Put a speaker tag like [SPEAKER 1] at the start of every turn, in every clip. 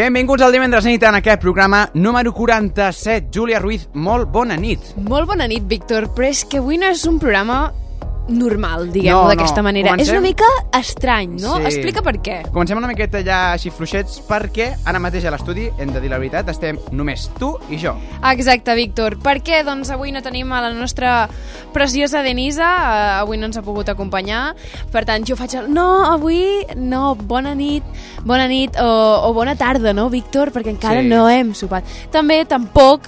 [SPEAKER 1] Benvinguts al divendres nit en aquest programa número 47. Júlia Ruiz, molt bona nit.
[SPEAKER 2] Molt bona nit, Víctor, però és que avui no és un programa normal,
[SPEAKER 1] No,
[SPEAKER 2] diguem-ho
[SPEAKER 1] no,
[SPEAKER 2] d'aquesta manera.
[SPEAKER 1] comencem-
[SPEAKER 2] És una mica estrany, no?
[SPEAKER 1] Sí.
[SPEAKER 2] Explica per què.
[SPEAKER 1] Comencem una miqueta ja així fluixets perquè ara mateix a l'estudi, hem de dir la veritat, estem només tu i jo.
[SPEAKER 2] Exacte, Víctor. Per què? Doncs avui no tenim a la nostra preciosa Denisa, uh, avui no ens ha pogut acompanyar, per tant jo faig el... No, avui no, bona nit, bona nit o, o bona tarda, no, Víctor? Perquè encara
[SPEAKER 1] Sí.
[SPEAKER 2] no hem sopat. També tampoc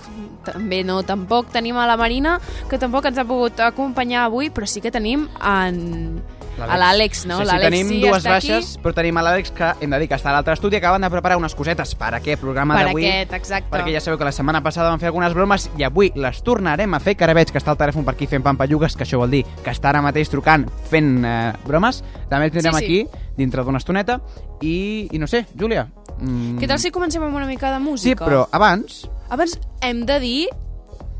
[SPEAKER 2] també no, tampoc tenim a la Marina, que tampoc ens ha pogut acompanyar avui, però sí que tenim en... a l'Àlex, no?
[SPEAKER 1] Sí, sí, tenim
[SPEAKER 2] sí,
[SPEAKER 1] dues baixes, però tenim a l'Àlex que hem de dir que està a l'altre estudi, acaben de preparar unes cosetes per aquest programa
[SPEAKER 2] Per
[SPEAKER 1] d'avui.
[SPEAKER 2] aquest, exacte.
[SPEAKER 1] Perquè ja sabeu que la setmana passada vam fer algunes bromes i avui les tornarem a fer, que ara veig que està el telèfon per aquí fent pampallugues, que això vol dir que està ara mateix trucant fent eh, bromes. També el tindrem
[SPEAKER 2] Sí, sí.
[SPEAKER 1] aquí, dintre d'una estoneta. I, I no sé, Júlia... Mm,
[SPEAKER 2] Què tal si comencem amb una mica de música?
[SPEAKER 1] Sí, però abans...
[SPEAKER 2] Abans hem de dir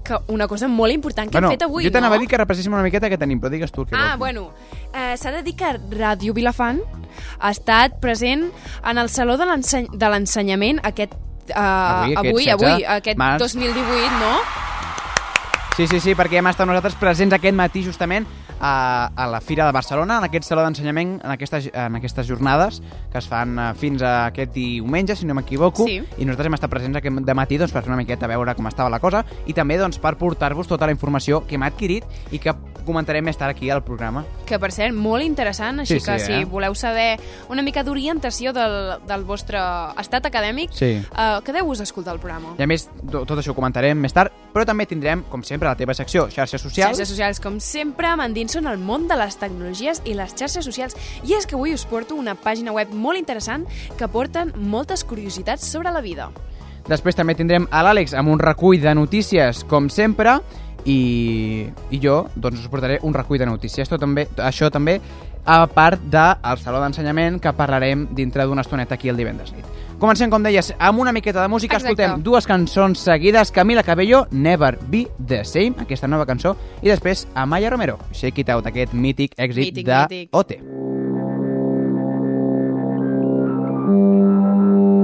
[SPEAKER 2] que una cosa molt important que
[SPEAKER 1] bueno,
[SPEAKER 2] hem fet avui,
[SPEAKER 1] jo t'anava
[SPEAKER 2] no?
[SPEAKER 1] a dir que repasséssim una miqueta que tenim, però digues tu el que
[SPEAKER 2] Ah, bueno, eh, s'ha de dir que Ràdio Vilafant ha estat present en el Saló de l'Ensenyament aquest, eh,
[SPEAKER 1] Avui, aquest
[SPEAKER 2] avui,
[SPEAKER 1] 16
[SPEAKER 2] avui, aquest
[SPEAKER 1] març.
[SPEAKER 2] 2018, no?
[SPEAKER 1] Sí, sí, sí, perquè hem estat nosaltres presents aquest matí justament a, a la Fira de Barcelona, en aquest saló d'ensenyament, en, aquestes, en aquestes jornades que es fan eh, fins a aquest diumenge, si no m'equivoco,
[SPEAKER 2] Sí.
[SPEAKER 1] i nosaltres hem estat presents aquest de matí doncs, per fer una miqueta a veure com estava la cosa i també doncs, per portar-vos tota la informació que hem adquirit i que comentarem més tard aquí al programa.
[SPEAKER 2] Que, per cert, molt interessant, així
[SPEAKER 1] Sí,
[SPEAKER 2] que
[SPEAKER 1] sí,
[SPEAKER 2] si
[SPEAKER 1] eh?
[SPEAKER 2] voleu saber una mica d'orientació del, del vostre estat acadèmic,
[SPEAKER 1] Sí.
[SPEAKER 2] eh, quedeu-vos a escoltar el programa.
[SPEAKER 1] I a més, to- tot això ho comentarem més tard, però també tindrem, com sempre, la teva secció, xarxes socials.
[SPEAKER 2] Xarxes socials, com sempre, m'endinso en el món de les tecnologies i les xarxes socials. I és que avui us porto una pàgina web molt interessant que porten moltes curiositats sobre la vida.
[SPEAKER 1] Després també tindrem a l'Àlex amb un recull de notícies, com sempre, i, i jo doncs, us portaré un recull de notícies. Això també, això també a part del Saló d'Ensenyament que parlarem dintre d'una estoneta aquí el divendres nit. Comencem, com deies, amb una miqueta de música.
[SPEAKER 2] Exacte.
[SPEAKER 1] Escoltem dues cançons seguides. Camila Cabello, Never Be The Same, aquesta nova cançó, i després Amaya Romero, Shake It Out, aquest mític èxit
[SPEAKER 2] Mític,
[SPEAKER 1] de
[SPEAKER 2] mític.
[SPEAKER 1] OT.
[SPEAKER 3] Something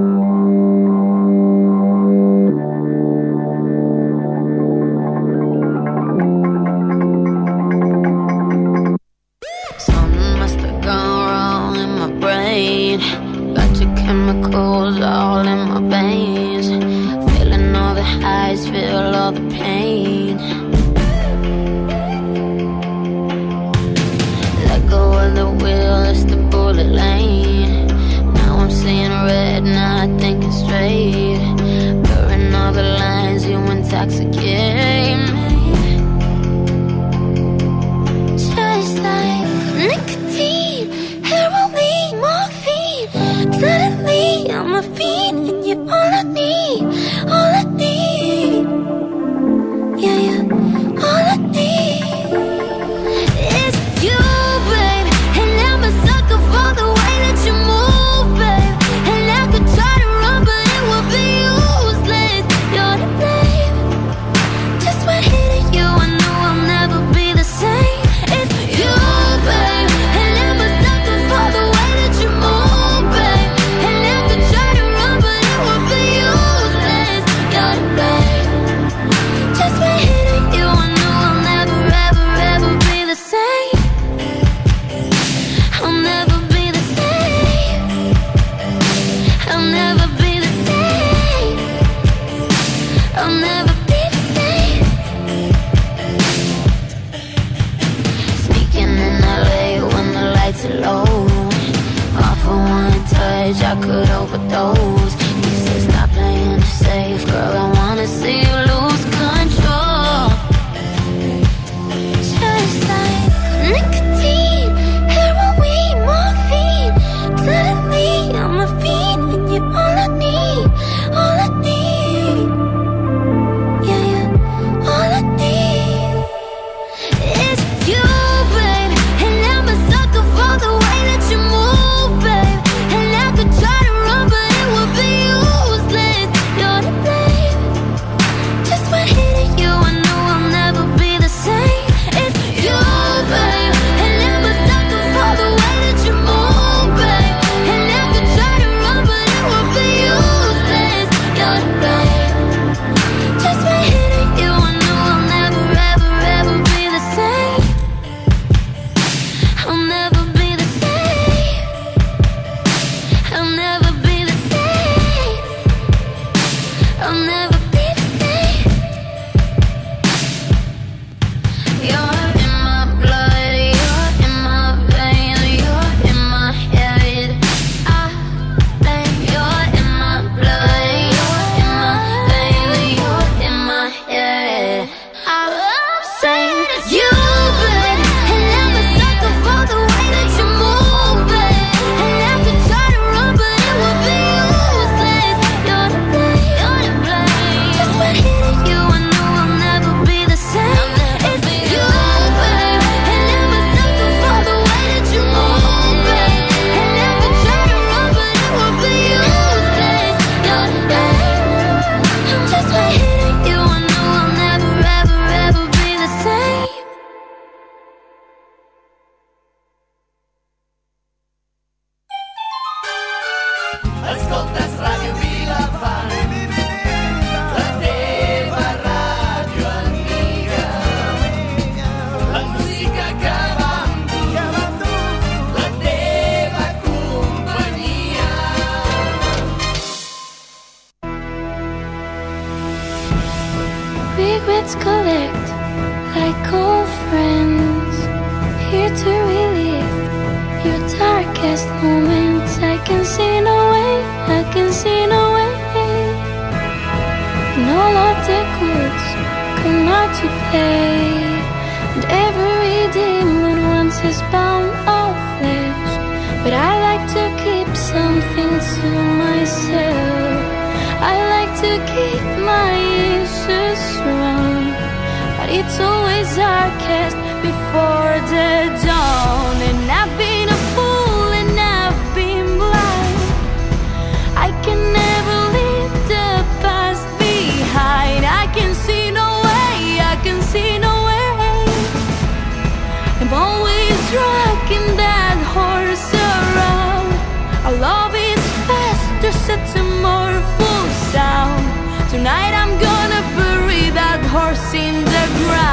[SPEAKER 3] It's
[SPEAKER 4] always darkest before the dawn. And I've been a fool and I've been blind. I can never leave the past behind. I can see no way, I can see no way. I'm always rocking that horse around. Our love is faster, set to more full sound. Tonight I'm gonna bury that horse in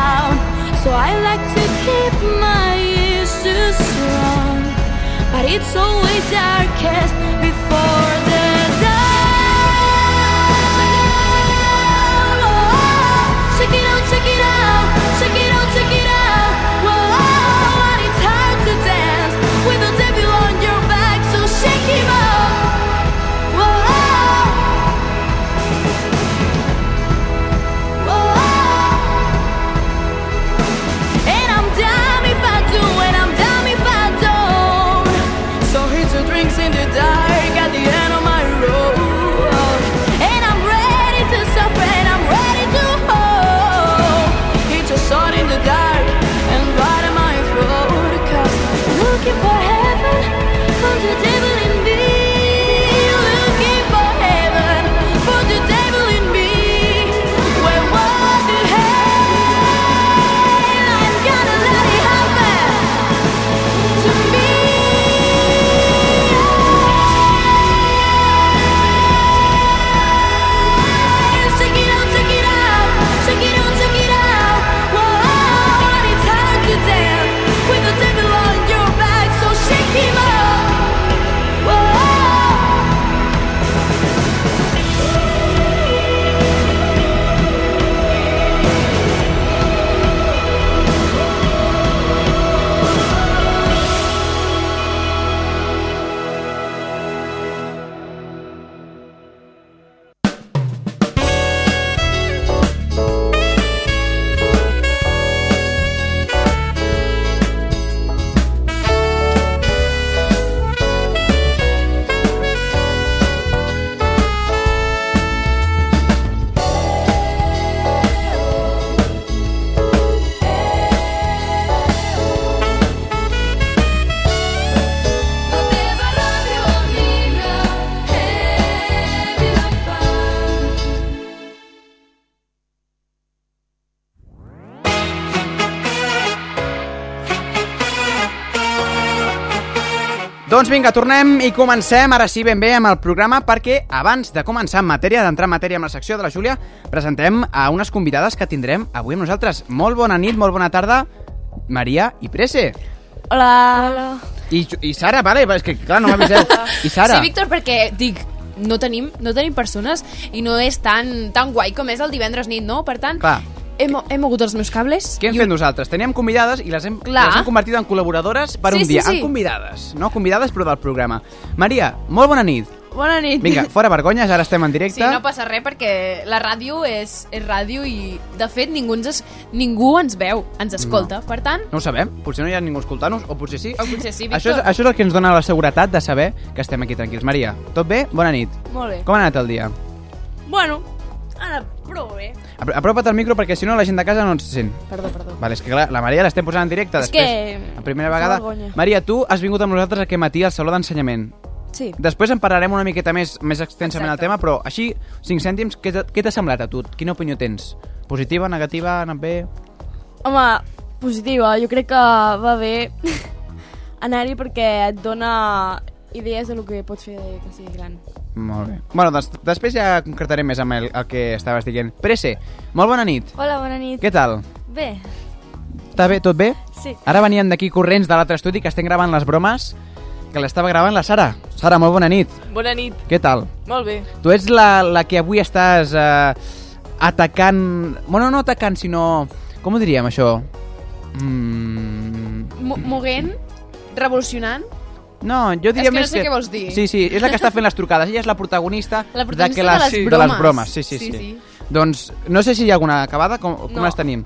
[SPEAKER 4] ground. So I like to keep my ears issues strong. But it's always darkest before the
[SPEAKER 1] Doncs vinga, tornem i comencem ara sí ben bé amb el programa perquè abans de començar en matèria, d'entrar en matèria amb la secció de la Júlia, presentem a unes convidades que tindrem avui amb nosaltres. Molt bona nit, molt bona tarda, Maria i Prese.
[SPEAKER 2] Hola. Hola.
[SPEAKER 1] I, i Sara, vale, és que clar, no m'aviseu. I Sara.
[SPEAKER 2] Sí, Víctor, perquè dic, no tenim, no tenim persones i no és tan, tan guai com és el divendres nit, no? Per tant,
[SPEAKER 1] Clar.
[SPEAKER 2] He, mo- he mogut els meus cables.
[SPEAKER 1] Què hem
[SPEAKER 2] i
[SPEAKER 1] fet nosaltres? Teníem convidades i les hem,
[SPEAKER 2] Clar.
[SPEAKER 1] les hem convertit en col·laboradores per
[SPEAKER 2] Sí,
[SPEAKER 1] un
[SPEAKER 2] sí,
[SPEAKER 1] dia.
[SPEAKER 2] sí.
[SPEAKER 1] En convidades, no convidades però del programa. Maria, molt bona nit.
[SPEAKER 2] Bona nit.
[SPEAKER 1] Vinga, fora vergonyes, ara estem en directe.
[SPEAKER 2] Sí, no passa res perquè la ràdio és, és ràdio i, de fet, ningú ens, es, ningú ens veu, ens escolta. Per tant,
[SPEAKER 1] No ho sabem, potser no hi ha ningú escoltant-nos, o potser sí.
[SPEAKER 2] O potser sí,
[SPEAKER 1] això, és,
[SPEAKER 2] Víctor.
[SPEAKER 1] això és el que ens dona la seguretat de saber que estem aquí tranquils. Maria, tot bé? Bona nit.
[SPEAKER 2] molt bé.
[SPEAKER 1] Com ha anat el dia?
[SPEAKER 2] Bueno, ara prou bé.
[SPEAKER 1] Apro- Apropa't al micro perquè si no la gent de casa no ens sent.
[SPEAKER 2] Perdó, perdó.
[SPEAKER 1] Vale, és que clar, la Maria l'estem posant en directe
[SPEAKER 2] És
[SPEAKER 1] després.
[SPEAKER 2] que
[SPEAKER 1] La primera vegada.
[SPEAKER 2] vergonya.
[SPEAKER 1] Maria, tu has vingut amb nosaltres aquest matí al Saló d'Ensenyament.
[SPEAKER 2] Sí.
[SPEAKER 1] Després en parlarem una miqueta més, més extensament
[SPEAKER 2] Exacte.
[SPEAKER 1] del tema, però així, 5 cèntims, què t'ha semblat a tu? Quina opinió tens? Positiva, negativa, ha anat bé?
[SPEAKER 5] Home, positiva. Jo crec que va bé anar-hi perquè et dona idees de lo que pots fer que sigui gran.
[SPEAKER 1] Molt bé. Bueno, doncs després ja concretarem més amb el, el que estaves dient. Prese, molt bona nit.
[SPEAKER 5] Hola, bona nit.
[SPEAKER 1] Què tal?
[SPEAKER 5] Bé,
[SPEAKER 1] Està bé, tot bé?
[SPEAKER 5] sí.
[SPEAKER 1] Ara venien d'aquí corrents de l'altre estudi que estem gravant les bromes que l'estava gravant la Sara. Sara, molt bona nit.
[SPEAKER 6] Bona nit,
[SPEAKER 1] Què tal?
[SPEAKER 6] molt bé.
[SPEAKER 1] Tu ets la, la que avui estàs eh, atacant... Bueno, no atacant, sinó... Com ho diríem, això? Mm...
[SPEAKER 2] Mo- Moguent, revolucionant.
[SPEAKER 1] No, jo diria
[SPEAKER 2] És que no
[SPEAKER 1] més
[SPEAKER 2] sé què vols dir.
[SPEAKER 1] Sí, sí, és la que està fent les trucades. Ella és la protagonista,
[SPEAKER 2] La protagonista
[SPEAKER 1] que
[SPEAKER 2] de les
[SPEAKER 1] de les
[SPEAKER 2] bromes.
[SPEAKER 1] bromes. Sí, sí, sí.
[SPEAKER 2] Sí, sí.
[SPEAKER 1] Doncs no sé si hi ha alguna acabada, com, com
[SPEAKER 4] No.
[SPEAKER 1] les tenim?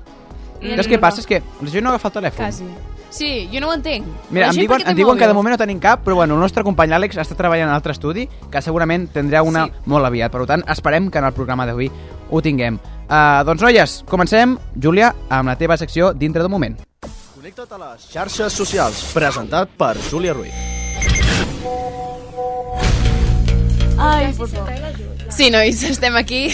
[SPEAKER 4] Ni
[SPEAKER 1] Saps què
[SPEAKER 4] ninguna.
[SPEAKER 1] passa? És que jo no he agafat el telèfon.
[SPEAKER 2] Quasi. Sí, jo no ho entenc.
[SPEAKER 1] Mira, em diuen, em diuen que de moment no tenim cap, però bueno, el nostre company Àlex està treballant en un altre estudi, que segurament tindrà una
[SPEAKER 2] Sí.
[SPEAKER 1] molt aviat. Per tant, esperem que en el programa d'avui ho tinguem. Uh, doncs, noies, comencem, Júlia, amb la teva secció dintre d'un moment.
[SPEAKER 7] Connecta't a les xarxes socials, presentat per Júlia Ruiz.
[SPEAKER 4] Ai, por favor.
[SPEAKER 2] Sí, nois, estem aquí.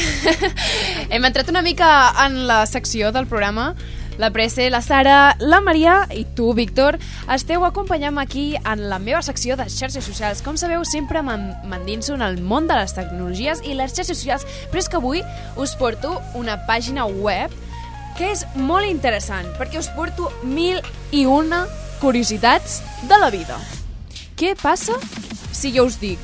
[SPEAKER 2] Hem entrat una mica en la secció del programa. La Prece, la Sara, la Maria i tu, Víctor, esteu acompanyant aquí en la meva secció de xarxes socials. Com sabeu, sempre m'en- m'endinso en el món de les tecnologies i les xarxes socials, però és que avui us porto una pàgina web que és molt interessant, perquè us porto mil i una curiositats de la vida. Què passa si jo us dic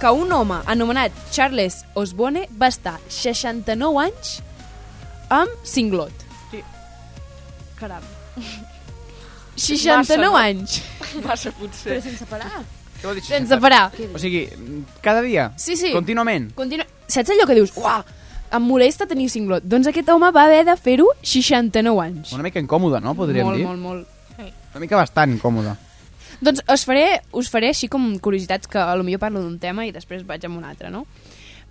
[SPEAKER 2] que un home anomenat Charles Osborne va estar 69 anys amb cinglot?
[SPEAKER 4] Caram.
[SPEAKER 2] 69
[SPEAKER 6] Massa, no?
[SPEAKER 2] anys,
[SPEAKER 6] Massa, potser.
[SPEAKER 4] Però sense parar.
[SPEAKER 1] Què vol dir
[SPEAKER 2] sense parar.
[SPEAKER 1] O sigui, cada dia?
[SPEAKER 2] Sí, sí.
[SPEAKER 1] Contínuament?
[SPEAKER 2] Continu... Saps allò que dius, uah, em molesta tenir cinglot? Doncs aquest home va haver de fer-ho 69 anys.
[SPEAKER 1] Una mica incòmode, no? Podríem
[SPEAKER 2] molt,
[SPEAKER 1] dir.
[SPEAKER 2] molt, molt.
[SPEAKER 1] Una mica bastant incòmode.
[SPEAKER 2] Doncs us faré, us faré així com curiositats que a lo millor parlo d'un tema i després vaig amb un altre, no?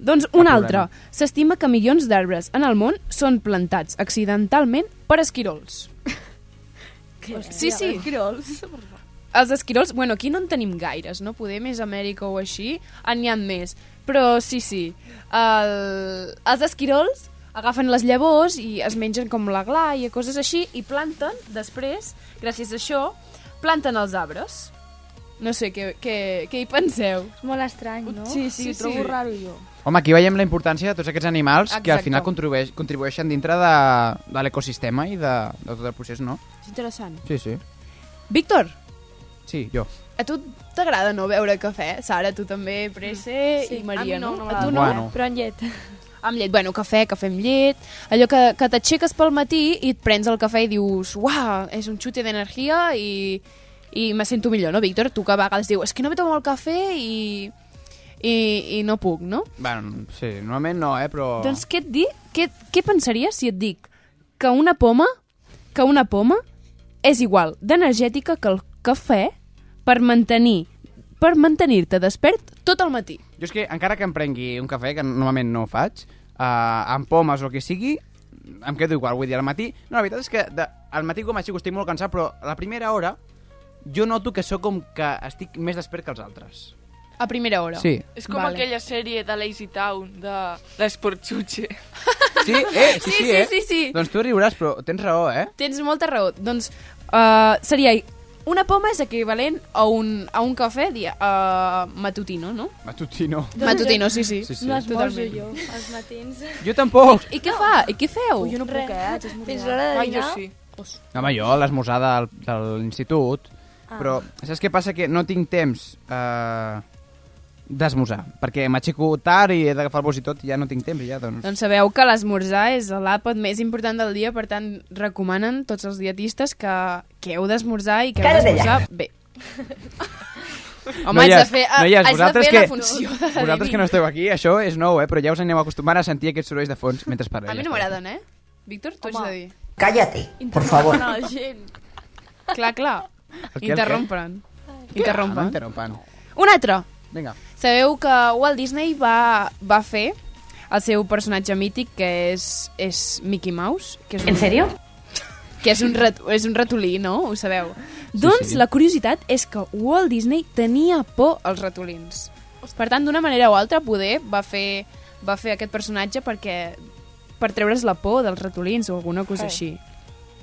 [SPEAKER 2] Doncs un altre. S'estima que milions d'arbres en el món són plantats accidentalment per esquirols. Sí, sí.
[SPEAKER 4] Quirols.
[SPEAKER 2] Els esquirols, bueno, aquí no en tenim gaires, no? Poder més a Amèrica o així, n'hi ha més. Però sí, sí. El... Els esquirols agafen les llavors i es mengen com la gla i coses així i planten, després, gràcies a això, planten els arbres. No sé, què, què, què hi penseu?
[SPEAKER 4] És molt estrany, no?
[SPEAKER 2] Sí,
[SPEAKER 4] sí,
[SPEAKER 2] sí, sí.
[SPEAKER 4] trobo raro jo.
[SPEAKER 1] Home, aquí veiem la importància de tots aquests animals que al
[SPEAKER 2] Exacte.
[SPEAKER 1] final contribueix, contribueixen dintre de, de l'ecosistema i de, de tot el procés, no?
[SPEAKER 4] És interessant.
[SPEAKER 1] Sí, sí.
[SPEAKER 2] Víctor,
[SPEAKER 1] Sí, jo.
[SPEAKER 2] a tu t'agrada no beure cafè? Sara, tu també, Prece
[SPEAKER 4] Sí,
[SPEAKER 2] i Maria,
[SPEAKER 4] a mi no,
[SPEAKER 2] no?
[SPEAKER 4] no
[SPEAKER 2] a tu no?
[SPEAKER 1] Bueno.
[SPEAKER 4] Però en llet.
[SPEAKER 2] Amb llet, bueno, cafè, cafè amb llet, allò que, que t'aixeques pel matí i et prens el cafè i dius, uah, és un xute d'energia i, i me sento millor, no, Víctor? Tu que a vegades dius, és que no me tomo el cafè i, i, i no puc, no?
[SPEAKER 1] Bueno, sí, normalment no, eh, però...
[SPEAKER 2] Doncs què et dic? Què, què pensaries si et dic que una poma, que una poma és igual d'energètica que el cafè per mantenir per mantenir-te despert tot el matí?
[SPEAKER 1] Jo és que encara que em prengui un cafè, que normalment no ho faig, uh, amb pomes o el que sigui, em quedo igual, vull dir, al matí... No, la veritat és que de, al matí com així estic molt cansat, però a la primera hora jo noto que sóc com que estic més despert que els altres.
[SPEAKER 2] A primera hora.
[SPEAKER 1] Sí.
[SPEAKER 6] És com
[SPEAKER 2] Vale.
[SPEAKER 6] aquella sèrie de Lazy Town, de l'Esportxutxe.
[SPEAKER 1] Sí? Eh? Sí,
[SPEAKER 2] Sí,
[SPEAKER 1] sí,
[SPEAKER 2] sí,
[SPEAKER 1] eh?
[SPEAKER 2] sí, sí.
[SPEAKER 1] Doncs tu riuràs, però tens raó, eh?
[SPEAKER 2] Tens molta raó. Doncs uh, seria... Una poma és equivalent a un, a un cafè dia, uh, matutino, no?
[SPEAKER 1] Matutino.
[SPEAKER 2] Matutino, sí, sí.
[SPEAKER 1] Sí, sí.
[SPEAKER 4] No esmorzo jo als matins.
[SPEAKER 1] Jo tampoc.
[SPEAKER 2] I què fa? I què feu?
[SPEAKER 4] Ui, jo no puc, eh? Haig
[SPEAKER 6] Fins l'hora
[SPEAKER 4] de dinar.
[SPEAKER 6] jo sí.
[SPEAKER 1] Home, jo l'esmorzar del, de l'institut,
[SPEAKER 4] Ah.
[SPEAKER 1] però saps què passa? Que no tinc temps eh, d'esmorzar, perquè m'aixeco tard i he d'agafar el bus i tot, i ja no tinc temps, i ja, doncs...
[SPEAKER 2] Doncs sabeu que l'esmorzar és l'àpat més important del dia, per tant, recomanen tots els dietistes que, que heu d'esmorzar i que heu d'esmorzar bé. Home, haig de fer,
[SPEAKER 1] noies,
[SPEAKER 2] haig de
[SPEAKER 1] vosaltres
[SPEAKER 2] fer
[SPEAKER 1] que,
[SPEAKER 2] la funció de
[SPEAKER 1] vosaltres que no esteu aquí, això és nou, eh? però ja us aneu acostumant a sentir aquests sorolls de fons mentre parleu.
[SPEAKER 2] A mi no m'agraden, eh? Víctor, tu haig
[SPEAKER 4] Home.
[SPEAKER 2] de dir.
[SPEAKER 8] Cállate, por favor.
[SPEAKER 4] a la gent.
[SPEAKER 2] Clar, clar.
[SPEAKER 1] El què?
[SPEAKER 2] Interrompen.
[SPEAKER 1] Ah,
[SPEAKER 2] Interrompen.
[SPEAKER 1] interrompen.
[SPEAKER 2] Un altre.
[SPEAKER 1] Vinga.
[SPEAKER 2] Sabeu que Walt Disney va, va fer el seu personatge mític, que és, és Mickey Mouse. Que és un,
[SPEAKER 8] ¿En serio?
[SPEAKER 2] Que és un, rat, és un ratolí, no? Ho sabeu. doncs
[SPEAKER 1] sí.
[SPEAKER 2] la curiositat és que Walt Disney tenia por als ratolins. Per tant, d'una manera o altra, poder va fer, va fer aquest personatge perquè per treure's la por dels ratolins o alguna cosa
[SPEAKER 6] Hey.
[SPEAKER 2] així.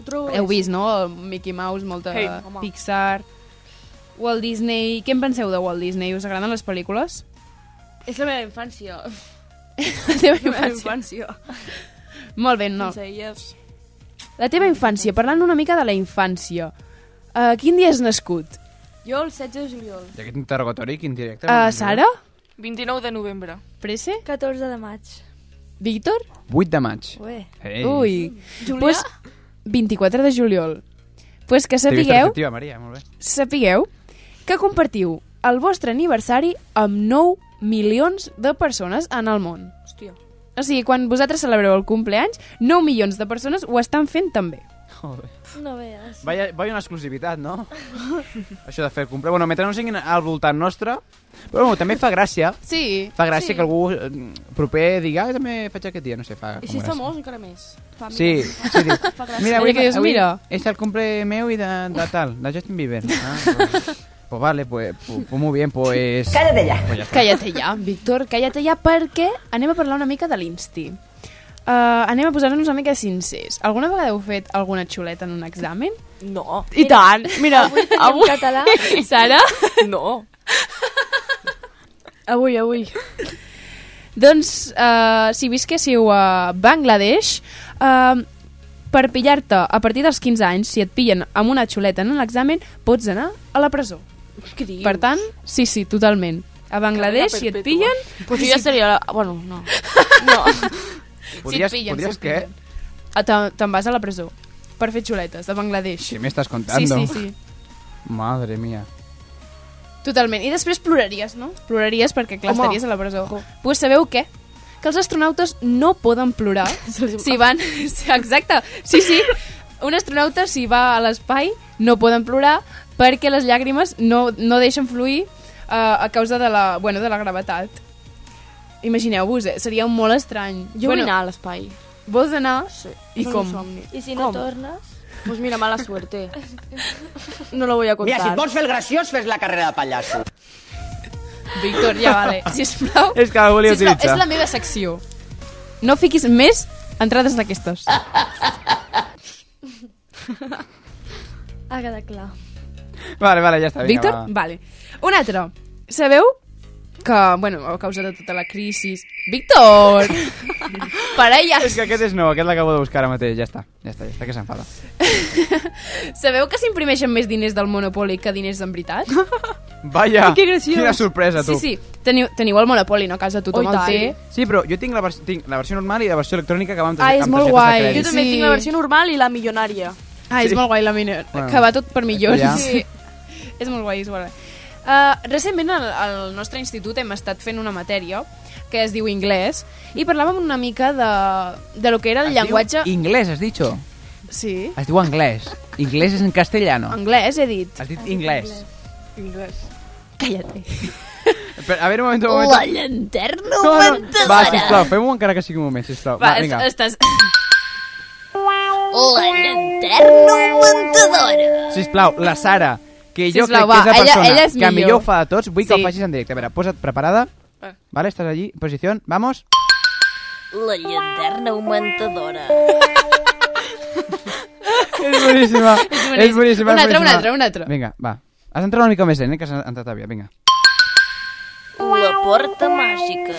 [SPEAKER 4] Trobo
[SPEAKER 2] Heu vist, no? El Mickey Mouse, molta
[SPEAKER 6] Hey,
[SPEAKER 4] home.
[SPEAKER 2] Pixar... Walt Disney... Què en penseu de Walt Disney? Us agraden les pel·lícules?
[SPEAKER 4] És la meva infància.
[SPEAKER 2] La teva
[SPEAKER 4] La meva
[SPEAKER 2] infància.
[SPEAKER 4] infància.
[SPEAKER 2] Molt bé, no.
[SPEAKER 4] Sense elles...
[SPEAKER 2] La teva infància, parlant una mica de la infància. Uh, quin dia has nascut?
[SPEAKER 4] Jo el 16 de juliol.
[SPEAKER 1] I aquest interrogatori, quin directe?
[SPEAKER 2] Uh, Sara?
[SPEAKER 6] 29 de novembre.
[SPEAKER 2] Prese?
[SPEAKER 4] 14 de maig.
[SPEAKER 2] Víctor?
[SPEAKER 1] 8 de maig.
[SPEAKER 4] Ué.
[SPEAKER 1] Ei.
[SPEAKER 2] Ui.
[SPEAKER 4] Julià?
[SPEAKER 2] Pues, 24 de juliol. Pues que sapigueu,
[SPEAKER 1] Maria, molt bé.
[SPEAKER 2] sapigueu que compartiu el vostre aniversari amb 9 milions de persones en el món.
[SPEAKER 4] Hòstia.
[SPEAKER 2] O sigui, quan vosaltres celebreu el compleanys, 9 milions de persones ho estan fent també.
[SPEAKER 1] Joder.
[SPEAKER 4] No veus.
[SPEAKER 1] Vaya, vaya una exclusivitat, no? Això de fer el compre. Bueno, mentre no siguin al voltant nostre... Però bueno, també fa gràcia.
[SPEAKER 2] Sí.
[SPEAKER 1] Fa gràcia
[SPEAKER 2] sí.
[SPEAKER 1] que algú eh, proper digui ah, també faig aquest dia, no sé, fa
[SPEAKER 4] I
[SPEAKER 1] com
[SPEAKER 4] si és famós, encara més. Fa
[SPEAKER 1] Sí,
[SPEAKER 4] mira.
[SPEAKER 1] sí,
[SPEAKER 4] gràcia.
[SPEAKER 1] mira, avui,
[SPEAKER 2] que dius,
[SPEAKER 1] avui
[SPEAKER 2] mira.
[SPEAKER 1] és el cumple meu i de, de tal, de Justin Bieber. Ah, pues, pues vale, pues, pues, pues muy bien, pues...
[SPEAKER 8] Cállate ya.
[SPEAKER 1] Pues ya està.
[SPEAKER 2] Cállate ja, Víctor, cállate ja, perquè anem a parlar una mica de l'Insti. Uh, anem a posar-nos una mica sincers. Alguna vegada heu fet alguna xuleta en un examen?
[SPEAKER 6] No.
[SPEAKER 4] I tant. Mira, avui...
[SPEAKER 2] català? Sara?
[SPEAKER 6] No.
[SPEAKER 4] Avui, avui.
[SPEAKER 2] Doncs, uh, si visquéssiu a Bangladesh, uh, per pillar-te a partir dels 15 anys, si et pillen amb una xuleta en un examen, pots anar a la presó.
[SPEAKER 4] Què dius?
[SPEAKER 2] Per tant, sí, sí, totalment. A Bangladesh, si et pillen...
[SPEAKER 4] Pues jo ja seria... La... Bueno, no. No.
[SPEAKER 1] Podries,
[SPEAKER 2] si et pillen,
[SPEAKER 1] podries
[SPEAKER 2] si et
[SPEAKER 1] què?
[SPEAKER 2] pillen. Te- Te'n vas a la presó per fer xuletes de Bangladesh.
[SPEAKER 1] ¿Qué me estás
[SPEAKER 2] Sí,
[SPEAKER 1] contando?
[SPEAKER 2] sí, sí.
[SPEAKER 1] Madre mía.
[SPEAKER 2] Totalment. I després ploraries, no? Ploraries perquè, clar,
[SPEAKER 4] Home.
[SPEAKER 2] estaries a la presó. Pues sabeu què? Que els astronautes no poden plorar si van... Sí, Exacte. Sí, sí. Un astronauta, si va a l'espai, no poden plorar perquè les llàgrimes no, no deixen fluir uh, a causa de la, bueno, de la gravetat. Imagineu-vos, eh? seria molt estrany.
[SPEAKER 4] Jo vull anar a l'espai.
[SPEAKER 2] Vols anar?
[SPEAKER 4] Sí.
[SPEAKER 2] I com?
[SPEAKER 4] Un somni.
[SPEAKER 5] I si no
[SPEAKER 4] Com?
[SPEAKER 5] tornes?
[SPEAKER 4] Pues mira, mala suerte. No lo voy a
[SPEAKER 8] Mira, si
[SPEAKER 4] contar.
[SPEAKER 8] et vols fer el graciós, fes la carrera de pallasso.
[SPEAKER 2] Víctor, ja vale. Sisplau.
[SPEAKER 1] És que la volia
[SPEAKER 2] Sisplau,
[SPEAKER 1] utilitzar.
[SPEAKER 2] és la meva secció. No fiquis més entrades d'aquestes.
[SPEAKER 5] Ha quedat clar.
[SPEAKER 1] Vale, vale, ja està. Vinga,
[SPEAKER 2] Víctor?
[SPEAKER 1] va.
[SPEAKER 2] Vale. Un altre. Sabeu que, bueno, a causa de tota la crisi... Víctor! Para ja.
[SPEAKER 1] És que aquest és nou, aquest l'acabo de buscar ara mateix. Ja està, ja està, ja està, que s'enfada.
[SPEAKER 2] Sabeu que s'imprimeixen més diners del Monopoly que diners en veritat?
[SPEAKER 1] Vaya,
[SPEAKER 4] Que graciós.
[SPEAKER 1] quina sorpresa, tu.
[SPEAKER 2] Sí, sí. Teniu, teniu el Monopoly, no? A casa tothom
[SPEAKER 4] Oh,
[SPEAKER 2] el té.
[SPEAKER 1] Sí, però jo tinc la, vers tinc la versió normal i la versió electrònica que va amb,
[SPEAKER 2] Ah, és molt guai.
[SPEAKER 4] Jo també
[SPEAKER 2] Sí.
[SPEAKER 4] tinc la versió normal i la milionària.
[SPEAKER 2] Ah, és
[SPEAKER 1] Sí.
[SPEAKER 2] molt guai la miner,
[SPEAKER 1] Bueno.
[SPEAKER 2] que va tot per milions.
[SPEAKER 1] Ja.
[SPEAKER 2] Sí. És molt guai, és molt guai. Uh, recentment al, al nostre institut hem estat fent una matèria que es diu anglès i parlàvem una mica de, de lo que era el
[SPEAKER 1] Es
[SPEAKER 2] llenguatge...
[SPEAKER 1] diu Inglés, has dicho.
[SPEAKER 2] Sí,
[SPEAKER 1] Es diu anglès. Inglés és en castellano.
[SPEAKER 2] anglès he dit.
[SPEAKER 1] Has dit inglès.
[SPEAKER 6] Inglés.
[SPEAKER 2] Cállate.
[SPEAKER 1] Espera, a veure, un moment, un moment.
[SPEAKER 2] La llanterna
[SPEAKER 1] No, no. Va, sisplau, fem-ho encara que sigui un moment, sisplau. Va,
[SPEAKER 2] Va,
[SPEAKER 1] vinga.
[SPEAKER 2] est- estàs... La llanterna augmentadora.
[SPEAKER 1] Sisplau, la Sara, que jo
[SPEAKER 2] Sisplau,
[SPEAKER 1] crec que és
[SPEAKER 2] va,
[SPEAKER 1] la
[SPEAKER 2] ella-
[SPEAKER 1] persona
[SPEAKER 2] ella és
[SPEAKER 1] que millor
[SPEAKER 2] millor.
[SPEAKER 1] ho fa de tots, vull que
[SPEAKER 2] Sí.
[SPEAKER 1] ho facis en directe. A veure, posa't preparada.
[SPEAKER 6] Va.
[SPEAKER 1] Vale, estàs allí, posició, vamos.
[SPEAKER 5] La llanterna augmentadora.
[SPEAKER 1] És boníssima. és boníssima.
[SPEAKER 2] Un altre, un altre, un altre.
[SPEAKER 1] Vinga, va. Has d'entrar una mica més lent, eh, que has entrat aviat. Vinga.
[SPEAKER 5] La porta màgica.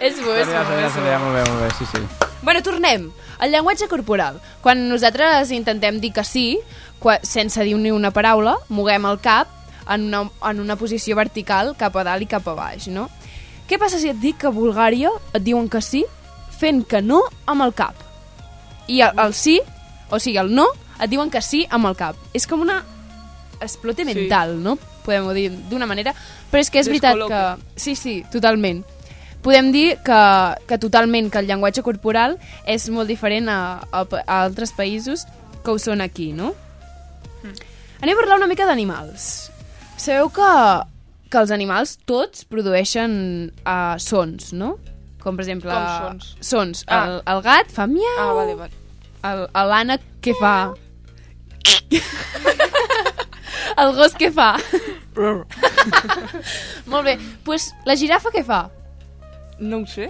[SPEAKER 2] És bo, és bo,
[SPEAKER 1] Ja molt bé, molt bé, sí, sí.
[SPEAKER 2] Bueno, tornem. El llenguatge corporal. Quan nosaltres intentem dir que sí, sense dir ni una paraula, moguem el cap en una, en una posició vertical cap a dalt i cap a baix, no? Què passa si et dic que a Bulgària et diuen que sí fent que no amb el cap? I el, el sí, o sigui, el no, et diuen que sí amb el cap. És com una explote
[SPEAKER 6] Sí.
[SPEAKER 2] mental, no? Podem dir d'una manera, però és que és veritat que... Sí, sí, totalment. Podem dir que, que totalment que el llenguatge corporal és molt diferent a, a, a altres països que ho són aquí, no? Anem a parlar una mica d'animals. Sabeu que, que els animals tots produeixen uh, sons, no? Com per exemple...
[SPEAKER 6] Com sons?
[SPEAKER 2] Sons.
[SPEAKER 6] Ah.
[SPEAKER 2] El, el gat fa miau.
[SPEAKER 6] Ah, vale, vale.
[SPEAKER 2] L'ànec què fa? el gos què fa? Molt bé. Doncs pues, la girafa què fa?
[SPEAKER 6] No ho sé.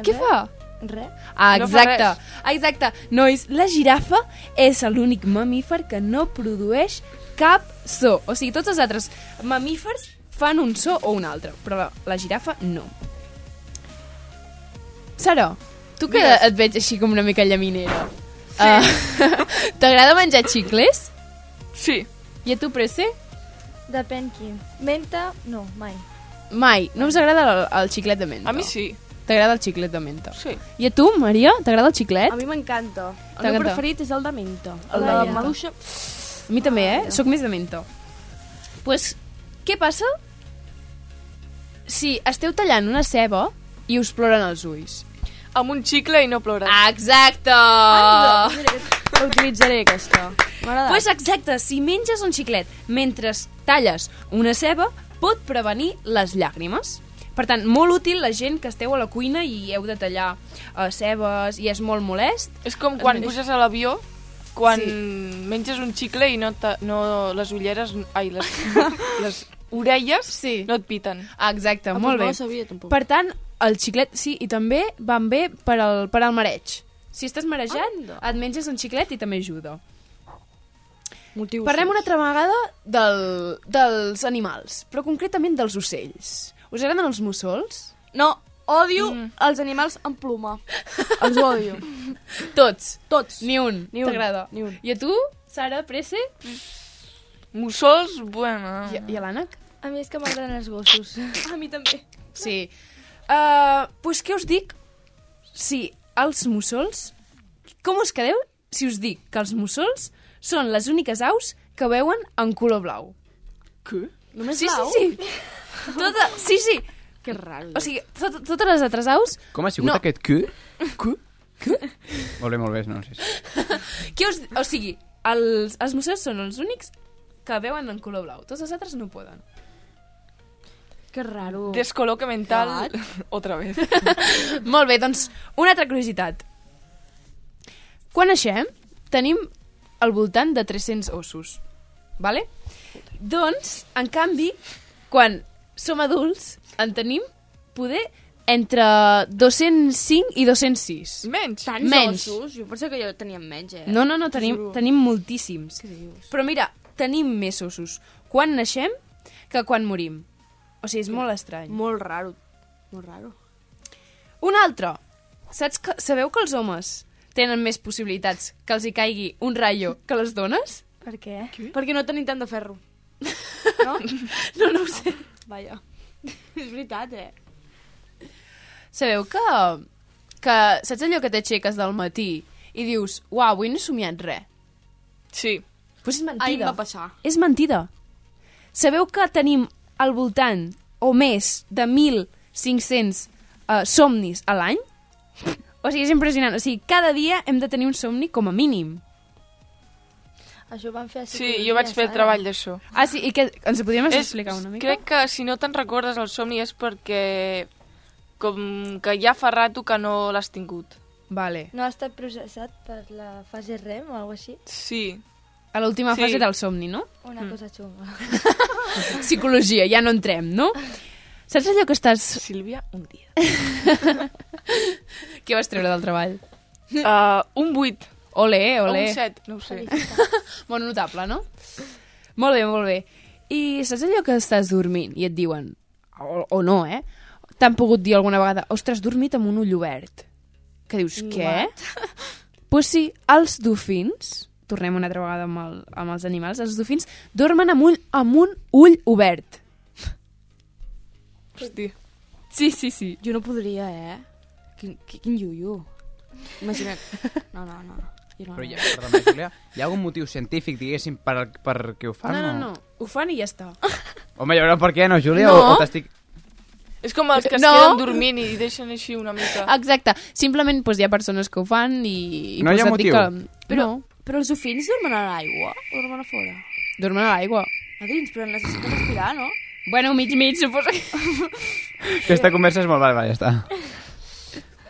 [SPEAKER 2] Què fa?
[SPEAKER 5] Res.
[SPEAKER 2] Ah,
[SPEAKER 6] No fa
[SPEAKER 2] exacte. Ah, exacte. Nois, la girafa és l'únic mamífer que no produeix cap so. O sigui, tots els altres mamífers fan un so o un altre, però la, la girafa no. Sara, tu que
[SPEAKER 6] Digues.
[SPEAKER 2] et veig així com una mica llaminera. Sí. Uh, T'agrada menjar xicles?
[SPEAKER 6] Sí.
[SPEAKER 2] I a tu, Presse?
[SPEAKER 5] Depèn qui. Menta, no, mai.
[SPEAKER 2] Mai. No us agrada el, el xiclet de menta?
[SPEAKER 6] A mi sí.
[SPEAKER 2] T'agrada el xiclet de menta?
[SPEAKER 6] Sí.
[SPEAKER 2] I a tu, Maria? T'agrada el xiclet?
[SPEAKER 4] A mi m'encanta. El meu preferit és el de menta. El
[SPEAKER 5] El
[SPEAKER 4] de
[SPEAKER 5] de
[SPEAKER 4] maduixa...
[SPEAKER 2] A mi també, eh? Soc més de menta. pues, Què passa si esteu tallant una ceba i us ploren els ulls?
[SPEAKER 6] Amb un xicle i no plores.
[SPEAKER 2] Exacte!
[SPEAKER 4] Mira, la utilitzaré, aquesta. M'ha agradat.
[SPEAKER 2] Pues exacte, si menges un xiclet mentre talles una ceba, pot prevenir les llàgrimes. Per tant, molt útil la gent que esteu a la cuina i heu de tallar uh, cebes i és molt molest.
[SPEAKER 6] És com quan
[SPEAKER 2] Es
[SPEAKER 6] puges a l'avió, quan
[SPEAKER 2] Sí.
[SPEAKER 6] menges un xicle i no, ta, no les ulleres... Ai, les, les orelles
[SPEAKER 2] Sí.
[SPEAKER 6] no et piten.
[SPEAKER 2] Ah, Exacte,
[SPEAKER 4] Ah,
[SPEAKER 2] molt bé.
[SPEAKER 4] No sabia, tampoc.
[SPEAKER 2] Per tant, el xiclet, sí, i també van bé per al, per al mareig. Si estàs marejat,
[SPEAKER 4] Anda.
[SPEAKER 2] et menges un xiclet i també ajuda.
[SPEAKER 4] Motius.
[SPEAKER 2] Parlem una altra vegada del, dels animals, però concretament dels ocells. Us agraden els mussols?
[SPEAKER 4] No, odio mm. els animals amb pluma. Els odio.
[SPEAKER 2] Tots.
[SPEAKER 4] Tots.
[SPEAKER 2] Ni un.
[SPEAKER 4] Ni un,
[SPEAKER 2] T'agrada?
[SPEAKER 4] ni un.
[SPEAKER 2] I a tu, Sara, Presse?
[SPEAKER 6] Mussols, bueno...
[SPEAKER 2] I, I a l'ànec?
[SPEAKER 5] A mi és que m'agraden els gossos.
[SPEAKER 4] A mi també.
[SPEAKER 2] Sí. Uh, pues què us dic? Si els mussols... Com us quedeu si us dic que els mussols són les úniques aus que veuen en color blau?
[SPEAKER 6] Què?
[SPEAKER 4] Només
[SPEAKER 2] Sí,
[SPEAKER 4] blau?
[SPEAKER 2] sí, sí. Tota, sí, sí.
[SPEAKER 4] Que raro.
[SPEAKER 2] O sigui, tot, totes les altres aus...
[SPEAKER 1] Com ha sigut
[SPEAKER 2] No.
[SPEAKER 1] aquest Q? Q? Q? Molt bé, molt bé, no, sí, sí.
[SPEAKER 2] Què us, o sigui, els, els mussols són els únics que veuen en color blau. Tots els altres no poden.
[SPEAKER 4] Que raro.
[SPEAKER 6] Descoloque mental, otra vez.
[SPEAKER 2] Molt bé, doncs, una altra curiositat. Quan naixem, tenim al voltant de 300 ossos. Vale? Doncs, en canvi, quan som adults, en tenim poder entre 205 i 206.
[SPEAKER 6] Menys.
[SPEAKER 4] Tants
[SPEAKER 2] menys.
[SPEAKER 4] ossos? Jo pensava que jo tenia menys, eh?
[SPEAKER 2] No, no, no, tenim,
[SPEAKER 4] Juro.
[SPEAKER 2] tenim moltíssims.
[SPEAKER 4] Què dius?
[SPEAKER 2] Però mira, tenim més ossos quan naixem que quan morim. O sigui, és molt estrany.
[SPEAKER 4] Molt raro. Molt raro.
[SPEAKER 2] Un altre. Saps que, sabeu que els homes tenen més possibilitats que els hi caigui un rayo que les dones?
[SPEAKER 5] Per què?
[SPEAKER 4] Perquè no tenim tant de ferro. No?
[SPEAKER 2] No, no ho sé.
[SPEAKER 4] Vaja. És veritat, eh?
[SPEAKER 2] Sabeu que... que saps allò que t'aixeques del matí i dius, uau, avui no he somiat res?
[SPEAKER 6] Sí.
[SPEAKER 2] Pues és
[SPEAKER 4] Ahir em
[SPEAKER 2] mentida.
[SPEAKER 4] va passar.
[SPEAKER 2] És mentida. Sabeu que tenim al voltant o més de 1.500 uh, somnis a l'any? O sigui, és impressionant. O sigui, cada dia hem de tenir un somni com a mínim.
[SPEAKER 5] Això ho van fer a
[SPEAKER 6] Sí, jo vaig fer el treball d'això.
[SPEAKER 2] Ah, sí? I què? Ens ho podríem
[SPEAKER 6] És-
[SPEAKER 2] explicar una mica?
[SPEAKER 6] Crec que si no te'n recordes el somni és perquè com que ja fa rato que no l'has tingut.
[SPEAKER 2] Vale.
[SPEAKER 5] No ha estat processat per la fase REM o alguna així?
[SPEAKER 6] Sí.
[SPEAKER 2] A l'última
[SPEAKER 6] Sí.
[SPEAKER 2] fase del somni, no?
[SPEAKER 5] Una cosa xunga.
[SPEAKER 2] Psicologia, ja no entrem, no? Saps allò que estàs...
[SPEAKER 6] Sílvia, un dia.
[SPEAKER 2] Què vas treure del treball?
[SPEAKER 6] Uh, un 8
[SPEAKER 2] Olé,
[SPEAKER 6] o
[SPEAKER 2] olé.
[SPEAKER 6] un 7, no ho sé.
[SPEAKER 2] Molt notable, no? Molt bé, molt bé. I saps allò que estàs dormint i et diuen, o, o no, eh? T'han pogut dir alguna vegada, ostres, has dormit amb un ull obert. Que dius, què? Doncs pues sí, els dofins, tornem una altra vegada amb, el, amb els animals, els dofins dormen amb, ull, amb un ull obert.
[SPEAKER 6] Hosti.
[SPEAKER 2] Sí, sí, sí.
[SPEAKER 4] Jo no podria, eh? Quin, quin, quin iuiu. Imagina't. No, no, no. No,
[SPEAKER 1] Però
[SPEAKER 4] no.
[SPEAKER 1] ja, perdona, Júlia, hi ha algun motiu científic, diguéssim, per, per què ho fan?
[SPEAKER 2] No, no, no, ho fan i ja està.
[SPEAKER 1] Home, hi haurà per què, no, Júlia?
[SPEAKER 2] No.
[SPEAKER 1] O, o t'estic...
[SPEAKER 6] És com els que es
[SPEAKER 2] No.
[SPEAKER 6] queden dormint i deixen així una mica.
[SPEAKER 2] Exacte. Simplement doncs, hi ha persones que ho fan i... i
[SPEAKER 1] No hi ha
[SPEAKER 2] doncs,
[SPEAKER 1] motiu?
[SPEAKER 2] Que...
[SPEAKER 4] Però,
[SPEAKER 2] No,
[SPEAKER 4] però els dofins dormen a l'aigua o dormen a fora?
[SPEAKER 2] dormen a l'aigua.
[SPEAKER 4] A dins, però necessiten respirar, no?
[SPEAKER 2] Bueno, mig, mig, suposo que...
[SPEAKER 1] Aquesta conversa és molt... Vale, vale, ja està.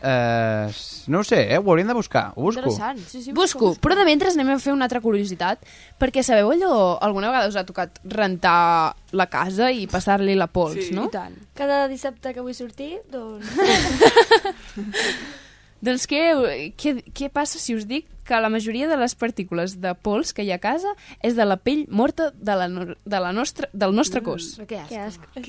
[SPEAKER 1] Uh, no ho sé, eh? Ho hauríem de buscar. Ho busco.
[SPEAKER 4] Interessant. Sí, sí,
[SPEAKER 2] Busco, però de mentre anem a fer una altra curiositat, perquè sabeu allò, alguna vegada us ha tocat rentar la casa i passar-li la pols,
[SPEAKER 6] Sí.
[SPEAKER 2] no?
[SPEAKER 4] I tant.
[SPEAKER 5] Cada dissabte que vull sortir, doncs...
[SPEAKER 2] Doncs què, què, què passa si us dic que la majoria de les partícules de pols que hi ha a casa és de la pell morta de la, no- de la nostra, del nostre cos?
[SPEAKER 4] Però què
[SPEAKER 5] Que
[SPEAKER 4] asco.
[SPEAKER 5] asc.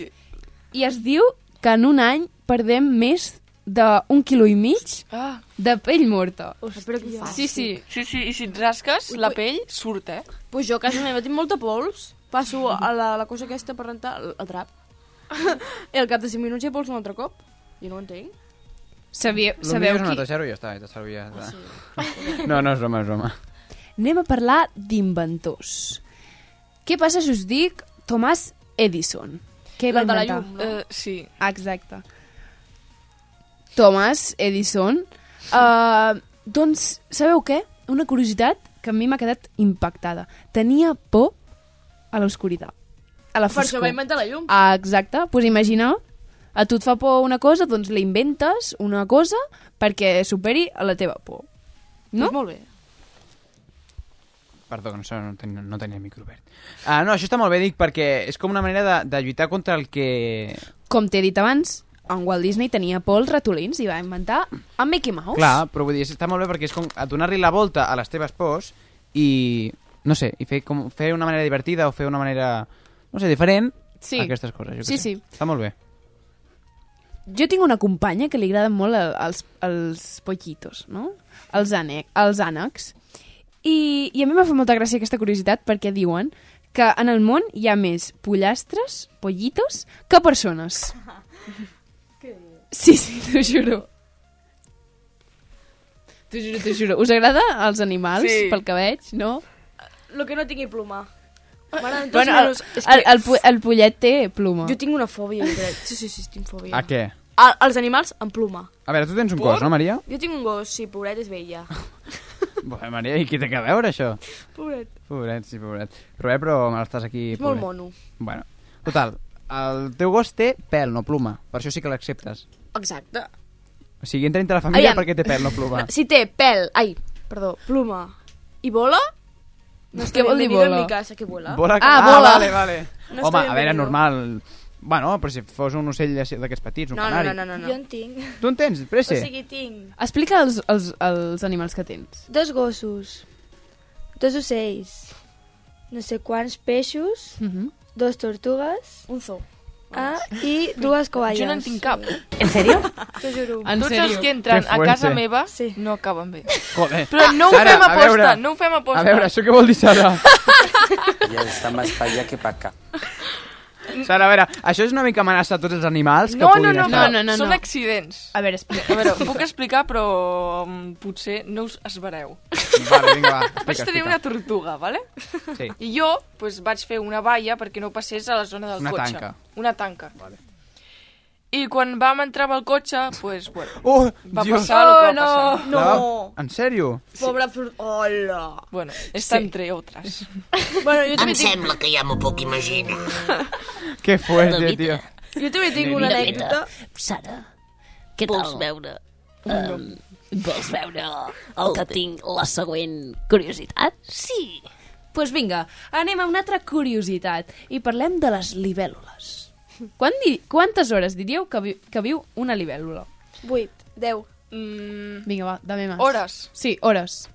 [SPEAKER 2] I es diu que en un any perdem més d'un quilo i mig
[SPEAKER 6] Ah,
[SPEAKER 2] de pell morta.
[SPEAKER 4] Però què fas?
[SPEAKER 2] Sí, sí.
[SPEAKER 6] sí, sí, i si et rasques, la pell surt, eh?
[SPEAKER 4] Pues jo a casa meva tinc molta pols. Passo a la, la cosa aquesta per rentar el, el drap. I al cap de 5 minuts ha pols un altre cop. Jo no ho entenc.
[SPEAKER 2] Sabia, sabeu qui...
[SPEAKER 1] netejar-ho i ja està, i te servia. Ja està. No, no és broma, és broma.
[SPEAKER 2] Anem a parlar d'inventors. Què passa si us dic Tomàs Edison. Què va
[SPEAKER 4] La de la
[SPEAKER 2] inventar?
[SPEAKER 4] llum, no?
[SPEAKER 6] Eh, sí.
[SPEAKER 2] Exacte. Thomas Edison. Uh, doncs, sabeu què? Una curiositat que a mi m'ha quedat impactada. Tenia por a l'oscuritat. A la
[SPEAKER 4] Per
[SPEAKER 2] foscor.
[SPEAKER 4] això va inventar la llum.
[SPEAKER 2] Ah, exacte. Doncs pues imagina, a tu et fa por una cosa, doncs la inventes una cosa perquè superi a la teva por. No?
[SPEAKER 4] Doncs molt bé.
[SPEAKER 1] Perdó, que no, no, tenia, no tenia el micro obert. Ah, no, això està molt bé, dic, perquè és com una manera de, de lluitar contra el que...
[SPEAKER 2] Com t'he dit abans, en Walt Disney tenia por als ratolins i va inventar en Mickey Mouse.
[SPEAKER 1] Clar, però vull dir, està molt bé perquè és com a donar-li la volta a les teves pors i, no sé, i fer, com, fer una manera divertida o fer una manera, no sé, diferent
[SPEAKER 2] Sí.
[SPEAKER 1] a aquestes coses. Jo
[SPEAKER 2] Sí,
[SPEAKER 1] sé.
[SPEAKER 2] sí.
[SPEAKER 1] Està molt bé.
[SPEAKER 2] Jo tinc una companya que li agraden molt el- els, els pollitos, no? Els, ànec, els ànecs. I, I a mi m'ha fet molta gràcia aquesta curiositat perquè diuen que en el món hi ha més pollastres, pollitos, que persones. Sí, sí, t'ho juro. T'ho juro, t'ho juro. Us agrada els animals,
[SPEAKER 6] Sí.
[SPEAKER 2] pel que veig, no?
[SPEAKER 4] Lo que no tingui. M'agraden tots
[SPEAKER 2] Bueno, el.
[SPEAKER 4] És
[SPEAKER 2] el,
[SPEAKER 4] que
[SPEAKER 2] el, pu- el pollet té ploma.
[SPEAKER 4] jo tinc una fòbia, crec. Sí, sí, sí, tinc fòbia.
[SPEAKER 1] A què?
[SPEAKER 4] A, els animals amb ploma.
[SPEAKER 1] A veure, tu tens un cos, no, Maria?
[SPEAKER 4] Jo tinc un gos, sí, pobret, és vella.
[SPEAKER 1] Bé, Maria, i qui té que veure, això?
[SPEAKER 4] Pobret.
[SPEAKER 1] Pobret, sí, pobret. Bé, però me l'estàs aquí...
[SPEAKER 4] És molt
[SPEAKER 1] pobret.
[SPEAKER 4] mono.
[SPEAKER 1] Bueno, total, el teu gos té pèl, no pluma. Per això sí que l'acceptes.
[SPEAKER 4] Exacte.
[SPEAKER 1] O sigui, entra dintre la família
[SPEAKER 4] Aviam.
[SPEAKER 1] perquè té pèl, no pluma.
[SPEAKER 4] Si té pèl, ai, perdó, pluma i bola, no està
[SPEAKER 2] Què vol dir
[SPEAKER 4] bienvenido
[SPEAKER 2] bola?
[SPEAKER 4] en mi casa, que bola.
[SPEAKER 1] Bola,
[SPEAKER 2] Ah, bola.
[SPEAKER 1] vale, vale.
[SPEAKER 4] No
[SPEAKER 1] Home, a veure,
[SPEAKER 4] bienvenido.
[SPEAKER 1] normal... Bueno, però si fos un ocell d'aquests petits, un
[SPEAKER 4] No, no,
[SPEAKER 1] canari.
[SPEAKER 4] no, no, no, no.
[SPEAKER 5] Jo en tinc.
[SPEAKER 1] Tu en tens,
[SPEAKER 5] O
[SPEAKER 1] presse?
[SPEAKER 5] sigui, tinc
[SPEAKER 2] Explica els, els, els animals que tens.
[SPEAKER 5] dos gossos, dos ocells, no sé quants peixos,
[SPEAKER 2] Uh -huh.
[SPEAKER 5] dos tortugues
[SPEAKER 4] Un zoo.
[SPEAKER 5] Ah, i dues covalles.
[SPEAKER 6] Jo no en tinc cap.
[SPEAKER 8] ¿En serio?
[SPEAKER 5] T'ho juro.
[SPEAKER 2] En
[SPEAKER 6] Tots
[SPEAKER 2] sèrio?
[SPEAKER 6] els que entren
[SPEAKER 1] Que
[SPEAKER 6] a casa meva
[SPEAKER 5] Sí.
[SPEAKER 6] no acaben bé.
[SPEAKER 1] Joder.
[SPEAKER 6] Però no ho
[SPEAKER 1] Sara,
[SPEAKER 6] fem
[SPEAKER 1] a
[SPEAKER 6] aposta,
[SPEAKER 1] veure.
[SPEAKER 6] no ho fem aposta.
[SPEAKER 1] A veure, això què vol dir, Sara?
[SPEAKER 8] Ya está más para allá que para acá.
[SPEAKER 1] Sara, a veure, això és una mica amenaça a tots els animals que
[SPEAKER 6] no, no,
[SPEAKER 1] puguin
[SPEAKER 6] no,
[SPEAKER 1] estar...
[SPEAKER 2] no, no, no,
[SPEAKER 6] són
[SPEAKER 2] no.
[SPEAKER 6] accidents.
[SPEAKER 2] A veure, explica.
[SPEAKER 6] A veure, ho puc explicar, però um, potser no us esvereu.
[SPEAKER 1] Vale, vinga, va,
[SPEAKER 6] Vaig
[SPEAKER 1] explica,
[SPEAKER 6] tenir
[SPEAKER 1] explica.
[SPEAKER 6] una tortuga, vale?
[SPEAKER 1] Sí.
[SPEAKER 6] I jo pues, vaig fer una valla perquè no passés a la zona del
[SPEAKER 1] Una
[SPEAKER 6] cotxe.
[SPEAKER 1] tanca.
[SPEAKER 6] Una tanca. Vale. I quan vam entrar amb el cotxe, pues, bueno,
[SPEAKER 1] Oh,
[SPEAKER 6] va
[SPEAKER 1] Dios.
[SPEAKER 6] passar el que va
[SPEAKER 2] Oh, no.
[SPEAKER 6] passar.
[SPEAKER 1] La va- En sèrio?
[SPEAKER 4] Pobre flor... Hola.
[SPEAKER 6] Bueno, està sí. entre otras.
[SPEAKER 4] Bueno, jo
[SPEAKER 9] Em
[SPEAKER 4] també tinc,
[SPEAKER 9] sembla que ja m'ho puc imaginar.
[SPEAKER 1] Que fuerte, tio.
[SPEAKER 4] jo també tinc una anècdota.
[SPEAKER 10] Sara, què vols veure? Um, vols veure el que tinc, la següent curiositat?
[SPEAKER 2] Sí. Doncs pues vinga, anem a una altra curiositat i parlem de les libèl·lules. Quan di quantes hores diríeu que, vi que viu una libèl·lula?
[SPEAKER 5] 8, 10.
[SPEAKER 6] Mm,
[SPEAKER 2] Vinga, va, dame més.
[SPEAKER 6] hores.
[SPEAKER 2] Sí, hores.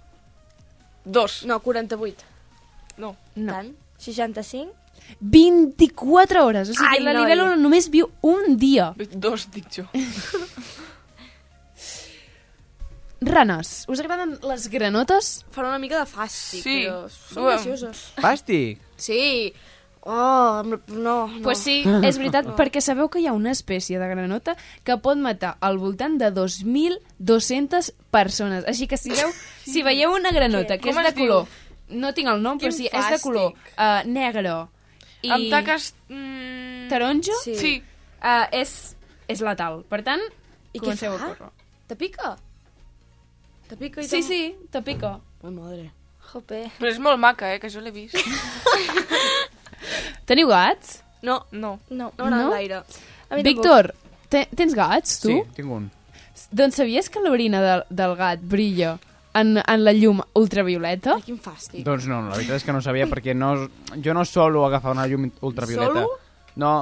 [SPEAKER 6] Dos.
[SPEAKER 4] No, 48.
[SPEAKER 6] No.
[SPEAKER 2] No.
[SPEAKER 5] Tant? 65?
[SPEAKER 2] 24 hores. O sigui,
[SPEAKER 4] Ai,
[SPEAKER 2] la
[SPEAKER 4] noi.
[SPEAKER 2] libèl·lula només viu un dia.
[SPEAKER 6] Dos, dic jo.
[SPEAKER 2] Ranes. Us agraden les granotes?
[SPEAKER 4] Fan una mica de fàstic,
[SPEAKER 6] Sí.
[SPEAKER 4] però són
[SPEAKER 6] Uem.
[SPEAKER 4] gracioses.
[SPEAKER 1] Fàstic.
[SPEAKER 4] Sí. Oh, no, no.
[SPEAKER 2] Pues sí, és veritat, perquè sabeu que hi ha una espècie de granota que pot matar al voltant de 2.200 persones. Així que si, veu, si veieu una granota que és de color... No tinc el nom,
[SPEAKER 6] Quin
[SPEAKER 2] però sí, és de color uh, negre i
[SPEAKER 6] Amb taques... Mm,
[SPEAKER 2] taronja,
[SPEAKER 4] Sí.
[SPEAKER 6] Sí.
[SPEAKER 2] uh, és, és letal. Per tant,
[SPEAKER 4] I què
[SPEAKER 2] comenceu a córrer.
[SPEAKER 4] Te pica? Te pica i
[SPEAKER 2] Sí,
[SPEAKER 4] te-
[SPEAKER 2] sí, te pica.
[SPEAKER 4] Ai, madre.
[SPEAKER 5] Jope.
[SPEAKER 6] Però és molt maca, eh, que jo l'he vist.
[SPEAKER 2] Teniu gats?
[SPEAKER 4] No,
[SPEAKER 6] No.
[SPEAKER 5] No.
[SPEAKER 4] no m'agrada
[SPEAKER 2] No?
[SPEAKER 4] gaire.
[SPEAKER 5] A mi
[SPEAKER 2] Víctor, te, tens gats, tu?
[SPEAKER 1] Sí, tinc un.
[SPEAKER 2] Doncs sabies que l'orina del, del gat brilla en, en la llum ultravioleta?
[SPEAKER 4] Ai, quin fàstic.
[SPEAKER 1] Doncs no, la veritat és que no sabia perquè no, jo no solo agafar una llum ultravioleta.
[SPEAKER 4] Solo?
[SPEAKER 1] No.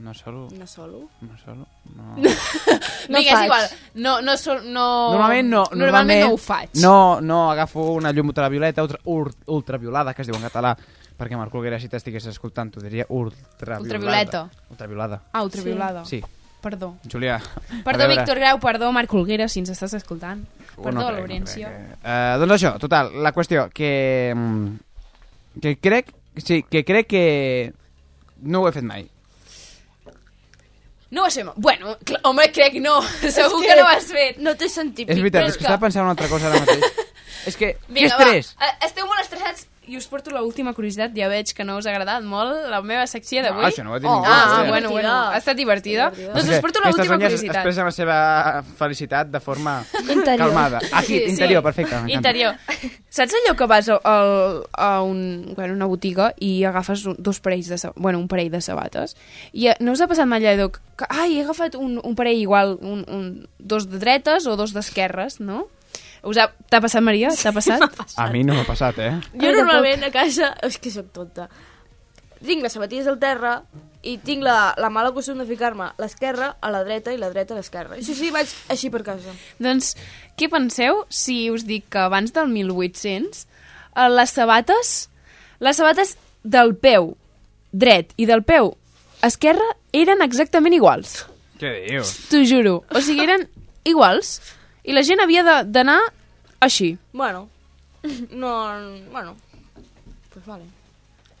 [SPEAKER 1] No solo.
[SPEAKER 4] No solo.
[SPEAKER 1] No solo. No.
[SPEAKER 2] No Vinga, és igual. No, no, sol, no...
[SPEAKER 1] Normalment no.
[SPEAKER 2] Normalment no ho faig.
[SPEAKER 1] No, no agafo una llum ultravioleta, ultra, ultraviolada, que es diu en català, perquè Marc Olguera, si t'estigués escoltant, t'ho diria ultraviolada.
[SPEAKER 2] Ultravioleta.
[SPEAKER 1] Ultraviolada.
[SPEAKER 2] Ah, ultraviolada.
[SPEAKER 1] Sí.
[SPEAKER 2] Perdó.
[SPEAKER 1] Julià.
[SPEAKER 2] Perdó, Víctor Grau, perdó, Marc Olguera, si ens estàs escoltant.
[SPEAKER 1] no
[SPEAKER 2] Perdó,
[SPEAKER 1] crec, no
[SPEAKER 2] Laurencio.
[SPEAKER 1] crec que- Eh, doncs això, total, la qüestió, que... mm, Que crec... Sí, que crec que... No ho he fet mai.
[SPEAKER 2] No ho has fet mai. Bueno, clar, home, crec no. Segur que... no ho has fet.
[SPEAKER 4] No té sentit.
[SPEAKER 1] És veritat, és que
[SPEAKER 2] que-
[SPEAKER 1] estava pensant en una altra cosa ara mateix. És que, què
[SPEAKER 2] Vinga,
[SPEAKER 1] estrès?
[SPEAKER 2] va. Eh, Esteu molt estressats i us porto l'última curiositat. Ja veig que no us ha agradat molt la meva secció d'avui.
[SPEAKER 1] No, això no ho ha dit
[SPEAKER 2] oh,
[SPEAKER 1] ningú.
[SPEAKER 2] Ah, bueno, bueno. Ha estat divertida. Doncs us porto l'última curiositat.
[SPEAKER 1] expressen la seva felicitat de forma
[SPEAKER 5] Interior.
[SPEAKER 1] calmada. Aquí,
[SPEAKER 2] Sí, sí.
[SPEAKER 1] interior, perfecte. m'encanta.
[SPEAKER 2] Interior. Saps allò que vas a, a, a un, bueno, una botiga i agafes un, dos parells de sa- bueno, un parell de sabates i eh, no us ha passat mai allò que, que ai, he agafat un, un parell igual, un, un, dos de dretes o dos d'esquerres, no? Us ha... T'ha passat, Maria? T'ha passat?
[SPEAKER 1] A mi no m'ha passat, eh?
[SPEAKER 4] Jo normalment a casa... És que sóc tonta. Tinc les sabatilles al terra i tinc la, la mala costum de ficar-me l'esquerra a la dreta i la dreta a l'esquerra. I sí, sí, vaig així per casa.
[SPEAKER 2] doncs, què penseu si us dic que abans del 1800 eh, les sabates, les sabates del peu dret i del peu esquerre eren exactament iguals.
[SPEAKER 1] Què dius?
[SPEAKER 2] T'ho juro. O sigui, eren iguals. I la gent havia de- d'anar així.
[SPEAKER 4] Bueno, no... Bueno, pues vale.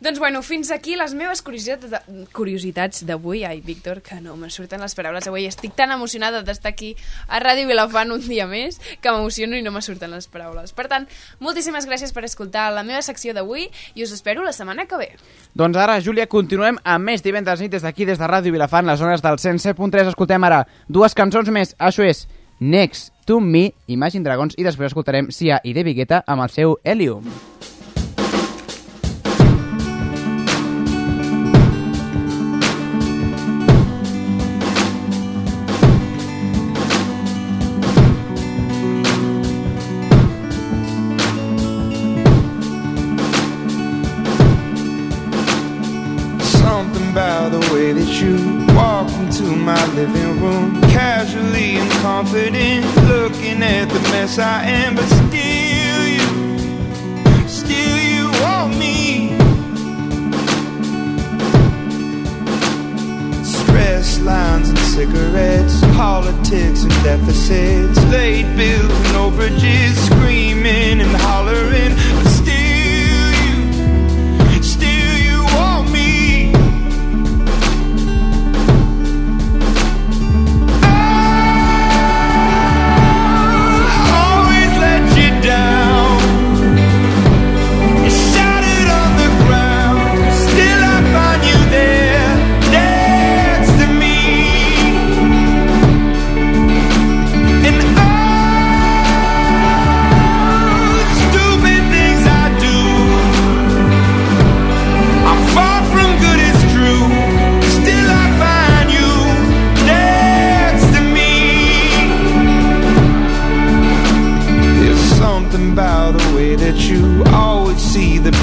[SPEAKER 2] Doncs bueno, fins aquí les meves curiositats de- curiositats d'avui. Ai, Víctor, que no me surten les paraules avui. Estic tan emocionada d'estar aquí a Ràdio Vilafant un dia més que m'emociono i no me surten les paraules. Per tant, moltíssimes gràcies per escoltar la meva secció d'avui i us espero la setmana que ve.
[SPEAKER 1] Doncs ara, Júlia, continuem amb més divendres nit des d'aquí, des de Ràdio Vilafant, les zones del 107.3. Escoltem ara dues cançons més. Això és Next to Me, Imagine Dragons, i després escoltarem Sia i David Guetta amb el seu Helium.
[SPEAKER 11] Something about the way that you walk into my living room, casually and confident, looking at the mess I am, but still you, still you want me. Stress lines and cigarettes, politics and deficits, late bills and overages, screaming and hollering,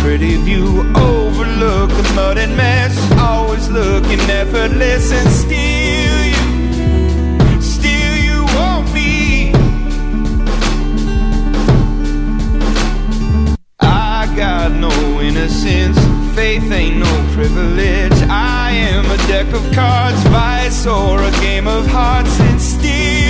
[SPEAKER 11] pretty view, overlook the mud and mess, always looking effortless, and still you, still you want me. I got no innocence, faith ain't no privilege. I am a deck of cards, vice or a game of hearts, and still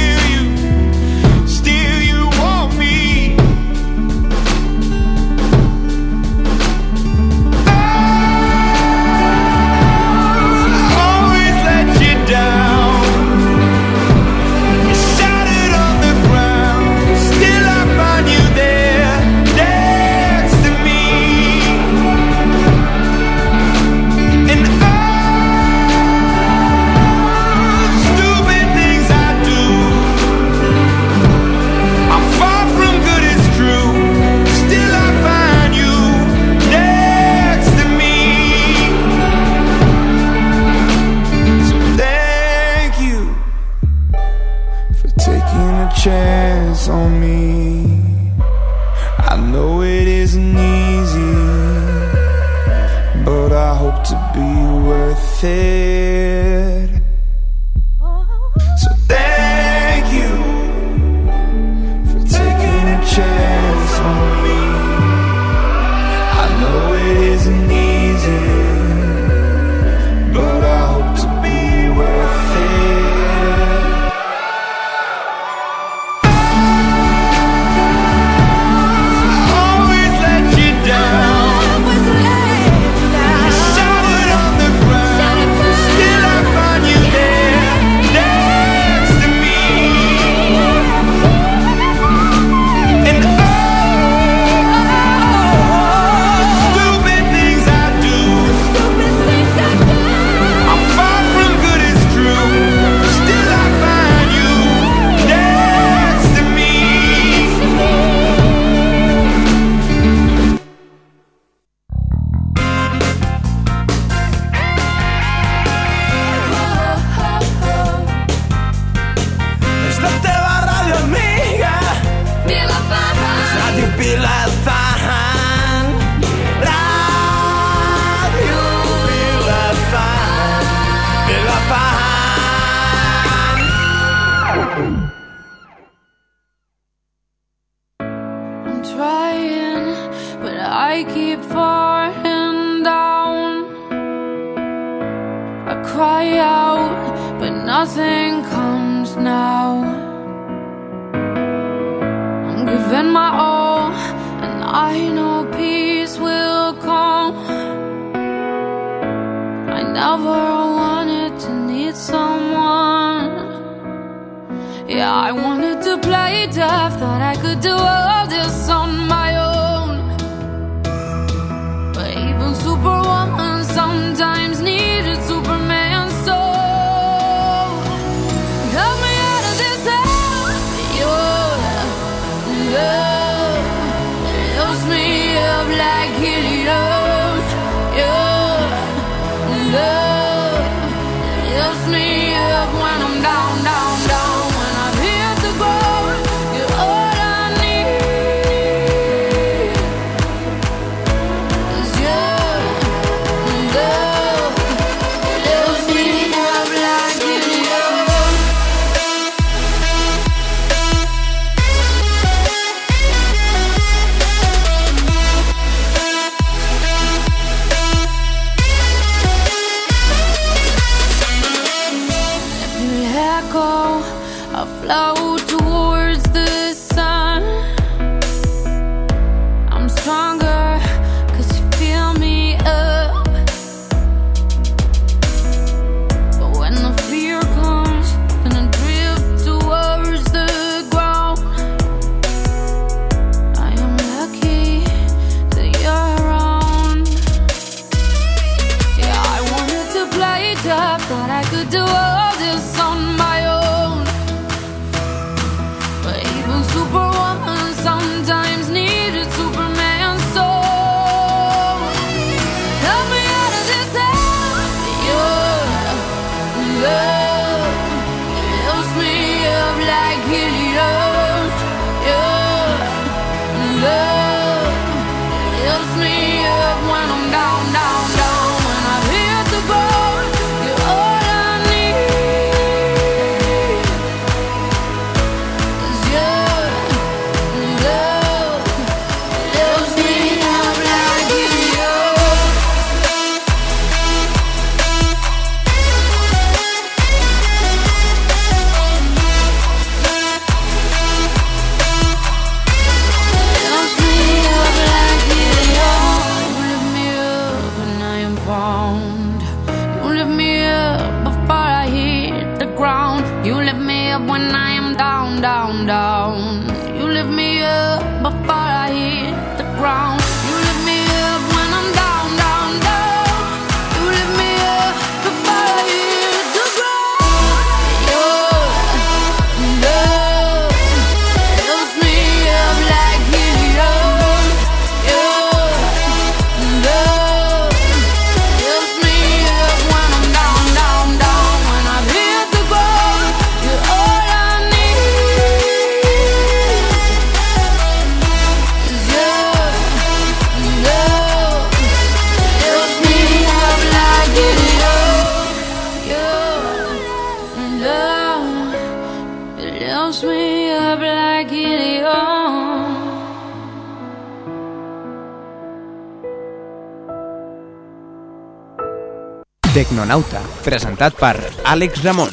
[SPEAKER 1] Tecnonauta, presentat per Àlex Ramon.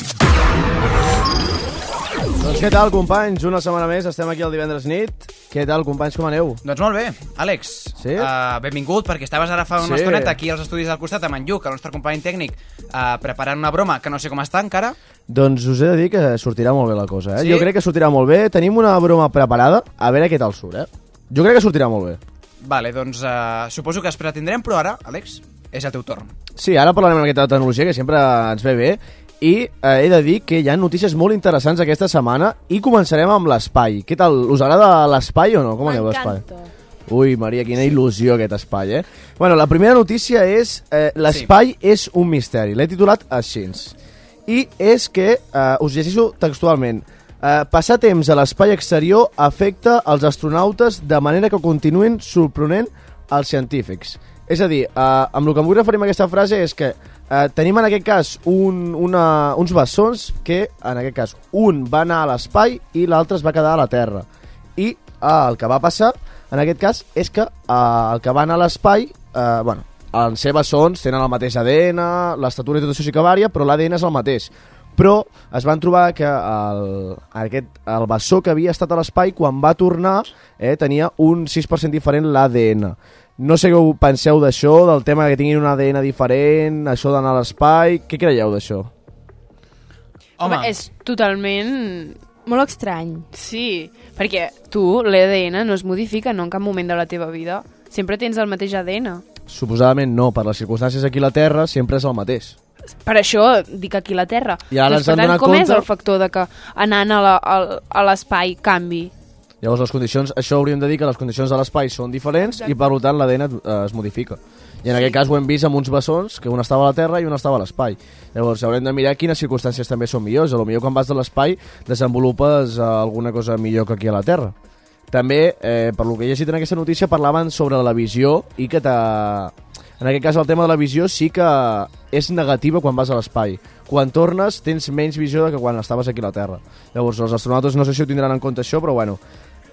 [SPEAKER 7] Doncs què tal, companys? Una setmana més, estem aquí el divendres nit. Què tal, companys, com aneu?
[SPEAKER 1] Doncs molt bé, Àlex.
[SPEAKER 7] Sí?
[SPEAKER 1] Uh, benvingut, perquè estaves ara fa una
[SPEAKER 7] Sí.
[SPEAKER 1] estoneta aquí als estudis del costat amb en Lluc, el nostre company tècnic, uh, preparant una broma que no sé com està encara.
[SPEAKER 7] Doncs us he de dir que sortirà molt bé la cosa, eh?
[SPEAKER 1] Sí?
[SPEAKER 7] Jo crec que sortirà molt bé. Tenim una broma preparada, a veure què tal surt, eh? Jo crec que sortirà molt bé.
[SPEAKER 1] Vale, doncs uh, suposo que es pretindrem, però ara, Àlex, és el teu torn.
[SPEAKER 7] Sí, ara parlarem una miqueta de tecnologia, que sempre ens ve bé, i eh, he de dir que hi ha notícies molt interessants aquesta setmana i començarem amb l'espai. Què tal? Us agrada l'espai o no? Com aneu l'espai? Ui, Maria, quina il·lusió aquest espai, eh? Bueno, la primera notícia és eh, l'espai sí. és un misteri. L'he titulat així. I és que, eh, us llegeixo textualment, eh, passar temps a l'espai exterior afecta els astronautes de manera que continuïn sorprenent als científics. És a dir, eh, amb el que em vull referir amb aquesta frase és que eh, tenim en aquest cas un, una, uns bessons que, en aquest cas, un va anar a l'espai i l'altre es va quedar a la Terra. I eh, el que va passar en aquest cas, és que eh, el que van a l'espai, eh, bueno, en ser bessons tenen el mateix ADN, l'estatura i tot això sí que varia, però l'ADN és el mateix. Però es van trobar que el, aquest, el bessó que havia estat a l'espai, quan va tornar, eh, tenia un 6% diferent l'ADN. No sé què ho penseu d'això, del tema que tinguin un ADN diferent, això d'anar a l'espai... Què creieu d'això?
[SPEAKER 2] Home, és totalment...
[SPEAKER 4] Molt estrany.
[SPEAKER 2] Sí, perquè tu, l'ADN no es modifica no en cap moment de la teva vida. Sempre tens el mateix ADN.
[SPEAKER 7] Suposadament no, per les circumstàncies aquí a la Terra sempre és el mateix.
[SPEAKER 2] Per això dic aquí a la Terra.
[SPEAKER 7] I ara
[SPEAKER 2] Doncs,
[SPEAKER 7] ens
[SPEAKER 2] per
[SPEAKER 7] han
[SPEAKER 2] tant,
[SPEAKER 7] donat
[SPEAKER 2] com és
[SPEAKER 7] compte-
[SPEAKER 2] el factor de que anant a l'espai canvi?
[SPEAKER 7] Llavors les condicions, això hauríem de dir que les condicions de l'espai són diferents i per tant l'ADN eh, es modifica. I en aquest cas ho hem vist amb uns bessons, que un estava a la Terra i un estava a l'espai. Llavors haurem de mirar quines circumstàncies també són millors. A lo millor quan vas de l'espai desenvolupes eh, alguna cosa millor que aquí a la Terra. També, eh, per lo que he llegit en aquesta notícia, parlaven sobre la visió i que t'ha- en aquest cas el tema de la visió sí que és negativa quan vas a l'espai. Quan tornes tens menys visió que quan estaves aquí a la Terra. Llavors els astronautes no sé si ho tindran en compte això, però bueno.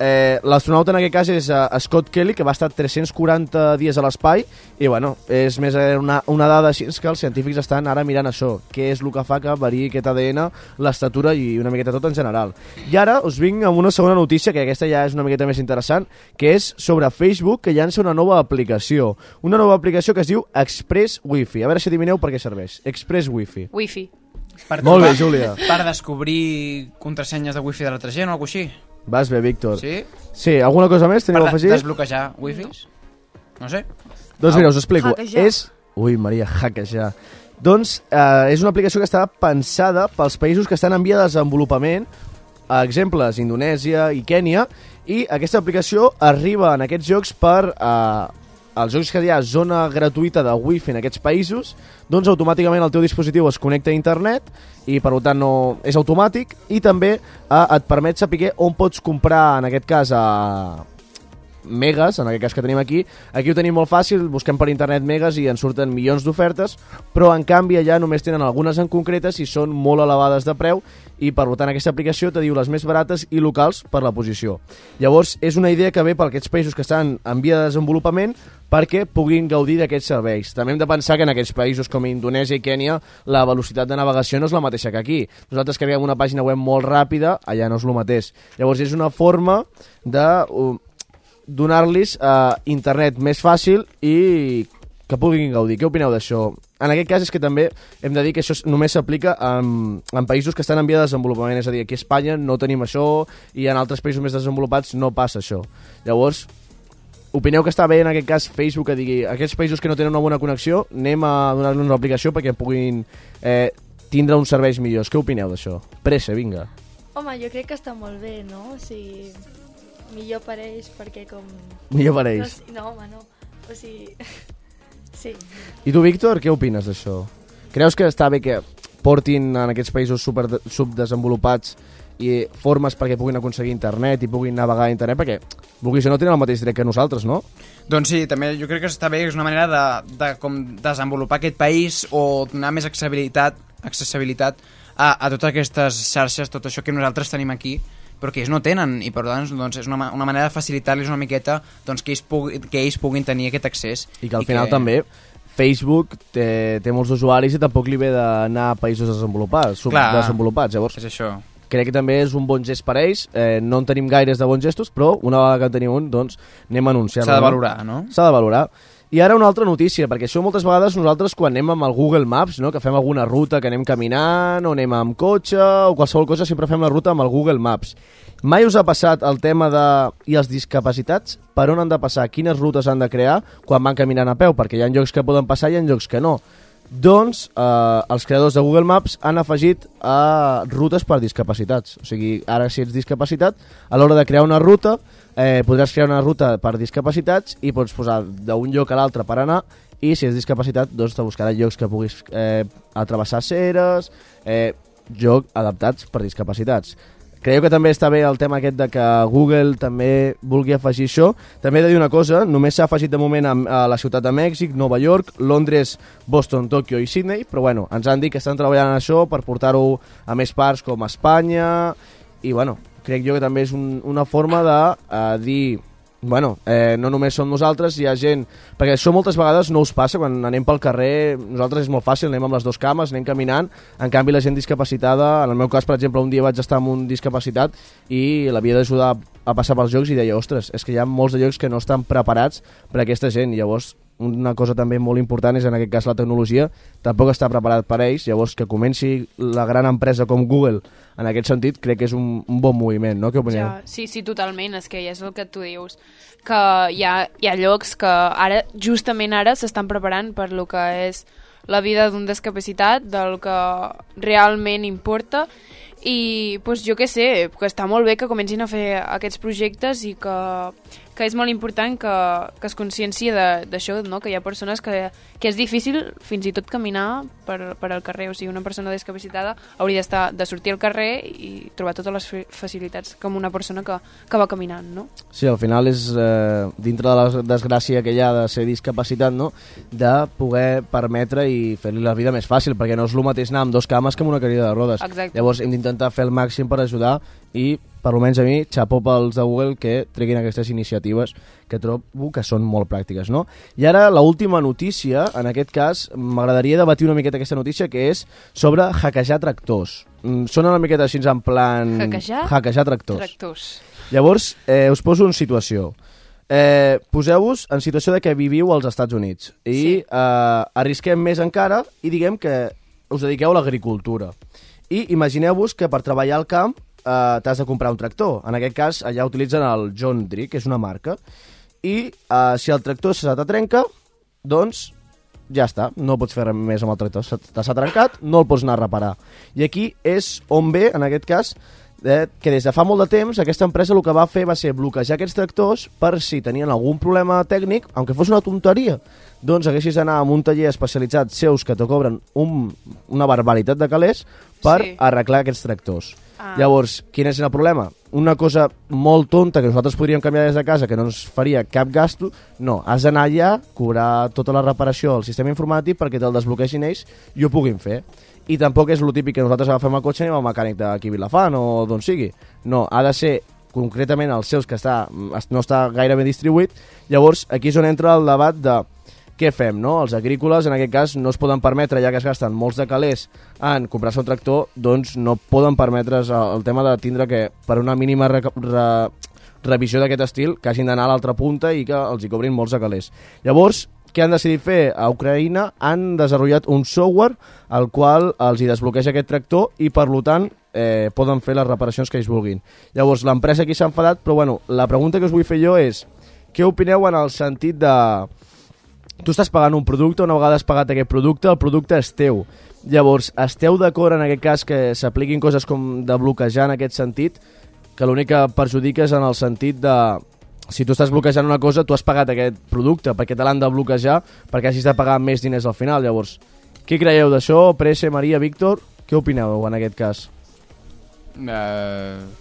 [SPEAKER 7] Eh, L'astronauta en aquest cas és uh, Scott Kelly, que va estar 340 dies a l'espai, i bueno, és més eh, una, una dada així que els científics estan ara mirant això, què és el que fa que variï aquest ADN, l'estatura i una miqueta tot en general. I ara us vinc amb una segona notícia, que aquesta ja és una miqueta més interessant, que és sobre Facebook, que llança una nova aplicació. Una nova aplicació que es diu Express Wi-Fi. A veure si adivineu per què serveix. Express Wi-Fi.
[SPEAKER 2] Wi-Fi.
[SPEAKER 1] Per
[SPEAKER 7] Molt bé,
[SPEAKER 1] trobar-
[SPEAKER 7] Júlia.
[SPEAKER 1] Per descobrir contrasenyes de wifi de l'altra gent o alguna així.
[SPEAKER 7] Vas bé, Víctor.
[SPEAKER 1] Sí?
[SPEAKER 7] Sí, alguna cosa més teniu
[SPEAKER 1] per
[SPEAKER 7] a afegir?
[SPEAKER 1] desbloquejar wifis? No sé.
[SPEAKER 7] Doncs mira, us explico.
[SPEAKER 1] Hackejar.
[SPEAKER 7] És... Ui, Maria, hackejar. Doncs eh, és una aplicació que està pensada pels països que estan en via de desenvolupament, exemples, Indonèsia i Kènia, i aquesta aplicació arriba en aquests jocs per... Eh, els jocs que hi ha zona gratuïta de wifi en aquests països, doncs automàticament el teu dispositiu es connecta a internet i per tant no és automàtic i també eh, et permet saber on pots comprar, en aquest cas, a, megas, en aquest cas que tenim aquí. Aquí ho tenim molt fàcil, busquem per internet megas i ens surten milions d'ofertes, però en canvi allà només tenen algunes en concretes i són molt elevades de preu i per tant aquesta aplicació te diu les més barates i locals per la posició. Llavors és una idea que ve per aquests països que estan en via de desenvolupament perquè puguin gaudir d'aquests serveis. També hem de pensar que en aquests països com Indonèsia i Kènia la velocitat de navegació no és la mateixa que aquí. Nosaltres carreguem una pàgina web molt ràpida, allà no és el mateix. Llavors és una forma de donar-los uh, internet més fàcil i que puguin gaudir. Què opineu d'això? En aquest cas és que també hem de dir que això només s'aplica en, en països que estan en via de desenvolupament, és a dir, aquí a Espanya no tenim això i en altres països més desenvolupats no passa això. Llavors, opineu que està bé en aquest cas Facebook que digui aquests països que no tenen una bona connexió anem a donar-los una aplicació perquè puguin eh, tindre uns serveis millors. Què opineu d'això? Pressa, vinga.
[SPEAKER 5] Home, jo crec que està molt bé, no? O sigui, millor per ells perquè com...
[SPEAKER 7] Millor per ells.
[SPEAKER 5] No, no home, no. O sigui... sí.
[SPEAKER 7] I tu, Víctor, què opines d'això? Creus que està bé que portin en aquests països super subdesenvolupats i formes perquè puguin aconseguir internet i puguin navegar a internet perquè vulguis o no tenen el mateix dret que nosaltres, no?
[SPEAKER 1] Doncs sí, també jo crec que està bé, és una manera de, de com desenvolupar aquest país o donar més accessibilitat, accessibilitat a, a totes aquestes xarxes, tot això que nosaltres tenim aquí, però que ells no tenen, i per tant doncs, és una, una manera de facilitar-los una miqueta doncs, que, ells pugui, que ells puguin tenir aquest accés.
[SPEAKER 7] I que al final també Facebook té, té molts usuaris i tampoc li ve d'anar a països desenvolupats,
[SPEAKER 1] Clar,
[SPEAKER 7] subdesenvolupats. Llavors,
[SPEAKER 1] és això.
[SPEAKER 7] Crec que també és un bon gest per a ells. Eh, no en tenim gaires de bons gestos, però una vegada que en tenim un, doncs anem a anunciar-lo.
[SPEAKER 1] S'ha de valorar, no?
[SPEAKER 7] S'ha de valorar. I ara una altra notícia, perquè això moltes vegades nosaltres quan anem amb el Google Maps, no, que fem alguna ruta que anem caminant, o anem amb cotxe, o qualsevol cosa, sempre fem la ruta amb el Google Maps. Mai us ha passat el tema de... i els discapacitats? Per on han de passar? Quines rutes han de crear quan van caminant a peu? Perquè hi ha llocs que poden passar i hi ha llocs que no. Doncs eh, els creadors de Google Maps han afegit eh, rutes per discapacitats. O sigui, ara si ets discapacitat, a l'hora de crear una ruta, eh, podràs crear una ruta per discapacitats i pots posar d'un lloc a l'altre per anar i si ets discapacitat, doncs te buscarà llocs que puguis eh, atravessar ceres, eh, joc adaptats per discapacitats. Creieu que també està bé el tema aquest de que Google també vulgui afegir això? També he de dir una cosa, només s'ha afegit de moment a, la ciutat de Mèxic, Nova York, Londres, Boston, Tòquio i Sydney, però bueno, ens han dit que estan treballant en això per portar-ho a més parts com Espanya i bueno, crec jo que també és un, una forma de eh, dir bueno, eh, no només som nosaltres, hi ha gent... Perquè això moltes vegades no us passa, quan anem pel carrer, nosaltres és molt fàcil, anem amb les dues cames, anem caminant, en canvi la gent discapacitada, en el meu cas, per exemple, un dia vaig estar amb un discapacitat i l'havia d'ajudar a passar pels jocs i deia, ostres, és que hi ha molts de llocs que no estan preparats per a aquesta gent, llavors una cosa també molt important és en aquest cas la tecnologia tampoc està preparat per a ells, llavors que comenci la gran empresa com Google en aquest sentit crec que és un, un bon moviment, no? Què opineu?
[SPEAKER 2] Ja, sí, sí, totalment, és que ja és el que tu dius, que hi ha, hi ha llocs que ara, justament ara, s'estan preparant per lo que és la vida d'un discapacitat, del que realment importa, i pues, jo què sé, que està molt bé que comencin a fer aquests projectes i que, que és molt important que, que es conscienci de- d'això, no? que hi ha persones que, que és difícil fins i tot caminar per, per al carrer, o sigui, una persona discapacitada hauria d'estar de sortir al carrer i trobar totes les fa- facilitats com una persona que, que va caminant, no?
[SPEAKER 7] Sí, al final és eh, dintre de la desgràcia que hi ha de ser discapacitat, no? de poder permetre i fer-li la vida més fàcil, perquè no és el mateix anar amb dos cames que amb una cadira de rodes.
[SPEAKER 2] Exacte.
[SPEAKER 7] Llavors hem d'intentar fer el màxim per ajudar i, per almenys a mi, xapó pels de Google que treguin aquestes iniciatives que trobo que són molt pràctiques. No? I ara, la última notícia, en aquest cas, m'agradaria debatir una miqueta aquesta notícia, que és sobre hackejar tractors. Mm, Sona una miqueta així en plan...
[SPEAKER 2] Hackejar?
[SPEAKER 7] Hackejar tractors.
[SPEAKER 2] Tractors.
[SPEAKER 7] Llavors, eh, us poso en situació. Eh, Poseu-vos en situació de que viviu als Estats Units i sí. eh, arrisquem més encara i diguem que us dediqueu a l'agricultura. I imagineu-vos que per treballar al camp eh, t'has de comprar un tractor. En aquest cas, allà utilitzen el John Deere, que és una marca. I eh, si el tractor se t'atrenca, doncs ja està, no pots fer res més amb el tractor. S'ha trencat, no el pots anar a reparar. I aquí és on ve, en aquest cas, eh, que des de fa molt de temps aquesta empresa el que va fer va ser bloquejar aquests tractors per si tenien algun problema tècnic, aunque fos una tonteria, doncs haguessis d'anar a un taller especialitzat seus que te cobren un, una barbaritat de calés per
[SPEAKER 2] Sí.
[SPEAKER 7] arreglar aquests tractors.
[SPEAKER 2] Ah.
[SPEAKER 7] Llavors, quin és el problema? Una cosa molt tonta que nosaltres podríem canviar des de casa, que no ens faria cap gasto, no, has d'anar allà, cobrar tota la reparació al sistema informàtic perquè te'l desbloquegin ells i ho puguin fer. I tampoc és el típic que nosaltres agafem el cotxe i anem al mecànic d'aquí Vilafant o d'on sigui. No, ha de ser concretament els seus que està, no està gaire ben distribuït. Llavors, aquí és on entra el debat de què fem, no? Els agrícoles, en aquest cas, no es poden permetre, ja que es gasten molts de calés en comprar-se un tractor, doncs no poden permetre's el, el tema de tindre que, per una mínima re, re, revisió d'aquest estil, que hagin d'anar a l'altra punta i que els hi cobrin molts de calés. Llavors, què han decidit fer? A Ucraïna han desenvolupat un software al qual els hi desbloqueja aquest tractor i, per tant, eh, poden fer les reparacions que ells vulguin. Llavors, l'empresa aquí s'ha enfadat, però bueno, la pregunta que us vull fer jo és què opineu en el sentit de tu estàs pagant un producte, una vegada has pagat aquest producte, el producte és teu. Llavors, esteu d'acord en aquest cas que s'apliquin coses com de bloquejar en aquest sentit, que l'únic que és en el sentit de si tu estàs bloquejant una cosa, tu has pagat aquest producte, perquè te l'han de bloquejar, perquè hagis de pagar més diners al final. Llavors, què creieu d'això? Presse, Maria, Víctor, què opineu en aquest cas?
[SPEAKER 1] Uh...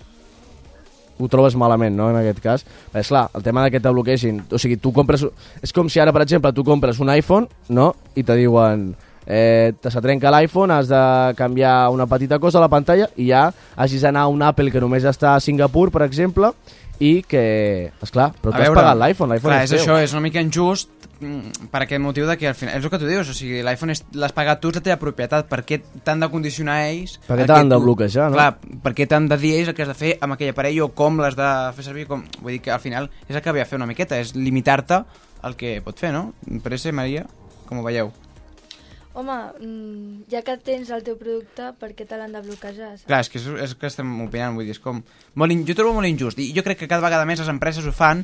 [SPEAKER 7] ho trobes malament, no?, en aquest cas. És clar, el tema de que te bloquegin... O sigui, tu compres... És com si ara, per exemple, tu compres un iPhone, no?, i te diuen... Eh, te se trenca l'iPhone, has de canviar una petita cosa a la pantalla i ja hagis d'anar a un Apple que només està a Singapur, per exemple, i que... És clar, però
[SPEAKER 1] A
[SPEAKER 7] tu has
[SPEAKER 1] veure,
[SPEAKER 7] pagat l'iPhone, l'iPhone és,
[SPEAKER 1] és
[SPEAKER 7] teu.
[SPEAKER 1] això, és una mica injust per aquest motiu de que al final, és el que tu dius, o sigui, l'iPhone és- l'has pagat tu, és la teva propietat, per què t'han de condicionar ells?
[SPEAKER 7] Per què t'han de bloquejar, no?
[SPEAKER 1] Clar, per què t'han de dir ells el que has de fer amb aquell aparell o com l'has de fer servir, com... vull dir que al final és el que havia de fer una miqueta, és limitar-te el que pot fer, no? Per això, Maria, com ho veieu?
[SPEAKER 5] Home, mm, ja que tens el teu producte, per què te l'han de bloquejar? saps?
[SPEAKER 1] Clar, és que és, és que estem opinant, vull dir, és com... Molt in... Jo trobo molt injust, i jo crec que cada vegada més les empreses ho fan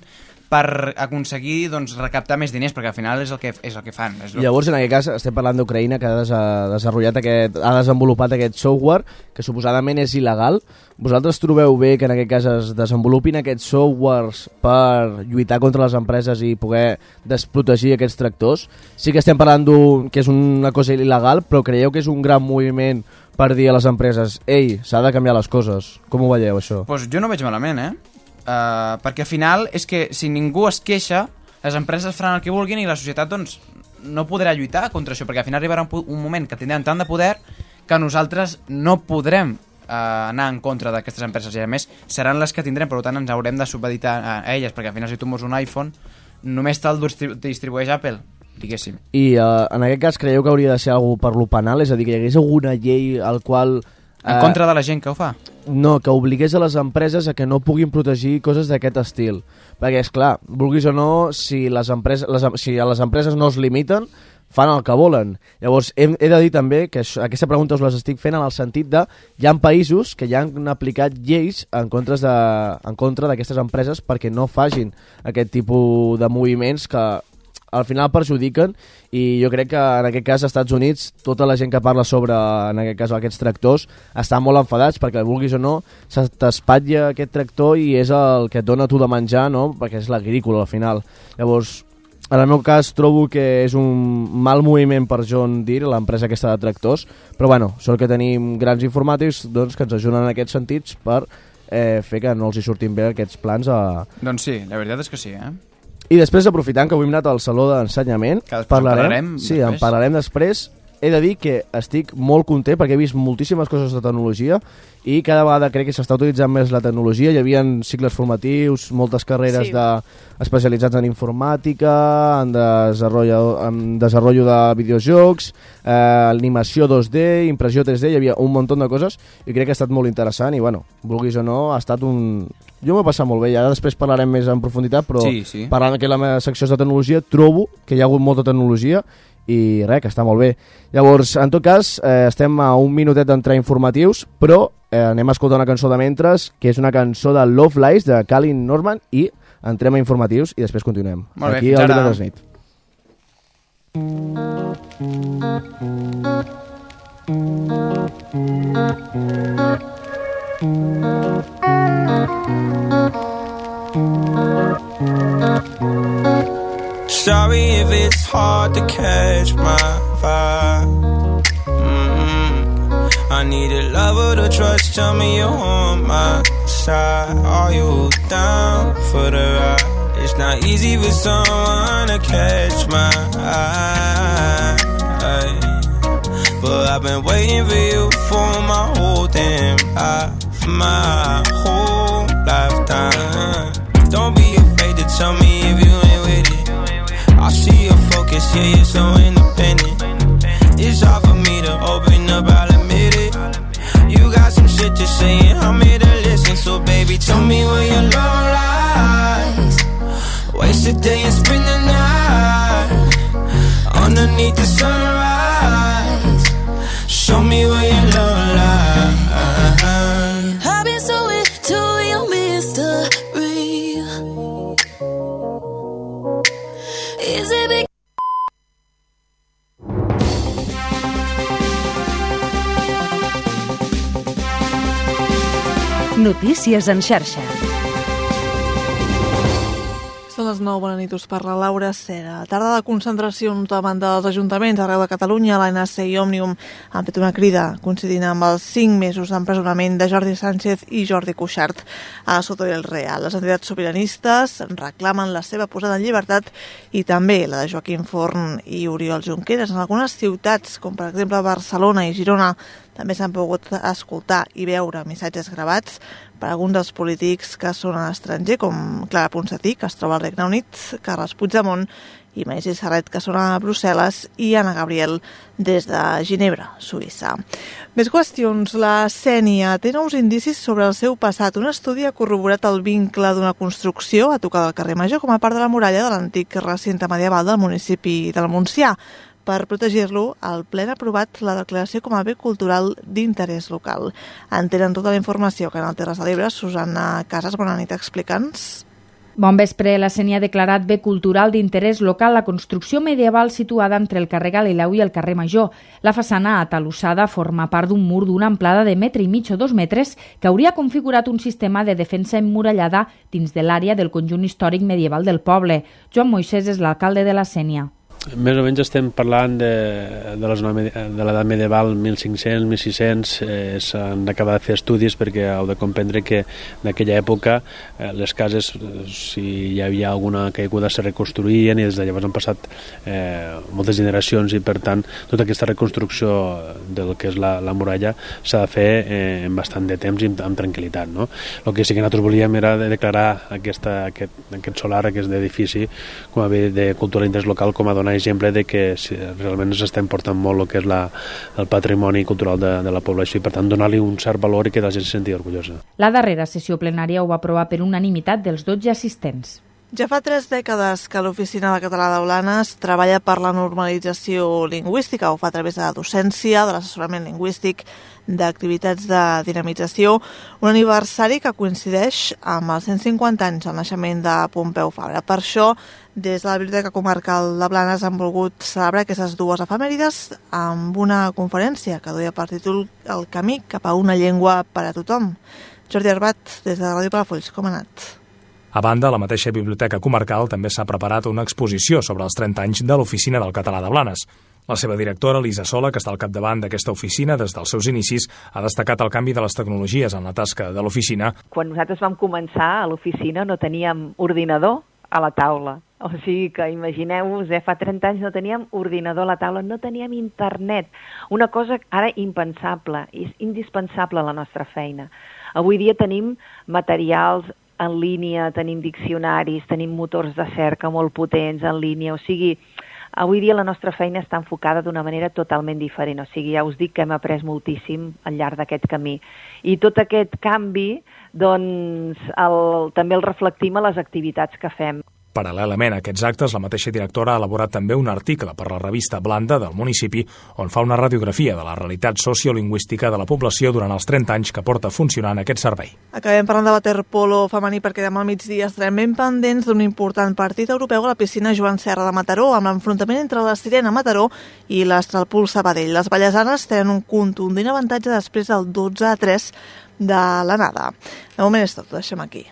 [SPEAKER 1] per aconseguir doncs, recaptar més diners, perquè al final és el que, és el que fan. És el...
[SPEAKER 7] Llavors, en aquest cas, estem parlant d'Ucraïna, que ha, des desenvolupat aquest, ha desenvolupat aquest software, que suposadament és il·legal. Vosaltres trobeu bé que en aquest cas es desenvolupin aquests softwares per lluitar contra les empreses i poder desprotegir aquests tractors? Sí que estem parlant que és una cosa il·legal, però creieu que és un gran moviment per dir a les empreses ei, s'ha de canviar les coses. Com ho veieu, això?
[SPEAKER 1] Pues jo no veig malament, eh? Uh, perquè al final és que si ningú es queixa, les empreses faran el que vulguin i la societat doncs, no podrà lluitar contra això, perquè al final arribarà un, un moment que tindran tant de poder que nosaltres no podrem eh, anar en contra d'aquestes empreses i a més seran les que tindrem, per tant ens haurem de subeditar a elles perquè al final si tu mos un iPhone només te'l distri- distribueix Apple diguéssim.
[SPEAKER 7] I uh, en aquest cas creieu que hauria de ser algú per lo penal? És a dir, que hi hagués alguna llei al qual...
[SPEAKER 1] En contra de la gent que ho fa?
[SPEAKER 7] No, que obligués a les empreses a que no puguin protegir coses d'aquest estil. Perquè, és clar, vulguis o no, si, les empreses, les, si a les empreses no es limiten, fan el que volen. Llavors, he, he de dir també que això, aquesta pregunta us les estic fent en el sentit de hi ha països que ja han aplicat lleis en, contra de, en contra d'aquestes empreses perquè no facin aquest tipus de moviments que al final perjudiquen i jo crec que en aquest cas als Estats Units tota la gent que parla sobre en aquest cas aquests tractors estan molt enfadats perquè vulguis o no t'espatlla aquest tractor i és el que et dona tu de menjar no? perquè és l'agrícola al final llavors en el meu cas trobo que és un mal moviment per John Deere, l'empresa aquesta de tractors, però bueno, sort que tenim grans informàtics doncs, que ens ajuden en aquests sentits per eh, fer que no els hi surtin bé aquests plans a,
[SPEAKER 1] Doncs sí, la veritat és que sí, eh?
[SPEAKER 7] I després, aprofitant que avui hem anat al Saló d'Ensenyament,
[SPEAKER 1] en parlarem
[SPEAKER 7] sí,
[SPEAKER 1] després.
[SPEAKER 7] en parlarem després. He de dir que estic molt content perquè he vist moltíssimes coses de tecnologia i cada vegada crec que s'està utilitzant més la tecnologia. Hi havia cicles formatius, moltes carreres
[SPEAKER 2] Sí.
[SPEAKER 7] de, especialitzats en informàtica, en desenvolupament, en desenvolupament de videojocs, eh, animació 2D, impressió 3D, hi havia un munt de coses i crec que ha estat molt interessant i, bueno, vulguis o no, ha estat un... Jo m'ho he passat molt bé i ara després parlarem més en profunditat, però
[SPEAKER 1] Sí, sí.
[SPEAKER 7] parlant a la meva secció de tecnologia, trobo que hi ha hagut molta tecnologia i res, que està molt bé. Llavors, en tot cas, eh, estem a un minutet d'entrar informatius, però eh, anem a escoltar una cançó de Mentres, que és una cançó de Love Lies, de Calin Norman, i entrem a informatius i després continuem.
[SPEAKER 1] Molt bé,
[SPEAKER 7] Aquí
[SPEAKER 1] fins
[SPEAKER 7] al. Divendres nit.
[SPEAKER 12] Sorry if it's hard to catch my vibe. mm I need a lover to trust. Tell me you're on my side. Are you down for the ride? It's not easy for someone to catch my eye. But I've been waiting for you for my whole damn life, my whole lifetime. Don't be afraid to tell me focus, yeah, you're so independent. It's hard for me to open up, I'll admit it. You got some shit to say, and I'm here to listen. So, baby, tell me where your love lies. Waste a day and spend the night underneath the sunrise. Show me where your love
[SPEAKER 13] Notícies en xarxa.
[SPEAKER 14] Són les 9, bona nit, us parla Laura Cera. Tarda de concentracions davant dels ajuntaments arreu de Catalunya, l'ANC i Òmnium han fet una crida coincidint amb els 5 mesos d'empresonament de Jordi Sánchez i Jordi Cuixart a Soto del Real. Les entitats sobiranistes reclamen la seva posada en llibertat i també la de Joaquim Forn i Oriol Junqueras. En algunes ciutats, com per exemple Barcelona i Girona, també s'han pogut escoltar i veure missatges gravats per alguns dels polítics que són a l'estranger, com Clara Ponsatí, que es troba al Regne Unit, Carles Puigdemont i Maïs Serret, que són a Brussel·les, i Anna Gabriel des de Ginebra, Suïssa. Més qüestions. La Sènia té nous indicis sobre el seu passat. Un estudi ha corroborat el vincle d'una construcció a tocar del carrer Major com a part de la muralla de l'antic recinte medieval del municipi del Montsià. Per protegir-lo, el ple ha aprovat la declaració com a bé cultural d'interès local. En tenen tota la informació que en el Terres de l'Ebre. Susana Casas, bona nit, explica'ns.
[SPEAKER 15] Bon vespre, la CENI ha declarat bé cultural d'interès local la construcció medieval situada entre el carrer Galileu i el carrer Major. La façana atalussada forma part d'un mur d'una amplada de metre i mig o dos metres que hauria configurat un sistema de defensa emmurallada dins de l'àrea del conjunt històric medieval del poble. Joan Moisès és l'alcalde de la Sènia.
[SPEAKER 16] Més o menys estem parlant de, de la zona de l'edat medieval 1500, 1600 eh, s'han d'acabar de fer estudis perquè heu de comprendre que en aquella època eh, les cases eh, si hi havia alguna caiguda se reconstruïen i des de llavors han passat eh, moltes generacions i per tant tota aquesta reconstrucció del que és la, la muralla s'ha de fer eh, en bastant de temps i amb, amb tranquil·litat no? el que sí que nosaltres volíem era de declarar aquesta, aquest, aquest solar, aquest edifici com a bé de cultura d'interès local com a donar exemple de que realment ens estem portant molt el que és la, el patrimoni cultural de, de la població i per tant donar-li un cert valor i que la gent se senti orgullosa.
[SPEAKER 15] La darrera sessió plenària ho va aprovar per unanimitat dels 12 assistents.
[SPEAKER 14] Ja fa tres dècades que l'Oficina de Català de Blanes treballa per la normalització lingüística, ho fa a través de la docència, de l'assessorament lingüístic, d'activitats de dinamització, un aniversari que coincideix amb els 150 anys del naixement de Pompeu Fabra. Per això, des de la Biblioteca Comarcal de Blanes han volgut celebrar aquestes dues efemèrides amb una conferència que duia per títol El camí cap a una llengua per a tothom. Jordi Arbat, des de Ràdio Palafolls, com ha anat?
[SPEAKER 17] A banda, la mateixa Biblioteca Comarcal també s'ha preparat una exposició sobre els 30 anys de l'Oficina del Català de Blanes. La seva directora, Lisa Sola, que està al capdavant d'aquesta oficina des dels seus inicis, ha destacat el canvi de les tecnologies en la tasca de l'oficina.
[SPEAKER 18] Quan nosaltres vam començar a l'oficina no teníem ordinador a la taula. O sigui que imagineu-vos, eh, fa 30 anys no teníem ordinador a la taula, no teníem internet. Una cosa ara impensable, és indispensable a la nostra feina. Avui dia tenim materials en línia, tenim diccionaris, tenim motors de cerca molt potents en línia, o sigui, avui dia la nostra feina està enfocada d'una manera totalment diferent, o sigui, ja us dic que hem après moltíssim al llarg d'aquest camí. I tot aquest canvi, doncs, el, també el reflectim a les activitats que fem.
[SPEAKER 17] Paral·lelament a aquests actes, la mateixa directora ha elaborat també un article per la revista Blanda del municipi on fa una radiografia de la realitat sociolingüística de la població durant els 30 anys que porta funcionant aquest servei.
[SPEAKER 14] Acabem parlant de waterpolo femení perquè demà al migdia estarem ben pendents d'un important partit europeu a la piscina Joan Serra de Mataró amb l'enfrontament entre la Sirena Mataró i l'Astralpool Sabadell. Les ballesanes tenen un contundent avantatge després del 12 a 3 de l'anada. De moment és tot, deixem aquí.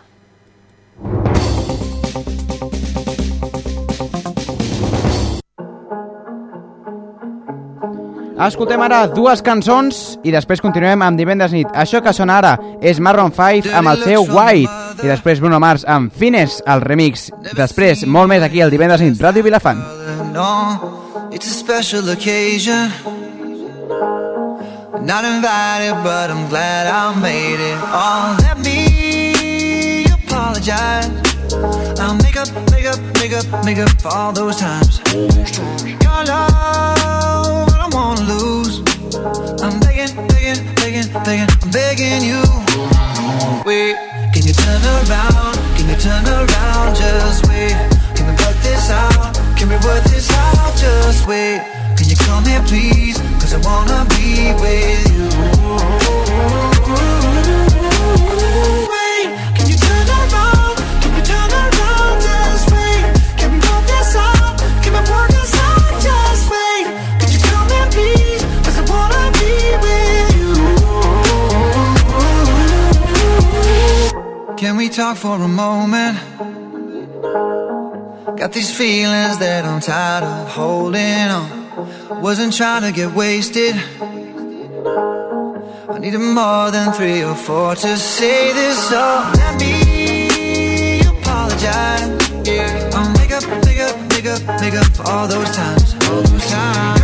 [SPEAKER 1] Escoltem ara dues cançons i després continuem amb divendres nit. Això que sona ara és Marron 5 amb el seu White i després Bruno Mars amb Fines, el remix. Després, molt més aquí el divendres nit, Ràdio Vilafant.
[SPEAKER 19] No, it's a special occasion. Not invited, but I'm glad I made it. Oh, let me apologize. I'll make up, make up, make up, make up all those times. Your love, Wanna lose. I'm begging, begging, begging, begging, I'm begging you. Wait, can you turn around? Can you turn around? Just wait. Can we work this out? Can we work this out? Just wait. Can you come here, please? Cause I wanna be with you. Can we talk for a moment? Got these feelings that I'm tired of holding on. Wasn't trying to get wasted. I needed more than three or four to say this. So let me apologize. I'll make up, make up, make up, make up for all those times. All those times.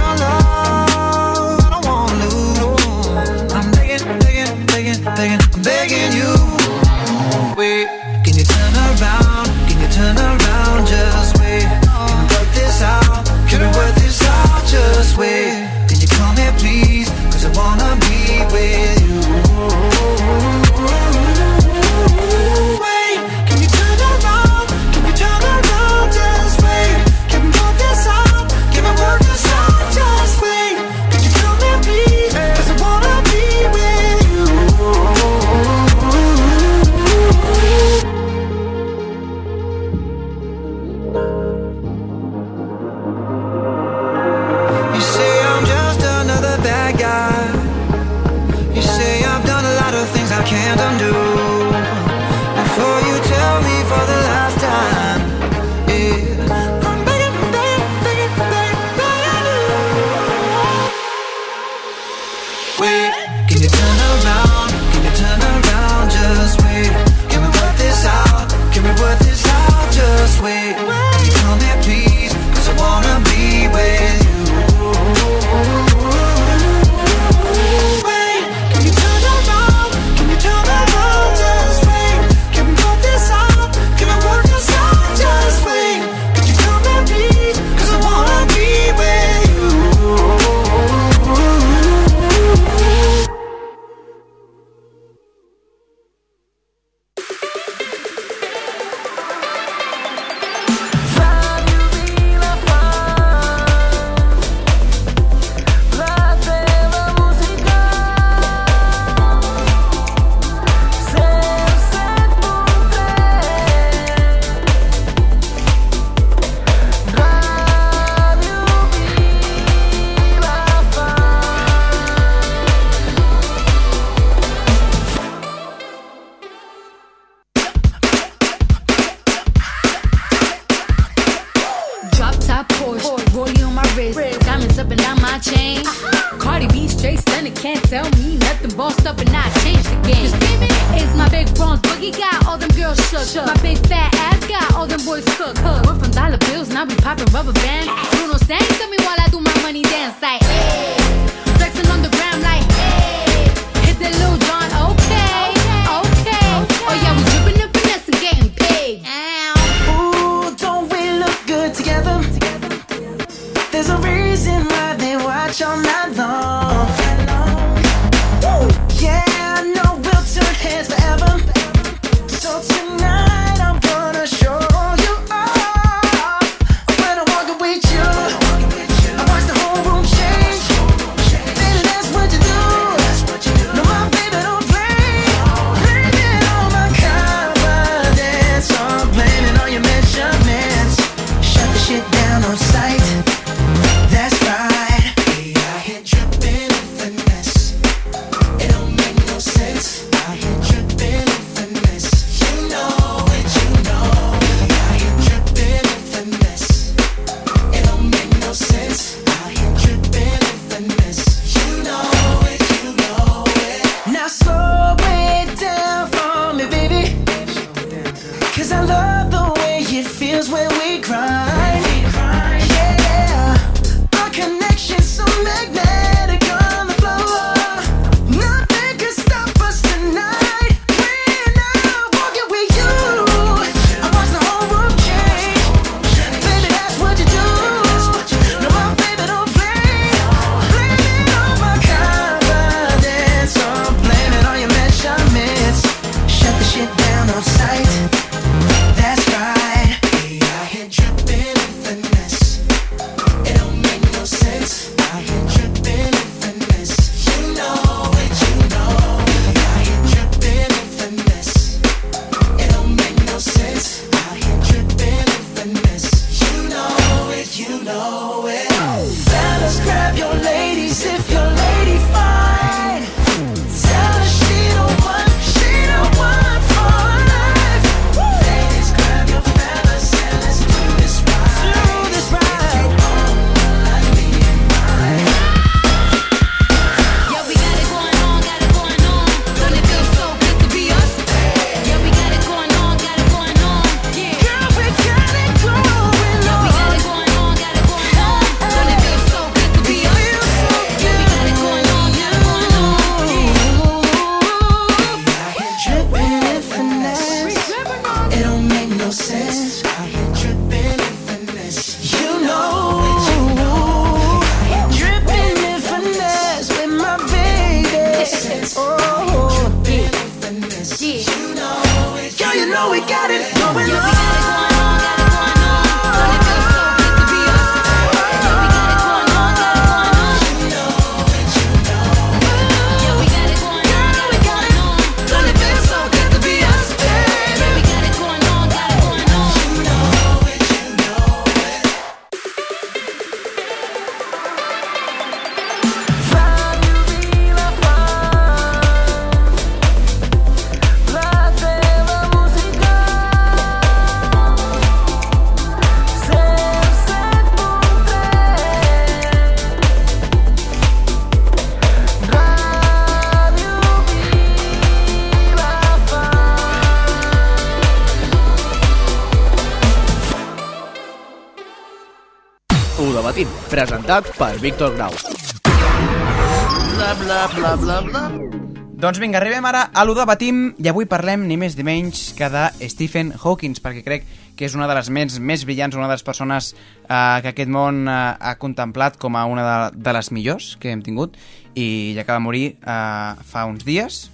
[SPEAKER 7] presentat per Víctor Grau.
[SPEAKER 1] Bla, bla, bla, bla, bla. Doncs vinga, arribem ara a l'Ho debatim i avui parlem ni més ni menys que de Stephen Hawking, perquè crec que és una de les ments més brillants, una de les persones eh, que aquest món eh, ha contemplat com a una de, de les millors que hem tingut i ja que va morir eh, fa uns dies,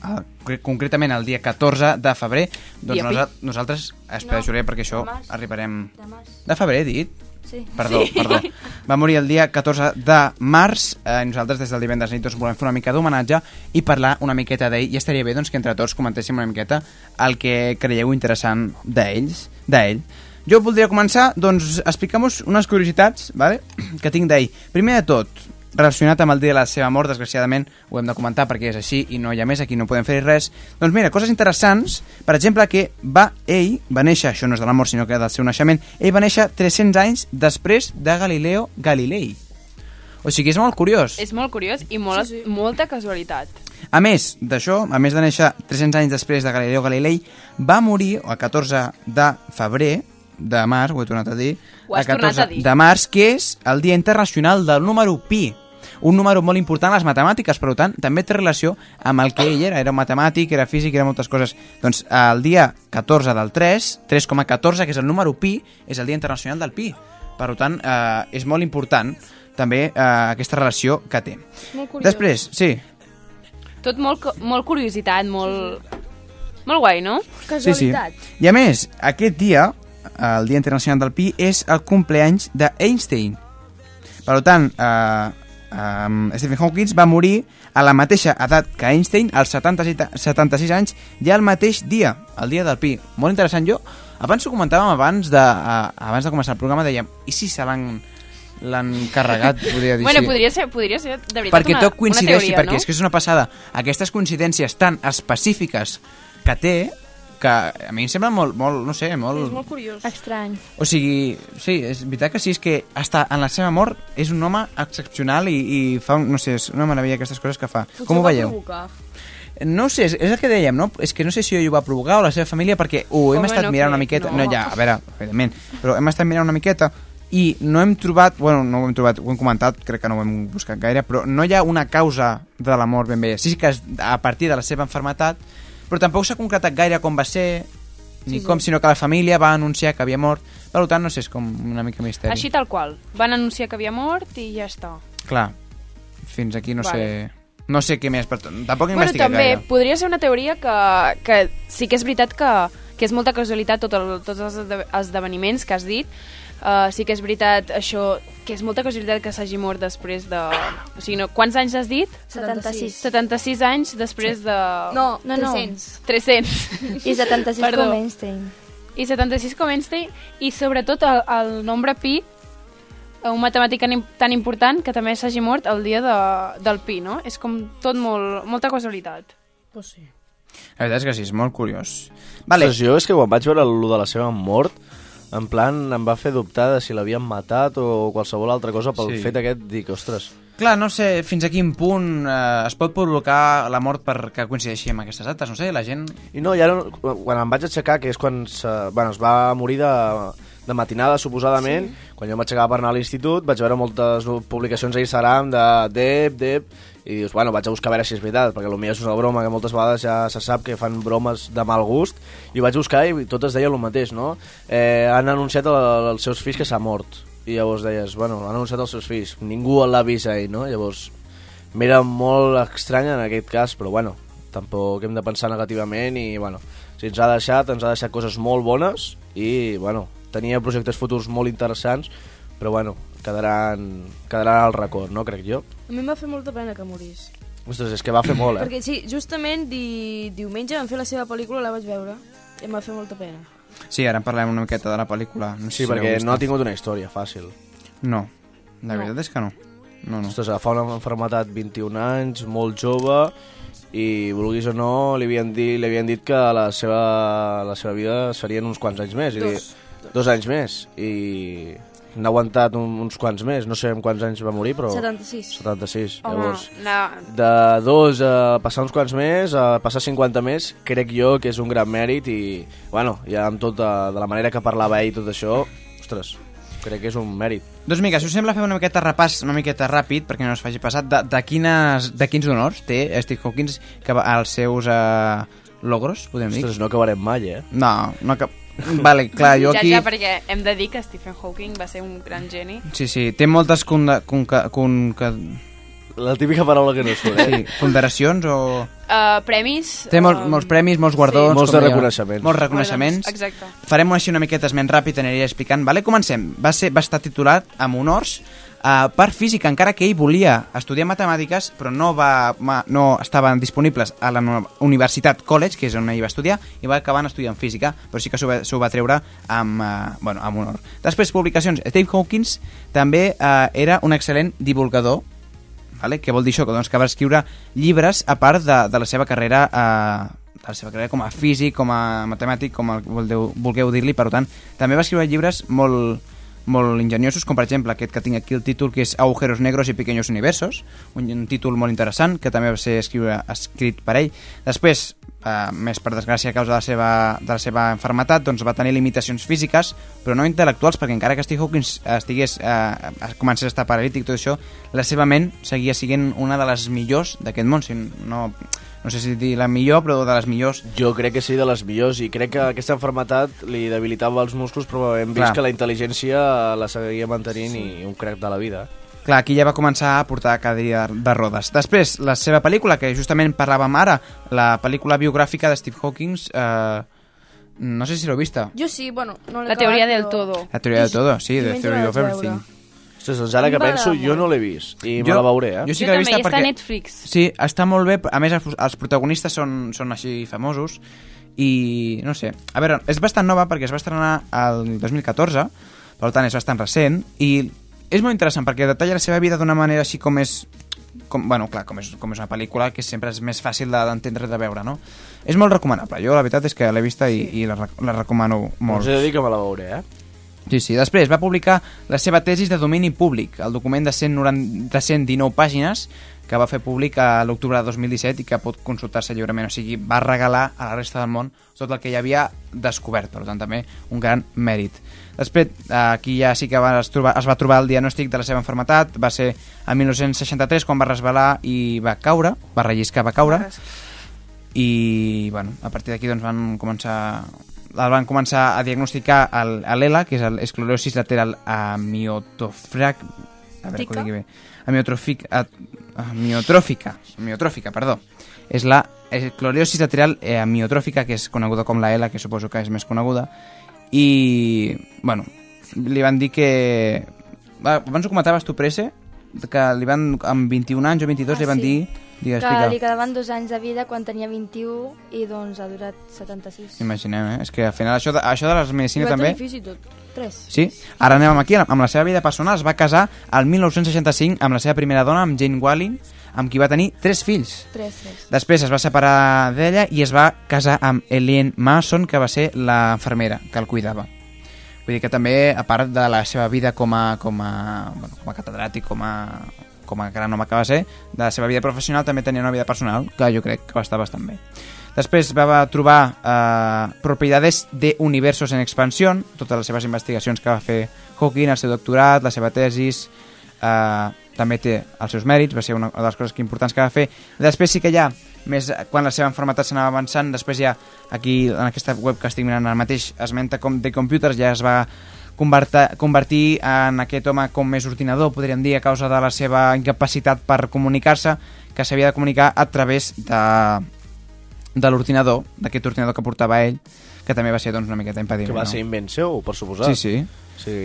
[SPEAKER 1] eh, concretament el dia 14 de febrer, doncs nosa nosaltres, espera,
[SPEAKER 4] no,
[SPEAKER 1] Júlia, perquè això
[SPEAKER 4] demàs,
[SPEAKER 1] arribarem...
[SPEAKER 4] Demàs.
[SPEAKER 1] De febrer, dit?
[SPEAKER 4] Sí.
[SPEAKER 1] Perdó,
[SPEAKER 4] sí.
[SPEAKER 1] perdó. va morir el dia 14 de març. Eh, nosaltres des del divendres nit doncs, volem fer una mica d'homenatge i parlar una miqueta d'ell i estaria bé doncs, que entre tots comentéssim una miqueta el que creieu interessant d'ells d'ell. Jo voldria començar doncs, explicant-vos unes curiositats vale? que tinc d'ell. Primer de tot, relacionat amb el dia de la seva mort, desgraciadament ho hem de comentar perquè és així i no hi ha més, aquí no podem fer res. Doncs mira, coses interessants, per exemple, que va, ell va néixer, això no és de la mort, sinó que del seu naixement, ell va néixer 300 anys després de Galileo Galilei. O sigui, és molt curiós.
[SPEAKER 2] És molt curiós i molt, sí, sí. molta casualitat.
[SPEAKER 1] A més d'això, a més de néixer 300 anys després de Galileo Galilei, va morir el 14 de febrer, de març, ho he tornat a dir,
[SPEAKER 2] Ho has
[SPEAKER 1] el
[SPEAKER 2] tornat
[SPEAKER 1] 14
[SPEAKER 2] a dir.
[SPEAKER 1] de març, que és el Dia Internacional del número pi. Un número molt important a les matemàtiques, per tant, també té relació amb el que ell era. Era matemàtic, era físic, era moltes coses. Doncs el dia 14 del 3, 3,14, que és el número pi, és el Dia Internacional del pi. Per tant, eh, és molt important també eh, aquesta relació que té.
[SPEAKER 2] Molt curiós.
[SPEAKER 1] Després, sí,
[SPEAKER 2] Tot molt, molt curiositat, molt... Molt guai, no?
[SPEAKER 1] Sí, sí. I a més, aquest dia, el Dia Internacional del Pi, és el compleanys d'Einstein. Per tant, eh, um, Stephen Hawking va morir a la mateixa edat que Einstein, als 76, 76 anys, ja el mateix dia, el dia del Pi. Molt interessant. Jo, abans ho comentàvem abans de, uh, abans de començar el programa, dèiem, i si se l'han l'han carregat, podria dir
[SPEAKER 2] Bueno,
[SPEAKER 1] sí.
[SPEAKER 2] podria ser, podria ser de veritat
[SPEAKER 1] perquè
[SPEAKER 2] una,
[SPEAKER 1] tot coincideixi,
[SPEAKER 2] una teoria,
[SPEAKER 1] perquè
[SPEAKER 2] no?
[SPEAKER 1] és que és una passada. Aquestes coincidències tan específiques que té, que a mi em sembla molt, molt no sé, molt...
[SPEAKER 2] curiós.
[SPEAKER 5] Estrany.
[SPEAKER 1] O sigui, sí, és veritat que sí, és que hasta en la seva mort és un home excepcional i, i fa, un, no sé, és una meravella aquestes coses que fa. Com ho veieu? No ho sé, és, és el que dèiem, no? És que no sé si ell ho va provocar o la seva família, perquè ho hem
[SPEAKER 2] Home,
[SPEAKER 1] estat
[SPEAKER 2] no
[SPEAKER 1] mirant una
[SPEAKER 2] crec,
[SPEAKER 1] miqueta...
[SPEAKER 2] no.
[SPEAKER 1] No. ja, a veure, evidentment, però hem estat mirant una miqueta i no hem trobat, bueno, no ho hem trobat, ho hem comentat, crec que no ho hem buscat gaire, però no hi ha una causa de la mort ben bé. Sí que és a partir de la seva enfermetat, però tampoc s'ha concretat gaire com va ser, ni
[SPEAKER 2] Sí, sí.
[SPEAKER 1] com, sinó que la família va anunciar que havia mort. Per tant, no sé, és com una mica misteri.
[SPEAKER 2] Així tal qual. Van anunciar que havia mort i ja està.
[SPEAKER 1] Clar, fins aquí no
[SPEAKER 2] Vale.
[SPEAKER 1] sé... No sé què més, però tampoc he
[SPEAKER 2] Bueno,
[SPEAKER 1] investigat
[SPEAKER 2] també
[SPEAKER 1] gaire.
[SPEAKER 2] podria ser una teoria que, que sí que és veritat que, que és molta casualitat tot el, tots els esde- esdeveniments que has dit. Uh, sí que és veritat això, que és molta casualitat que s'hagi mort després de... O sigui, no, quants anys has dit?
[SPEAKER 5] 76.
[SPEAKER 2] 76 anys després de...
[SPEAKER 4] No,
[SPEAKER 5] No, no.
[SPEAKER 4] 300.
[SPEAKER 2] 300.
[SPEAKER 5] I 76
[SPEAKER 2] Perdó.
[SPEAKER 5] com Einstein.
[SPEAKER 2] I 76 com Einstein, i sobretot el, el nombre pi, un matemàtic tan, im- tan important que també s'hagi mort el dia de, del pi, no? És com tot molt, molta casualitat.
[SPEAKER 4] Pues sí.
[SPEAKER 1] La veritat és que sí, és molt curiós.
[SPEAKER 7] Vale. Ostres, jo és que quan vaig veure el de la seva mort, en plan, em va fer dubtar de si l'havien matat o qualsevol altra cosa pel
[SPEAKER 1] Sí.
[SPEAKER 7] fet aquest, dic, ostres...
[SPEAKER 1] Clar, no sé fins a quin punt eh, es pot provocar la mort perquè coincideixi amb aquestes dates, no sé, la gent...
[SPEAKER 7] I no, ja no, quan em vaig aixecar, que és quan se, bueno, es va morir de, de matinada, suposadament, sí. quan jo aixecar per anar a l'institut, vaig veure moltes publicacions a Instagram de Dep, Dep, i dius, bueno, vaig a buscar a veure si és veritat, perquè potser és una broma, que moltes vegades ja se sap que fan bromes de mal gust, i vaig buscar i totes deien el mateix, no? Eh, han anunciat el- els seus fills que s'ha mort, i llavors deies, bueno, han anunciat els seus fills, ningú l'ha vist ahir, no? Llavors, m'era molt estrany en aquest cas, però bueno, tampoc hem de pensar negativament i, bueno, si ens ha deixat, ens ha deixat coses molt bones i, bueno, tenia projectes futurs molt interessants, però, bueno, quedaran, quedaran al record, no, crec jo?
[SPEAKER 4] A mi em va fer molta pena que morís.
[SPEAKER 7] Ostres, és que va fer molt, eh?
[SPEAKER 4] Perquè sí, justament di... diumenge van fer la seva pel·lícula, la vaig veure, i em va fer molta pena.
[SPEAKER 1] Sí, ara en parlem una miqueta de la pel·lícula. No sé
[SPEAKER 7] Sí,
[SPEAKER 1] si
[SPEAKER 7] perquè no ha tingut una història fàcil.
[SPEAKER 1] No, la
[SPEAKER 4] No.
[SPEAKER 1] veritat és que no. No, no.
[SPEAKER 7] Ostres, fa una malaltat 21 anys, molt jove, i vulguis o no, li havien dit, li havien dit que la seva, la seva vida serien uns quants anys més. I
[SPEAKER 4] Dos.
[SPEAKER 7] Li, dos anys més. I n'ha aguantat un, uns quants més. No sé en quants anys va morir, però...
[SPEAKER 4] 76.
[SPEAKER 7] 76.
[SPEAKER 2] Home,
[SPEAKER 7] Llavors,
[SPEAKER 2] no,
[SPEAKER 7] de dos a passar uns quants més, a passar 50 més, crec jo que és un gran mèrit i, bueno, ja amb tot de, de la manera que parlava ell i tot això, ostres, crec que és un mèrit.
[SPEAKER 1] Doncs mica, si us sembla fer una miqueta repàs, una miqueta ràpid, perquè no es faci passat, de, de, quines, de quins honors té Steve Hawkins que als seus uh, logros, podem dir?
[SPEAKER 7] Ostres, no acabarem mai, eh?
[SPEAKER 1] No, no cap... Vale, clar, jo
[SPEAKER 2] ja,
[SPEAKER 1] aquí...
[SPEAKER 2] ja, perquè hem de dir que Stephen Hawking va ser un gran geni.
[SPEAKER 1] Sí, sí, té moltes con, con, con, con,
[SPEAKER 7] La típica paraula que no surt, eh?
[SPEAKER 1] sí, ponderacions o...
[SPEAKER 2] Uh, premis...
[SPEAKER 1] Té molts,
[SPEAKER 2] um,
[SPEAKER 1] molts premis, molts guardons...
[SPEAKER 7] Molts
[SPEAKER 1] com
[SPEAKER 7] de reconeixements.
[SPEAKER 1] Molts reconeixements.
[SPEAKER 2] Guardons, exacte.
[SPEAKER 1] Farem així una miqueta esment ràpid, aniré explicant. Vale? Comencem. Va, ser, va estar titulat amb honors uh, per física, encara que ell volia estudiar matemàtiques, però no, va, no estaven disponibles a la Universitat College, que és on ell va estudiar, i va acabar estudiant física, però sí que s'ho va, va treure amb, uh, bueno, amb honor. Després, publicacions. Steve Hawkins també uh, era un excel·lent divulgador Vale? Què vol dir això? Que, doncs, que va escriure llibres a part de, de la seva carrera eh, de la seva carrera com a físic, com a matemàtic, com el, vulgueu, vulgueu dir-li, per tant, també va escriure llibres molt, molt enginyosos, com per exemple aquest que tinc aquí el títol, que és Agujeros negros i pequeños universos, un, un títol molt interessant, que també va ser escriure, escrit per ell. Després, eh, més per desgràcia a causa de la seva, de la seva enfermetat, doncs va tenir limitacions físiques, però no intel·lectuals, perquè encara que Steve Hawking estigués, eh, comencés a estar paralític tot això, la seva ment seguia sent una de les millors d'aquest món, si no, no sé si dir la millor, però de les millors
[SPEAKER 7] Jo crec que sí, de les millors, i crec que aquesta enfermetat li debilitava els músculs, però hem vist
[SPEAKER 1] Clar.
[SPEAKER 7] que la intel·ligència la seguia mantenint sí. i un crack de la vida.
[SPEAKER 1] Clar, aquí ja va començar a portar cadira de rodes. Després, la seva pel·lícula, que justament parlàvem ara, la pel·lícula biogràfica de Steve Hawking, eh, no sé si l'heu vista.
[SPEAKER 4] Jo sí, bueno, no l'he
[SPEAKER 2] La teoria del todo.
[SPEAKER 1] La teoria de todo, sí, The Theory of Everything.
[SPEAKER 7] Doncs ara que penso, jo no l'he vist, i me la veuré, eh?
[SPEAKER 1] Jo sí que l'he vista
[SPEAKER 2] també, i està
[SPEAKER 1] perquè...
[SPEAKER 2] a Netflix.
[SPEAKER 1] Sí, està molt bé. A més, els, els protagonistes són, són així famosos i no sé. A veure, és bastant nova perquè es va estrenar el 2014, per tant és bastant recent i és molt interessant perquè detalla la seva vida d'una manera així com és com, bueno, clar, com és, com és una pel·lícula que sempre és més fàcil de- d'entendre i de veure, no? És molt recomanable. Jo la veritat és que l'he vista i, i la, la recomano molt.
[SPEAKER 7] Us he de dir que me la veuré, eh?
[SPEAKER 1] Sí, sí. Després va publicar la seva tesis de domini públic, el document de, 190, de 119 pàgines que va fer públic a l'octubre de 2017 i que pot consultar-se lliurement. O sigui, va regalar a la resta del món tot el que hi havia descobert. Per tant, també un gran mèrit. Després, aquí ja sí que va, es, trobar, es va trobar el diagnòstic de la seva enfermetat. Va ser el 1963 quan va resbalar i va caure, va relliscar, va caure. I, bueno, a partir d'aquí doncs, van començar el van començar a diagnosticar a l'ELA, que és l'esclerosis lateral amiotofrac... A veure, que ho digui bé. Amiotrofic, amiotròfica, amiotròfica, perdó. És la esclerosis lateral eh, amiotròfica, que és coneguda com la ELA, que suposo que és més coneguda. I, bueno, li van dir que... Abans ho comentaves tu, Presse, que li van, amb 21 anys o 22
[SPEAKER 5] Ah,
[SPEAKER 1] li van
[SPEAKER 5] sí.
[SPEAKER 1] dir... Digues,
[SPEAKER 5] que
[SPEAKER 1] explica.
[SPEAKER 5] li quedaven dos anys de vida quan tenia 21 i doncs ha durat 76.
[SPEAKER 1] Imaginem, eh? És que al final això de, això de
[SPEAKER 4] I va
[SPEAKER 1] també...
[SPEAKER 4] i tot. Tres.
[SPEAKER 1] Sí, ara anem aquí, amb la seva vida personal, es va casar al 1965 amb la seva primera dona, amb Jane Walling, amb qui va tenir tres fills.
[SPEAKER 5] Tres, tres.
[SPEAKER 1] Després es va separar d'ella i es va casar amb Elaine Mason, que va ser la infermera que el cuidava. Vull dir que també, a part de la seva vida com a, com a, bueno, com a catedràtic, com a, com a gran home que va ser, de la seva vida professional també tenia una vida personal que jo crec que va estar bastant bé. Després va trobar eh, propietats de universos en expansió, totes les seves investigacions que va fer Hawking, el seu doctorat, la seva tesis, eh, també té els seus mèrits, va ser una de les coses que importants que va fer. Després sí que ja, més quan la seva enfermetat s'anava avançant, després ja aquí en aquesta web que estic mirant ara mateix esmenta com The Computers ja es va convertir en aquest home com més ordinador, podríem dir, a causa de la seva incapacitat per comunicar-se, que s'havia de comunicar a través de, de l'ordinador, d'aquest ordinador que portava ell, que també va ser doncs, una miqueta impediment.
[SPEAKER 7] Que va
[SPEAKER 1] no?
[SPEAKER 7] ser invent seu, per suposar.
[SPEAKER 1] Sí, sí.
[SPEAKER 7] Sí.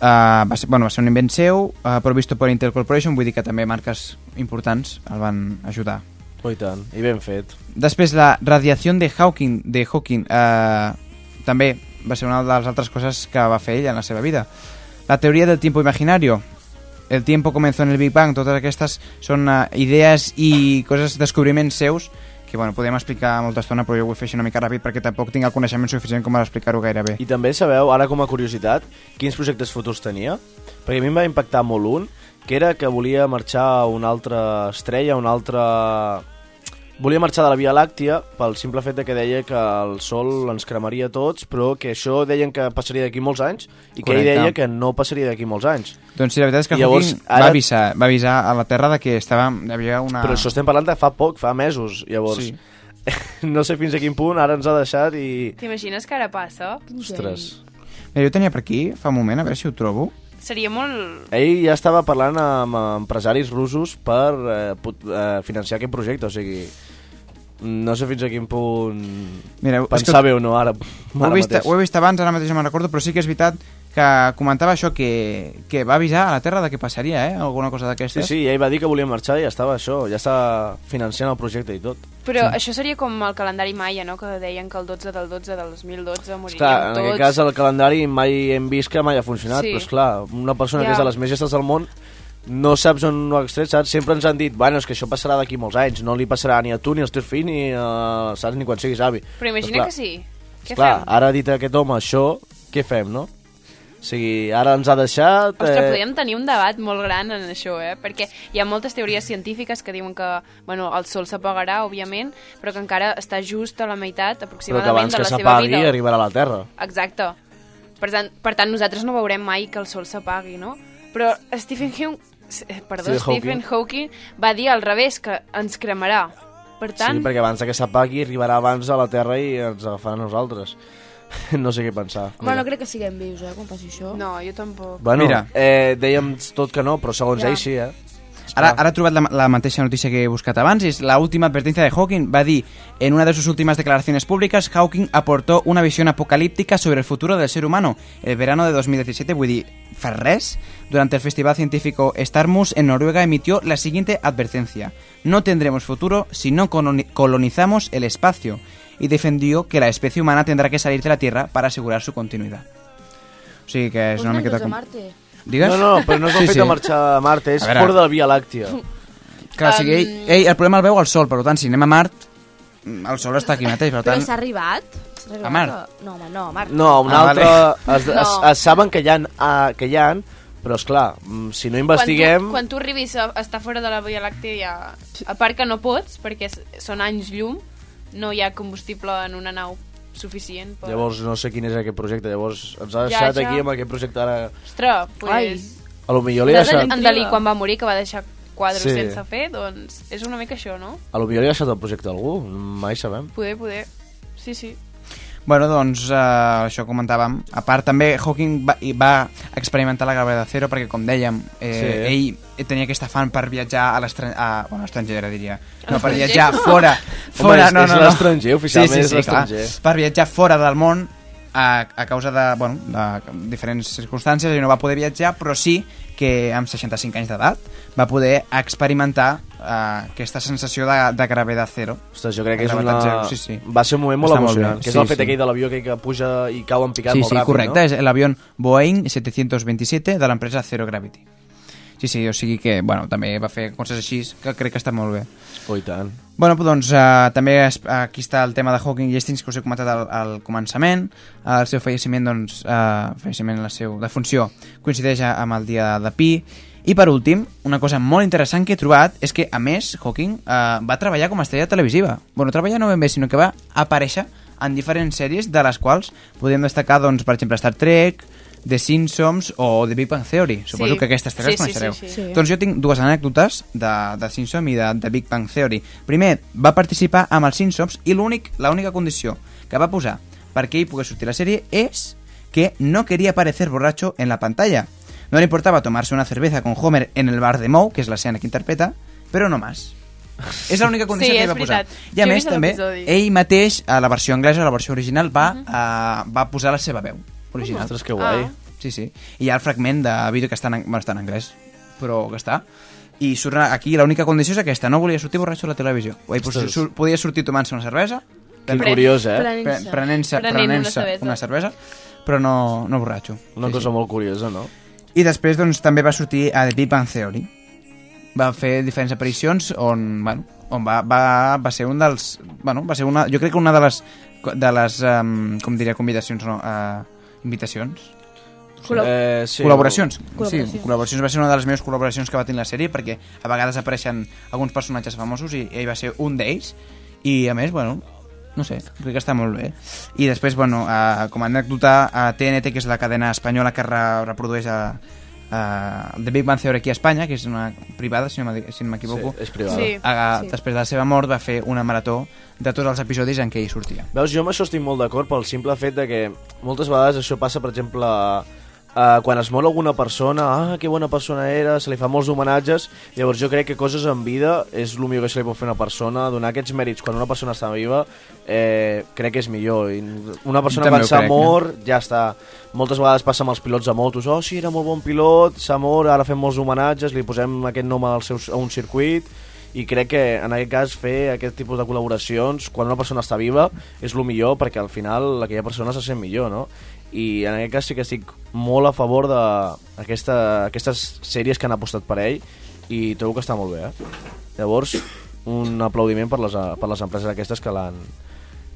[SPEAKER 1] Uh, va, ser, bueno, va ser un invent seu, uh, provisto per Intel Corporation, vull dir que també marques importants el van ajudar.
[SPEAKER 7] Oh, i tant, i ben fet.
[SPEAKER 1] Després, la radiació de Hawking, de Hawking uh, també va ser una de les altres coses que va fer ell en la seva vida. La teoria del tiempo imaginario. El tiempo comenzó en el Big Bang. Totes aquestes són uh, idees i coses, descobriments seus que bueno, podem explicar molta estona, però jo ho vull fer així una mica ràpid perquè tampoc tinc el coneixement suficient com per explicar-ho gaire bé.
[SPEAKER 7] I també sabeu, ara com a curiositat, quins projectes futurs tenia? Perquè a mi em va impactar molt un, que era que volia marxar a una altra estrella, a una altra... Volia marxar de la Via Làctia pel simple fet de que deia que el Sol ens cremaria tots, però que això deien que passaria d'aquí molts anys i que ell
[SPEAKER 1] Correcte.
[SPEAKER 7] deia que no passaria d'aquí molts anys.
[SPEAKER 1] Doncs sí, la veritat és que
[SPEAKER 7] I llavors,
[SPEAKER 1] Hawking va, avisar, va avisar a la Terra de que estava, hi havia una...
[SPEAKER 7] Però això estem parlant de fa poc, fa mesos, llavors...
[SPEAKER 1] Sí.
[SPEAKER 7] no sé fins a quin punt ara ens ha deixat i...
[SPEAKER 2] T'imagines que ara passa?
[SPEAKER 7] Ostres.
[SPEAKER 1] Mira, jo tenia per aquí, fa un moment, a veure si ho trobo.
[SPEAKER 2] Seria molt...
[SPEAKER 7] Ell ja estava parlant amb empresaris russos per eh, pot, eh, financiar aquest projecte, o sigui... No sé fins a quin punt
[SPEAKER 1] Mira, és
[SPEAKER 7] pensar
[SPEAKER 1] que-
[SPEAKER 7] bé o no ara,
[SPEAKER 1] Ho he,
[SPEAKER 7] ara
[SPEAKER 1] vist,
[SPEAKER 7] mateix.
[SPEAKER 1] ho he vist abans, ara mateix no me'n recordo, però sí que és veritat que comentava això, que, que va avisar a la Terra de que passaria, eh? Alguna cosa
[SPEAKER 7] Sí,
[SPEAKER 1] d'aquestes.
[SPEAKER 7] sí, ell va dir que volia marxar i ja estava això, ja estava financiant el projecte i tot.
[SPEAKER 2] Però això seria com el calendari maia, no? Que deien que el 12 del 12 del 2012 moriríem
[SPEAKER 7] Esclar, en
[SPEAKER 2] tots.
[SPEAKER 7] aquest cas el calendari mai hem vist que mai ha funcionat,
[SPEAKER 2] Sí.
[SPEAKER 7] però esclar, una persona
[SPEAKER 2] Ja.
[SPEAKER 7] que és de les més gestes del món no saps on ho ha extret, saps? Sempre ens han dit, bueno, és que això passarà d'aquí molts anys, no li passarà ni a tu, ni als teus fills, ni, uh, saps, ni quan siguis avi.
[SPEAKER 2] Però imagina que sí. Què
[SPEAKER 7] clar,
[SPEAKER 2] fem?
[SPEAKER 7] ara ha dit aquest home això, què fem, no? O sigui, ara ens ha deixat...
[SPEAKER 2] Ostres,
[SPEAKER 7] eh,
[SPEAKER 2] podríem tenir un debat molt gran en això, eh? Perquè hi ha moltes teories científiques que diuen que bueno, el sol s'apagarà, òbviament, però que encara està just a la meitat,
[SPEAKER 7] però que
[SPEAKER 2] aproximadament,
[SPEAKER 7] abans
[SPEAKER 2] de
[SPEAKER 7] que
[SPEAKER 2] la seva
[SPEAKER 7] s'apagui
[SPEAKER 2] vida.
[SPEAKER 7] arribarà a la Terra.
[SPEAKER 2] Exacte. Per tant, per tant, nosaltres no veurem mai que el sol s'apagui, no? Però Stephen eh, perdó,
[SPEAKER 7] Stephen
[SPEAKER 2] Stephen Hawking va dir al revés, que ens cremarà. Per tant,
[SPEAKER 7] Sí, perquè abans de que s'apagui arribarà abans a la Terra i ens agafarà a nosaltres. no sé què pensar.
[SPEAKER 4] Bueno, no crec que siguem vius, eh, quan passi això.
[SPEAKER 2] No, jo tampoc.
[SPEAKER 7] Bueno,
[SPEAKER 1] Mira.
[SPEAKER 7] eh, dèiem tot que no, però segons
[SPEAKER 4] Ja.
[SPEAKER 7] ell sí, eh?
[SPEAKER 1] Ara, ara trobat la, la mateixa notícia que he buscat abans, és la última advertencia de Hawking. Va dir, en una de sus últimas declaraciones públicas, Hawking aportó una visión apocalíptica sobre el futuro del ser humano. El verano de 2017, vull dir, fa res, durante el Festival Científico Starmus en Noruega emitió la siguiente advertencia. No tendremos futuro si no coloni- colonizamos el espacio. Y defendió que la especie humana tendrá que salir de la Tierra para asegurar su continuidad. O sigui que és
[SPEAKER 4] Uns
[SPEAKER 1] una miqueta... com-
[SPEAKER 4] Marte.
[SPEAKER 1] Digues?
[SPEAKER 7] No, no, però no és el fet de marxar a Marte, és
[SPEAKER 1] A veure.
[SPEAKER 7] fora de la Via Làctia.
[SPEAKER 1] Clar, o sigui, ell, ell, el problema el veu al Sol, per tant, si anem a Mart, el Sol està aquí mateix, per
[SPEAKER 4] Però
[SPEAKER 1] tant...
[SPEAKER 4] s'ha arribat? S'ha arribat
[SPEAKER 1] A Mart?
[SPEAKER 4] No, home, no, a Mart.
[SPEAKER 7] No, un
[SPEAKER 1] Ah,
[SPEAKER 7] altre...
[SPEAKER 1] vale.
[SPEAKER 7] Es, es,
[SPEAKER 2] No.
[SPEAKER 7] es, saben que hi ha, uh, que hi ha però és clar, si no investiguem...
[SPEAKER 2] Quan tu, quan tu arribis a estar fora de la Via Làctea, ja... a part que no pots, perquè són anys llum, no hi ha combustible en una nau suficient. Per...
[SPEAKER 7] Llavors no sé quin és aquest projecte, llavors ens ha
[SPEAKER 2] Ja,
[SPEAKER 7] deixat
[SPEAKER 2] ja.
[SPEAKER 7] aquí amb aquest projecte ara...
[SPEAKER 2] Ostres, pues...
[SPEAKER 7] A lo millor li ha deixat...
[SPEAKER 2] en Dalí quan va morir, que va deixar quadres
[SPEAKER 7] Sí.
[SPEAKER 2] sense fer, doncs és una mica això, no?
[SPEAKER 7] A lo millor li ha deixat el projecte a algú, mai sabem.
[SPEAKER 2] Poder, poder. Sí, sí.
[SPEAKER 1] Bueno, doncs, eh, això comentàvem. A part, també Hawking va, i va experimentar la gravetat zero perquè, com dèiem, eh, ell tenia aquesta fan per viatjar a l'estranger... Bueno, estranger, diria. No, per viatjar fora...
[SPEAKER 7] Home,
[SPEAKER 1] fora
[SPEAKER 7] és-
[SPEAKER 1] no,
[SPEAKER 7] és
[SPEAKER 1] no, no.
[SPEAKER 7] l'estranger, oficialment
[SPEAKER 1] sí, sí,
[SPEAKER 7] és
[SPEAKER 1] sí, clar.
[SPEAKER 7] l'estranger.
[SPEAKER 1] Per viatjar fora del món a, a causa de, bueno, de diferents circumstàncies i no va poder viatjar, però sí que amb 65 anys d'edat va poder experimentar eh, aquesta sensació de, de gravetat zero.
[SPEAKER 7] Ostres, jo crec que és una...
[SPEAKER 1] zero, sí, sí.
[SPEAKER 7] va ser un moment molt
[SPEAKER 1] Està molt
[SPEAKER 7] emocionant,
[SPEAKER 1] bé.
[SPEAKER 7] que és
[SPEAKER 1] Sí,
[SPEAKER 7] el fet
[SPEAKER 1] sí.
[SPEAKER 7] aquell de l'avió que puja i cau en picat
[SPEAKER 1] Sí,
[SPEAKER 7] molt
[SPEAKER 1] sí,
[SPEAKER 7] ràpid,
[SPEAKER 1] correcte,
[SPEAKER 7] no?
[SPEAKER 1] és l'avió Boeing 727 de l'empresa Zero Gravity. Sí, sí, o sigui que, bueno, també va fer coses així que crec que està molt bé.
[SPEAKER 7] Oh, i tant.
[SPEAKER 1] Bueno, doncs uh, també es, aquí està el tema de Hawking i Hastings que us he comentat al, al començament. El seu falleciment, doncs, uh, falleciment, la seu defunció, coincideix amb el dia de Pi. I per últim, una cosa molt interessant que he trobat és que, a més, Hawking uh, va treballar com a estrella televisiva. Bueno, treballar no ben bé, sinó que va aparèixer en diferents sèries de les quals podem destacar, doncs, per exemple, Star Trek, The Simpsons o The Big Bang Theory. Suposo
[SPEAKER 2] Sí.
[SPEAKER 1] que aquestes tres
[SPEAKER 2] Sí,
[SPEAKER 1] les coneixereu.
[SPEAKER 2] sí, sí. Sí.
[SPEAKER 1] Doncs jo tinc dues anècdotes de, de Simpsons i de, de Big Bang Theory. Primer, va participar amb els Simpsons i l'únic l'única condició que va posar perquè ell pogués sortir la sèrie és que no quería parecer borracho en la pantalla. No le importaba tomarse una cerveza con Homer en el bar de Moe, que és l'escena que interpreta, però no más. És l'única condició
[SPEAKER 2] Sí,
[SPEAKER 1] que ell va posar. I a
[SPEAKER 2] Jo
[SPEAKER 1] més, també, ell mateix, a la versió anglesa, a la versió original, va, uh, va posar la seva veu original.
[SPEAKER 7] Ostres, que guai.
[SPEAKER 2] Ah.
[SPEAKER 1] Sí, sí. I hi ha el fragment de vídeo que està en, bueno, està en anglès, però que està. I surt aquí l'única condició és aquesta, no volia sortir borratxo a la televisió. Ell
[SPEAKER 7] Ostres.
[SPEAKER 1] sur, podia sortir tomant-se una cervesa,
[SPEAKER 7] Que curiós, eh?
[SPEAKER 1] Prenent-se
[SPEAKER 2] Prenent una
[SPEAKER 1] prenent
[SPEAKER 2] cervesa.
[SPEAKER 1] una cervesa, però no, no borratxo.
[SPEAKER 7] Una cosa molt curiosa, no?
[SPEAKER 1] I després doncs, també va sortir a The Big Bang Theory. Va fer diferents aparicions on, bueno, on va, va, va ser un dels... Bueno, va ser una, jo crec que una de les, de les um, com diria, convidacions, no, uh, invitacions.
[SPEAKER 4] Col·lab-
[SPEAKER 7] Eh, sí,
[SPEAKER 1] col·laboracions.
[SPEAKER 4] Col·laboracions.
[SPEAKER 1] Sí, col·laboracions va ser una de les meves col·laboracions que va tenir la sèrie perquè a vegades apareixen alguns personatges famosos i ell va ser un d'ells i a més, bueno, no sé, crec que està molt bé. I després, bueno, uh, com a anècdota, a TNT, que és la cadena espanyola que re reprodueix a, a The Big Bang Theory aquí a Espanya, que és una privada, si no m'adi- si no m'equivoco.
[SPEAKER 7] Sí, és privada.
[SPEAKER 2] Sí.
[SPEAKER 1] A,
[SPEAKER 2] Sí.
[SPEAKER 1] Després de la seva mort va fer una marató de tots els episodis en què ell sortia.
[SPEAKER 7] Veus, jo amb això estic molt d'acord pel simple fet de que moltes vegades això passa, per exemple, uh, quan es mor alguna persona, ah, que bona persona era, se li fa molts homenatges, llavors jo crec que coses en vida és el millor que se li pot fer a una persona, donar aquests mèrits quan una persona està viva, eh, crec que és millor. I una persona
[SPEAKER 1] També
[SPEAKER 7] quan s'ha
[SPEAKER 1] eh?
[SPEAKER 7] mort, ja està. Moltes vegades passa amb els pilots de motos, oh, sí, era molt bon pilot, s'ha mort, ara fem molts homenatges, li posem aquest nom al seu, a un circuit, i crec que en aquest cas fer aquest tipus de col·laboracions quan una persona està viva és el millor perquè al final aquella persona se sent millor, no? I en aquest cas sí que estic molt a favor d'aquestes aquesta, sèries que han apostat per ell i trobo que està molt bé, eh? Llavors, un aplaudiment per les, per les empreses aquestes que l'han.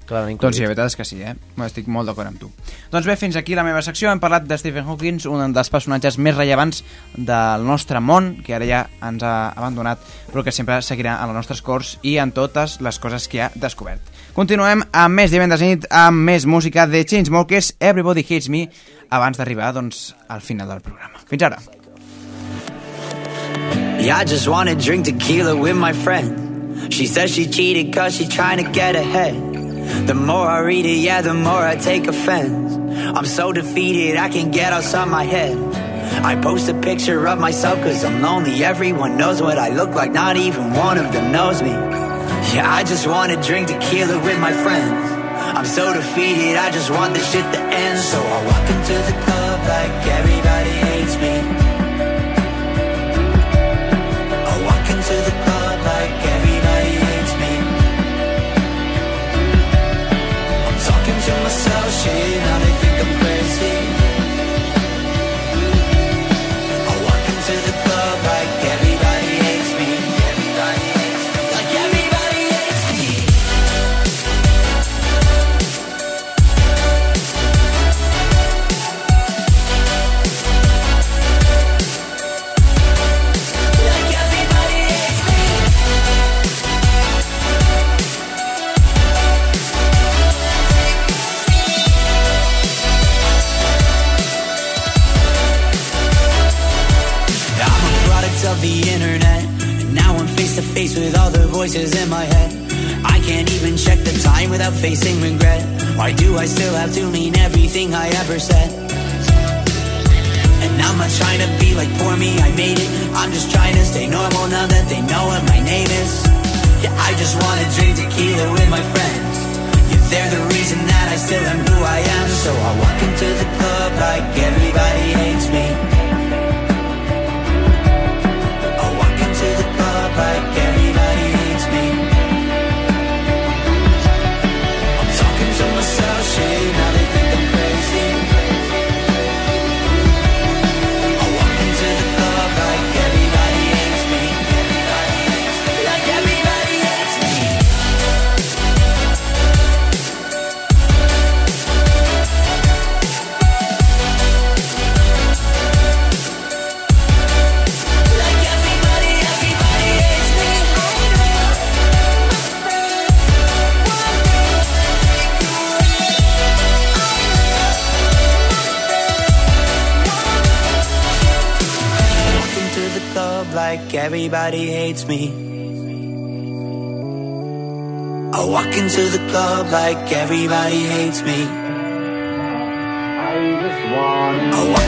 [SPEAKER 1] Doncs sí, la veritat és que sí, eh? Estic molt d'acord amb tu. Doncs bé, fins aquí la meva secció. Hem parlat de Stephen Hawking, un dels personatges més rellevants del nostre món, que ara ja ens ha abandonat, però que sempre seguirà a les nostres cors i en totes les coses que ha descobert. Continuem amb més divendres nit, amb més música de Chainsmokers, Everybody Hates Me, abans d'arribar doncs, al final del programa. Fins ara.
[SPEAKER 20] Yeah, I just wanna drink tequila with my friend. She says she cheated cause she trying to get ahead. The more I read it, yeah, the more I take offense. I'm so defeated, I can't get outside my head. I post a picture of myself cause I'm lonely. Everyone knows what I look like, not even one of them knows me. Yeah, I just wanna drink tequila with my friends. I'm so defeated, I just want this shit to end. So I walk into the club like everybody hates me. I walk into the club like everybody hates me. I'm talking to myself, shit, I'm face with all the voices in my head. I can't even check the time without facing regret. Why do I still have to mean everything I ever said? And I'm not trying to be like poor me, I made it. I'm just trying to stay normal now that they know what my name is. Yeah, I just wanna drink tequila with my friends. Yeah, they're the reason that I still am who I am. So I walk into the club like everybody hates me. Everybody hates me. I walk into the club like everybody hates me. I walk into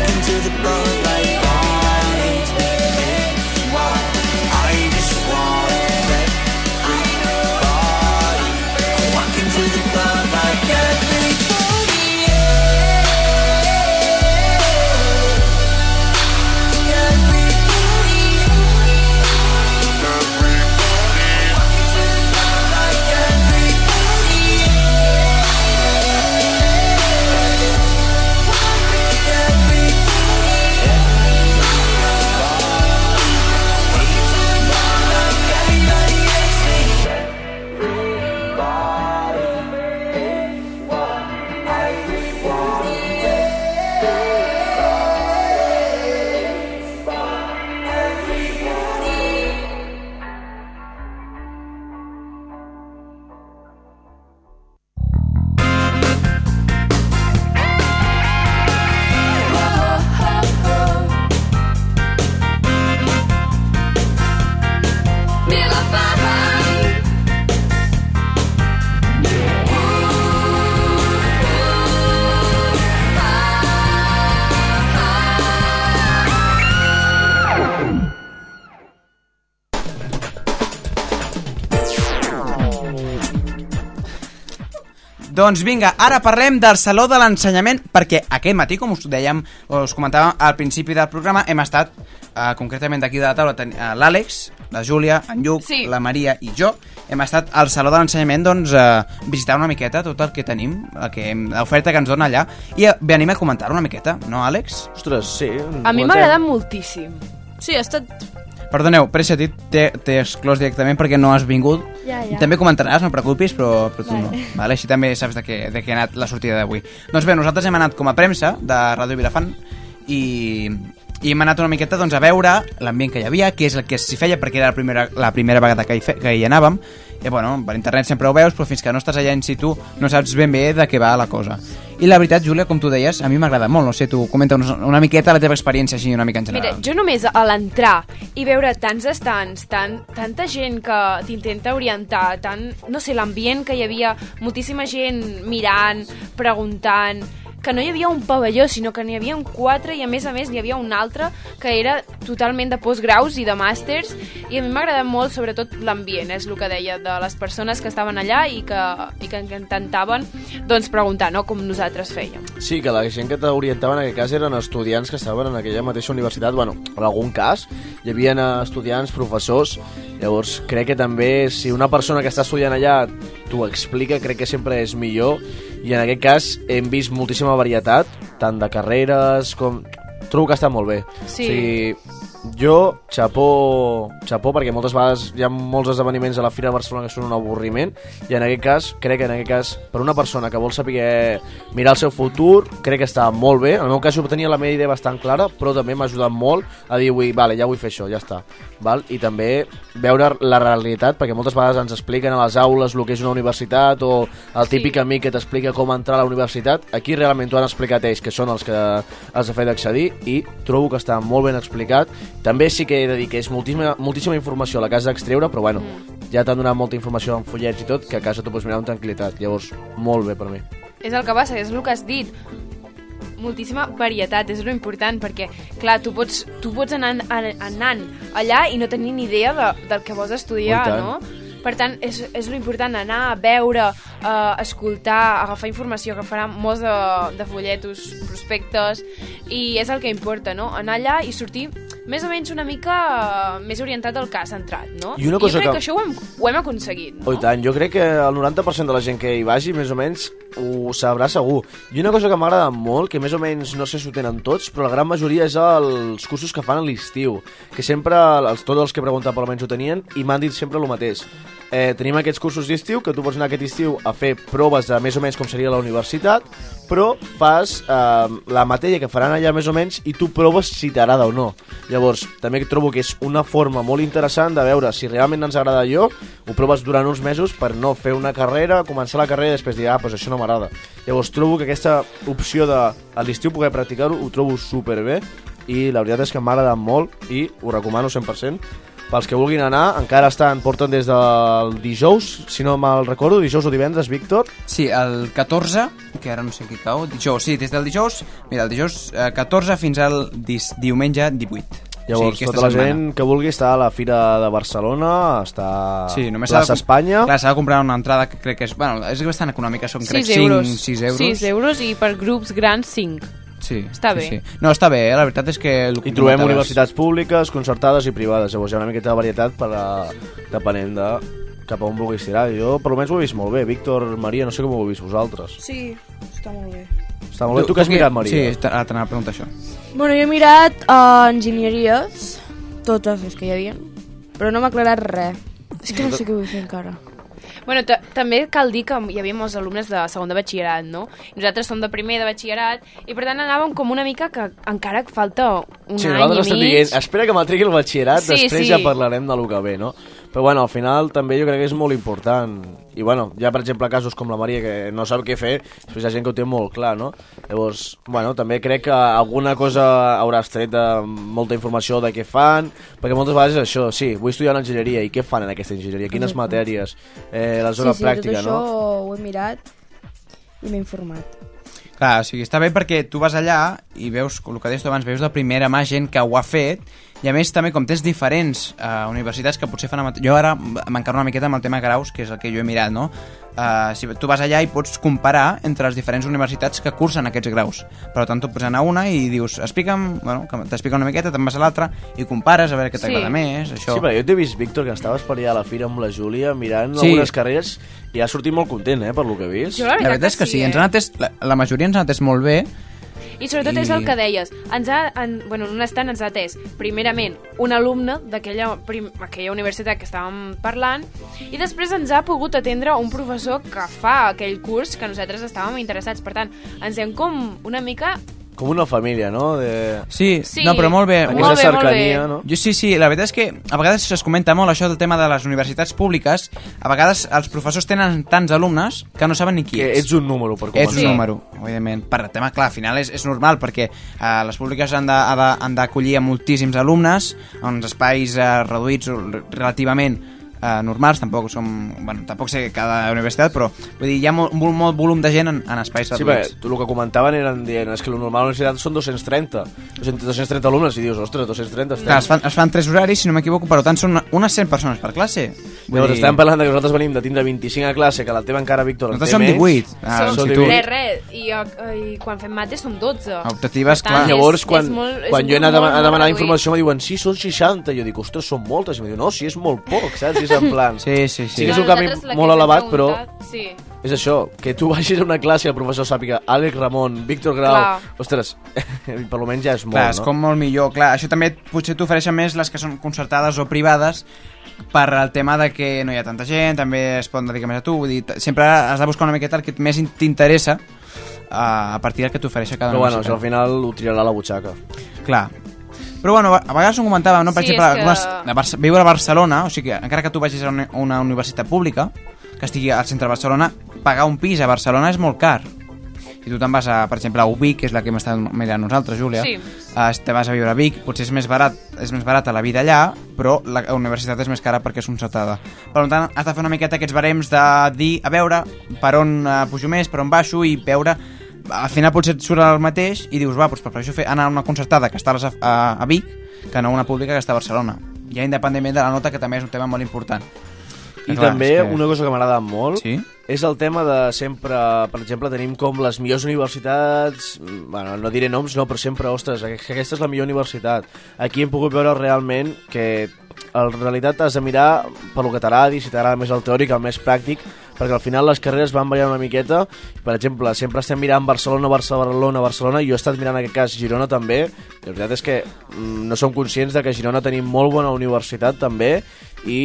[SPEAKER 1] Doncs vinga, ara parlem del Saló de l'Ensenyament, perquè aquest matí, com us dèiem, us comentàvem al principi del programa, hem estat, eh, concretament d'aquí de la taula, eh, l'Àlex, la Júlia, en Lluc,
[SPEAKER 2] Sí.
[SPEAKER 1] la Maria i jo, hem estat al Saló de l'Ensenyament doncs, eh, visitant una miqueta tot el que tenim, el que hem- l'oferta que ens dona allà, i eh, venim a comentar una miqueta, no, Àlex?
[SPEAKER 7] Ostres, sí.
[SPEAKER 2] A mi m'ha agradat moltíssim.
[SPEAKER 4] Sí, ha estat...
[SPEAKER 1] Perdoneu, Pressa, a ti t'he exclòs directament perquè no has vingut.
[SPEAKER 5] Ja, ja.
[SPEAKER 1] També comentaràs, no preocupis, però, però tu
[SPEAKER 5] Vale.
[SPEAKER 1] no. Vale? Així també saps de què, de què ha anat la sortida d'avui. Doncs bé, nosaltres hem anat com a premsa de Ràdio Vilafant i, i hem anat una miqueta doncs, a veure l'ambient que hi havia, què és el que s'hi feia, perquè era la primera, la primera vegada que hi, fe, que hi anàvem. I, bueno, per internet sempre ho veus, però fins que no estàs allà in situ no saps ben bé de què va la cosa. I la veritat, Júlia, com tu deies, a mi m'agrada molt. No sé, tu comenta una, una miqueta la teva experiència així una mica en
[SPEAKER 2] Mira,
[SPEAKER 1] general.
[SPEAKER 2] jo només a l'entrar i veure tants estants, tant, tanta gent que t'intenta orientar, tant, no sé, l'ambient que hi havia, moltíssima gent mirant, preguntant, que no hi havia un pavelló, sinó que n'hi havia un quatre i a més a més n'hi havia un altre que era totalment de postgraus i de màsters i a mi m'agrada molt sobretot l'ambient, és el que deia, de les persones que estaven allà i que, i que intentaven doncs, preguntar, no?, com nosaltres fèiem.
[SPEAKER 7] Sí, que la gent que t'orientava en aquest cas eren estudiants que estaven en aquella mateixa universitat. Bueno, en algun cas hi havia estudiants, professors. Llavors, crec que també si una persona que està estudiant allà t'ho explica, crec que sempre és millor. I en aquest cas hem vist moltíssima varietat, tant de carreres com... Trobo que està molt bé.
[SPEAKER 2] Sí.
[SPEAKER 7] O sigui, jo, xapó, xapó, perquè moltes vegades hi ha molts esdeveniments a la Fira de Barcelona que són un avorriment, i en aquest cas, crec que en aquest cas, per una persona que vol saber mirar el seu futur, crec que està molt bé. En el meu cas jo tenia la meva idea bastant clara, però també m'ha ajudat molt a dir, ui, vale, ja vull fer això, ja està. Val? I també veure la realitat, perquè moltes vegades ens expliquen a les aules el que és una universitat o el típic amic que t'explica com entrar a la universitat. Aquí realment t'ho han explicat ells, que són els que has de fer d'accedir, i trobo que està molt ben explicat. També sí que he de dir que és moltíssima, moltíssima informació a la casa d'extreure, però bueno, ja t'han donat molta informació en fullets i tot, que a casa t'ho pots mirar amb tranquil·litat. Llavors, molt bé per mi.
[SPEAKER 2] És el que passa, és el que has dit. Moltíssima varietat, és lo important, perquè, clar, tu pots, tu pots anar an- anant allà i no tenir ni idea de, del que vols estudiar, no? Per tant, és, és lo important anar a veure, uh, escoltar, agafar informació, agafar molts de, de folletos, prospectes, i és el que importa, no? Anar allà i sortir més o menys una mica uh, més orientat al que has entrat, no?
[SPEAKER 7] I una cosa
[SPEAKER 2] jo crec
[SPEAKER 7] que-
[SPEAKER 2] que... això ho hem, ho hem aconseguit.
[SPEAKER 7] Oh, i tant, jo crec que el 90% de la gent que hi vagi, més o menys, ho sabrà segur. I una cosa que m'agrada molt, que més o menys no sé si ho tenen tots, però la gran majoria és els cursos que fan a l'estiu, que sempre, els, tots els que he preguntat per almenys ho tenien, i m'han dit sempre el mateix. Eh, tenim aquests cursos d'estiu, que tu pots anar aquest estiu a fer proves de més o menys com seria la universitat, però fas eh, la matèria que faran allà més o menys i tu proves si t'agrada o no. Llavors, també trobo que és una forma molt interessant de veure si realment ens agrada allò, ho proves durant uns mesos per no fer una carrera, començar la carrera i després dir, ah, doncs això no m'agrada. Llavors, trobo que aquesta opció de a l'estiu poder practicar-ho ho trobo superbé i la veritat és que m'ha agradat molt i ho recomano 100%. Pels que vulguin anar, encara estan, porten des del dijous, si no mal recordo, dijous o divendres, Víctor.
[SPEAKER 1] Sí, el 14, que ara no sé què cau, dijous, sí, des del dijous, mira, el dijous eh, 14 fins al dis, diumenge 18.
[SPEAKER 7] Llavors,
[SPEAKER 1] aquesta
[SPEAKER 7] tota la
[SPEAKER 1] setmana.
[SPEAKER 7] gent que vulgui estar a la Fira de Barcelona, està
[SPEAKER 1] Sí, només
[SPEAKER 7] plaça
[SPEAKER 1] de,
[SPEAKER 7] Espanya.
[SPEAKER 1] Clar, s'ha de comprar una entrada que crec que és, bueno, és bastant econòmica, són crec 5,
[SPEAKER 2] euros.
[SPEAKER 1] 6 euros.
[SPEAKER 2] 6 euros i per grups grans 5.
[SPEAKER 1] Sí,
[SPEAKER 2] Està
[SPEAKER 1] sí,
[SPEAKER 2] bé.
[SPEAKER 1] Sí. No, està bé, eh? la veritat és que...
[SPEAKER 7] I trobem universitats públiques, concertades i privades. Llavors hi ha una miqueta de varietat per a, depenent de cap a on vulguis tirar. Jo per almenys ho he vist molt bé. Víctor, Maria, no sé com ho heu vist vosaltres.
[SPEAKER 4] Sí, està molt bé.
[SPEAKER 7] Està molt bé. Tu, què has mirat, Maria?
[SPEAKER 1] Sí, ara t'anava a preguntar això.
[SPEAKER 4] Bueno, jo he mirat uh, enginyeries, totes les que hi havia, però no m'ha aclarat res. És que no sé què vull fer encara.
[SPEAKER 2] Bueno, ta- també cal dir que hi havia molts alumnes de segon de batxillerat, no? Nosaltres som de primer de batxillerat i per tant anàvem com una mica que encara falta un
[SPEAKER 7] Sí,
[SPEAKER 2] any
[SPEAKER 7] nosaltres
[SPEAKER 2] i
[SPEAKER 7] estem
[SPEAKER 2] mig.
[SPEAKER 7] dient, espera que matriqui el batxillerat,
[SPEAKER 2] Sí,
[SPEAKER 7] després
[SPEAKER 2] sí.
[SPEAKER 7] ja parlarem de lo que ve, no? Però bueno, al final també jo crec que és molt important. I bueno, hi ha per exemple casos com la Maria que no sap què fer, després hi ha gent que ho té molt clar, no? Llavors, bueno, també crec que alguna cosa hauràs tret de molta informació de què fan, perquè moltes vegades és això, sí, vull estudiar una enginyeria, i què fan en aquesta enginyeria? Quines
[SPEAKER 4] Exacte.
[SPEAKER 7] matèries? Eh, la zona
[SPEAKER 4] sí, sí,
[SPEAKER 7] pràctica,
[SPEAKER 4] tot això
[SPEAKER 7] no?
[SPEAKER 4] ho he mirat i m'he informat.
[SPEAKER 1] Clar, o sigui, està bé perquè tu vas allà i veus, el que deies tu abans, veus de primera mà gent que ho ha fet i a més també com tens diferents uh, universitats que potser fan... mate- Jo ara m'encarno una miqueta amb el tema graus, que és el que jo he mirat, no? Uh, si tu vas allà i pots comparar entre les diferents universitats que cursen aquests graus. Per tant, tu pots anar a una i dius, explica'm, bueno, que t'explica una miqueta, te'n vas a l'altra i compares a veure què t'agrada més, això.
[SPEAKER 7] Sí, però jo t'he vist, Víctor, que estaves per allà a la fira amb la Júlia mirant
[SPEAKER 1] Sí.
[SPEAKER 7] algunes carreres i ha sortit molt content, eh, per lo que he vist.
[SPEAKER 2] Jo la veritat
[SPEAKER 1] veritat és que sí,
[SPEAKER 2] sí,
[SPEAKER 1] ens
[SPEAKER 2] eh?
[SPEAKER 1] han atès, la, la majoria ens han atès molt bé.
[SPEAKER 2] I sobretot
[SPEAKER 1] I-
[SPEAKER 2] és el que deies. Ens ha, en, bueno, en un estant ens ha atès, primerament, un alumne d'aquella aquella universitat que estàvem parlant, i després ens ha pogut atendre un professor que fa aquell curs que nosaltres estàvem interessats. Per tant, ens hem com una mica...
[SPEAKER 7] Com una família, no? De...
[SPEAKER 1] Sí,
[SPEAKER 2] Sí,
[SPEAKER 1] no, però molt bé.
[SPEAKER 7] Aquesta
[SPEAKER 2] molt bé, molt
[SPEAKER 7] cercania,
[SPEAKER 2] bé.
[SPEAKER 7] no?
[SPEAKER 1] Jo sí, sí, la veritat és que a vegades es comenta molt això del tema de les universitats públiques. A vegades els professors tenen tants alumnes que no saben ni qui
[SPEAKER 7] Que
[SPEAKER 1] és.
[SPEAKER 7] ets un número, per començar.
[SPEAKER 1] Ets un número, evidentment. Per tema, clar, al final és, és normal, perquè eh, les públiques han d'acollir a moltíssims alumnes, uns espais eh, reduïts relativament eh, normals, tampoc som... Bueno, tampoc sé cada universitat, però vull dir, hi ha molt, molt, molt volum de gent en, en espais
[SPEAKER 7] Sí,
[SPEAKER 1] reduïts.
[SPEAKER 7] tu el que comentaven eren dient, és que el normal a la universitat són 230. 230 alumnes, i dius, ostres, 230.
[SPEAKER 1] Clar, es fan, es fan tres horaris, si no m'equivoco, per tant són unes 100 persones per classe. Vull
[SPEAKER 7] Llavors
[SPEAKER 1] dir-
[SPEAKER 7] estàvem parlant de que nosaltres venim de tindre 25 a classe, que la teva encara, Víctor, en
[SPEAKER 1] Nosaltres
[SPEAKER 7] té
[SPEAKER 1] som
[SPEAKER 7] menys.
[SPEAKER 1] 18. Ah,
[SPEAKER 2] som
[SPEAKER 1] si tu-
[SPEAKER 2] res, res, i, eh, i quan fem mates som 12.
[SPEAKER 1] Optatives,
[SPEAKER 2] tant,
[SPEAKER 1] clar.
[SPEAKER 7] Llavors,
[SPEAKER 2] és-
[SPEAKER 7] quan,
[SPEAKER 2] és molt- és
[SPEAKER 7] quan
[SPEAKER 2] un
[SPEAKER 7] jo he anat a,
[SPEAKER 2] molt,
[SPEAKER 7] a
[SPEAKER 2] molt
[SPEAKER 7] demanar informació, me diuen, sí, són 60. Jo dic, ostres, són moltes. I em diuen, no, sí, és molt poc, saps? És en plan...
[SPEAKER 1] Sí, sí, sí.
[SPEAKER 7] Sí que és un
[SPEAKER 2] nosaltres la que
[SPEAKER 7] molt
[SPEAKER 2] ens hem
[SPEAKER 7] elevat, però
[SPEAKER 2] preguntat, Sí.
[SPEAKER 7] és això, que tu vagis a una classe i el professor sàpiga Àlex Ramon, Víctor Grau...
[SPEAKER 2] Clar.
[SPEAKER 7] Ostres, per almenys ja és molt,
[SPEAKER 1] Clar, és
[SPEAKER 7] no?
[SPEAKER 1] com molt millor. Clar, això també potser t'ofereixen més les que són concertades o privades per el tema de que no hi ha tanta gent, també es poden dedicar més a tu, vull dir, t- sempre has de buscar una miqueta el que més in- t'interessa a a partir del que t'ofereix cada
[SPEAKER 7] Però bueno,
[SPEAKER 1] universitat.
[SPEAKER 7] al final ho tirarà a la butxaca.
[SPEAKER 1] Clar. Però bueno, a vegades ho comentàvem, no? Per
[SPEAKER 2] Sí,
[SPEAKER 1] exemple,
[SPEAKER 2] que-
[SPEAKER 1] a viure a Barcelona, o sigui, que encara que tu vagis a una, una universitat pública, que estigui al centre de Barcelona, pagar un pis a Barcelona és molt car. Si tu te'n vas, a, per exemple, a Ubic, que és la que hem estat mirant nosaltres, Júlia,
[SPEAKER 2] Sí.
[SPEAKER 1] eh, te vas a viure a Vic, potser és més barat, és més barata la vida allà, però la universitat és més cara perquè és concertada. Per tant, has de fer una miqueta aquests barems de dir, a veure, per on eh, pujo més, per on baixo, i veure al final potser et surt el mateix i dius, va, doncs prefereixo fer, anar a una concertada que està a, a, a Vic que no a una pública que està a Barcelona. Ja independentment de la nota, que també és un tema molt important.
[SPEAKER 7] I
[SPEAKER 1] Clar,
[SPEAKER 7] també
[SPEAKER 1] que-
[SPEAKER 7] una cosa que m'agrada molt
[SPEAKER 1] Sí?
[SPEAKER 7] és el tema de sempre, per exemple, tenim com les millors universitats, bueno, no diré noms, no, però sempre, ostres, que aquesta és la millor universitat. Aquí hem pogut veure realment que en realitat has de mirar per lo que t'agradi, si t'agrada més el teòric, el més pràctic, perquè al final les carreres van variant una miqueta. Per exemple, sempre estem mirant Barcelona, Barcelona, Barcelona, i jo he estat mirant en aquest cas Girona també. La veritat és que mm, no som conscients de que Girona tenim molt bona universitat també, i...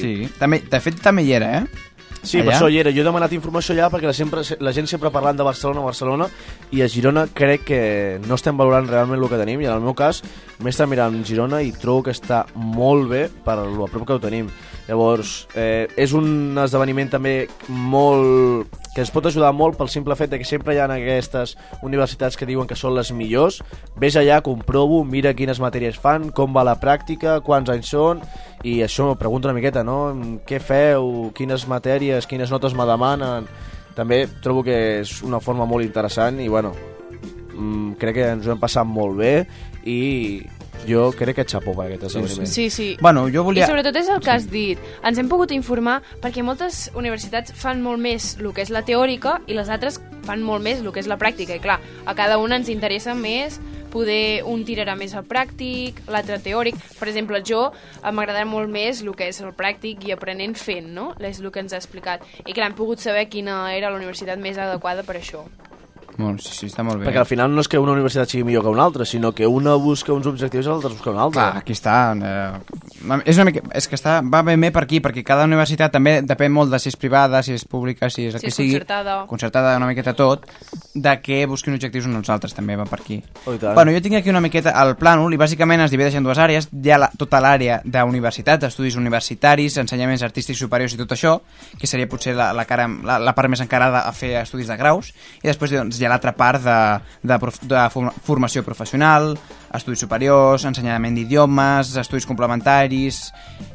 [SPEAKER 1] Sí, també, de fet també hi era, eh?
[SPEAKER 7] Sí, per
[SPEAKER 1] Allà?
[SPEAKER 7] això hi era. Jo he demanat informació allà perquè la, sempre, la gent sempre parlant de Barcelona, Barcelona, i a Girona crec que no estem valorant realment el que tenim, i en el meu cas m'he estat mirant Girona i trobo que està molt bé per lo prop que ho tenim. Llavors, eh, és un esdeveniment també molt... que ens pot ajudar molt pel simple fet de que sempre hi ha aquestes universitats que diuen que són les millors. Ves allà, comprovo, mira quines matèries fan, com va la pràctica, quants anys són, i això m'ho pregunto una miqueta, no? Què feu, quines matèries, quines notes me demanen... També trobo que és una forma molt interessant i, bueno, mm, crec que ens ho hem passat molt bé i jo crec que xapó per aquest esdeveniment.
[SPEAKER 2] Sí, sí.
[SPEAKER 1] Bueno, jo volia...
[SPEAKER 2] I sobretot és el que has dit. Ens hem pogut informar perquè moltes universitats fan molt més el que és la teòrica i les altres fan molt més el que és la pràctica. I clar, a cada una ens interessa més poder un tirarà més al pràctic, l'altre teòric. Per exemple, jo eh, m'agradarà molt més el que és el pràctic i aprenent fent, no? És el que ens ha explicat. I clar, hem pogut saber quina era la universitat més adequada per això.
[SPEAKER 1] Bueno, sí, sí, està molt bé.
[SPEAKER 7] Perquè al final no és que una universitat sigui millor que una altra, sinó que una busca uns objectius i l'altra busca una altra.
[SPEAKER 1] Clar, aquí està. Eh, és, una mica, és que està, va ben bé per aquí, perquè cada universitat també depèn molt de si és privada, si és pública, si és el
[SPEAKER 2] Si
[SPEAKER 1] que
[SPEAKER 2] és
[SPEAKER 1] sigui.
[SPEAKER 2] concertada.
[SPEAKER 1] Concertada una miqueta tot, de què busquin objectius uns altres, també va per aquí.
[SPEAKER 7] Oh.
[SPEAKER 1] Bueno, jo tinc aquí una miqueta el plànol i bàsicament es divideix en dues àrees. Hi ha la, tota l'àrea d'universitat, estudis universitaris, ensenyaments artístics superiors i tot això, que seria potser la, la, cara, la, la part més encarada a fer estudis de graus, i després doncs, hi ha l'altra part de, de, de form- formació professional, estudis superiors, ensenyament d'idiomes, estudis complementaris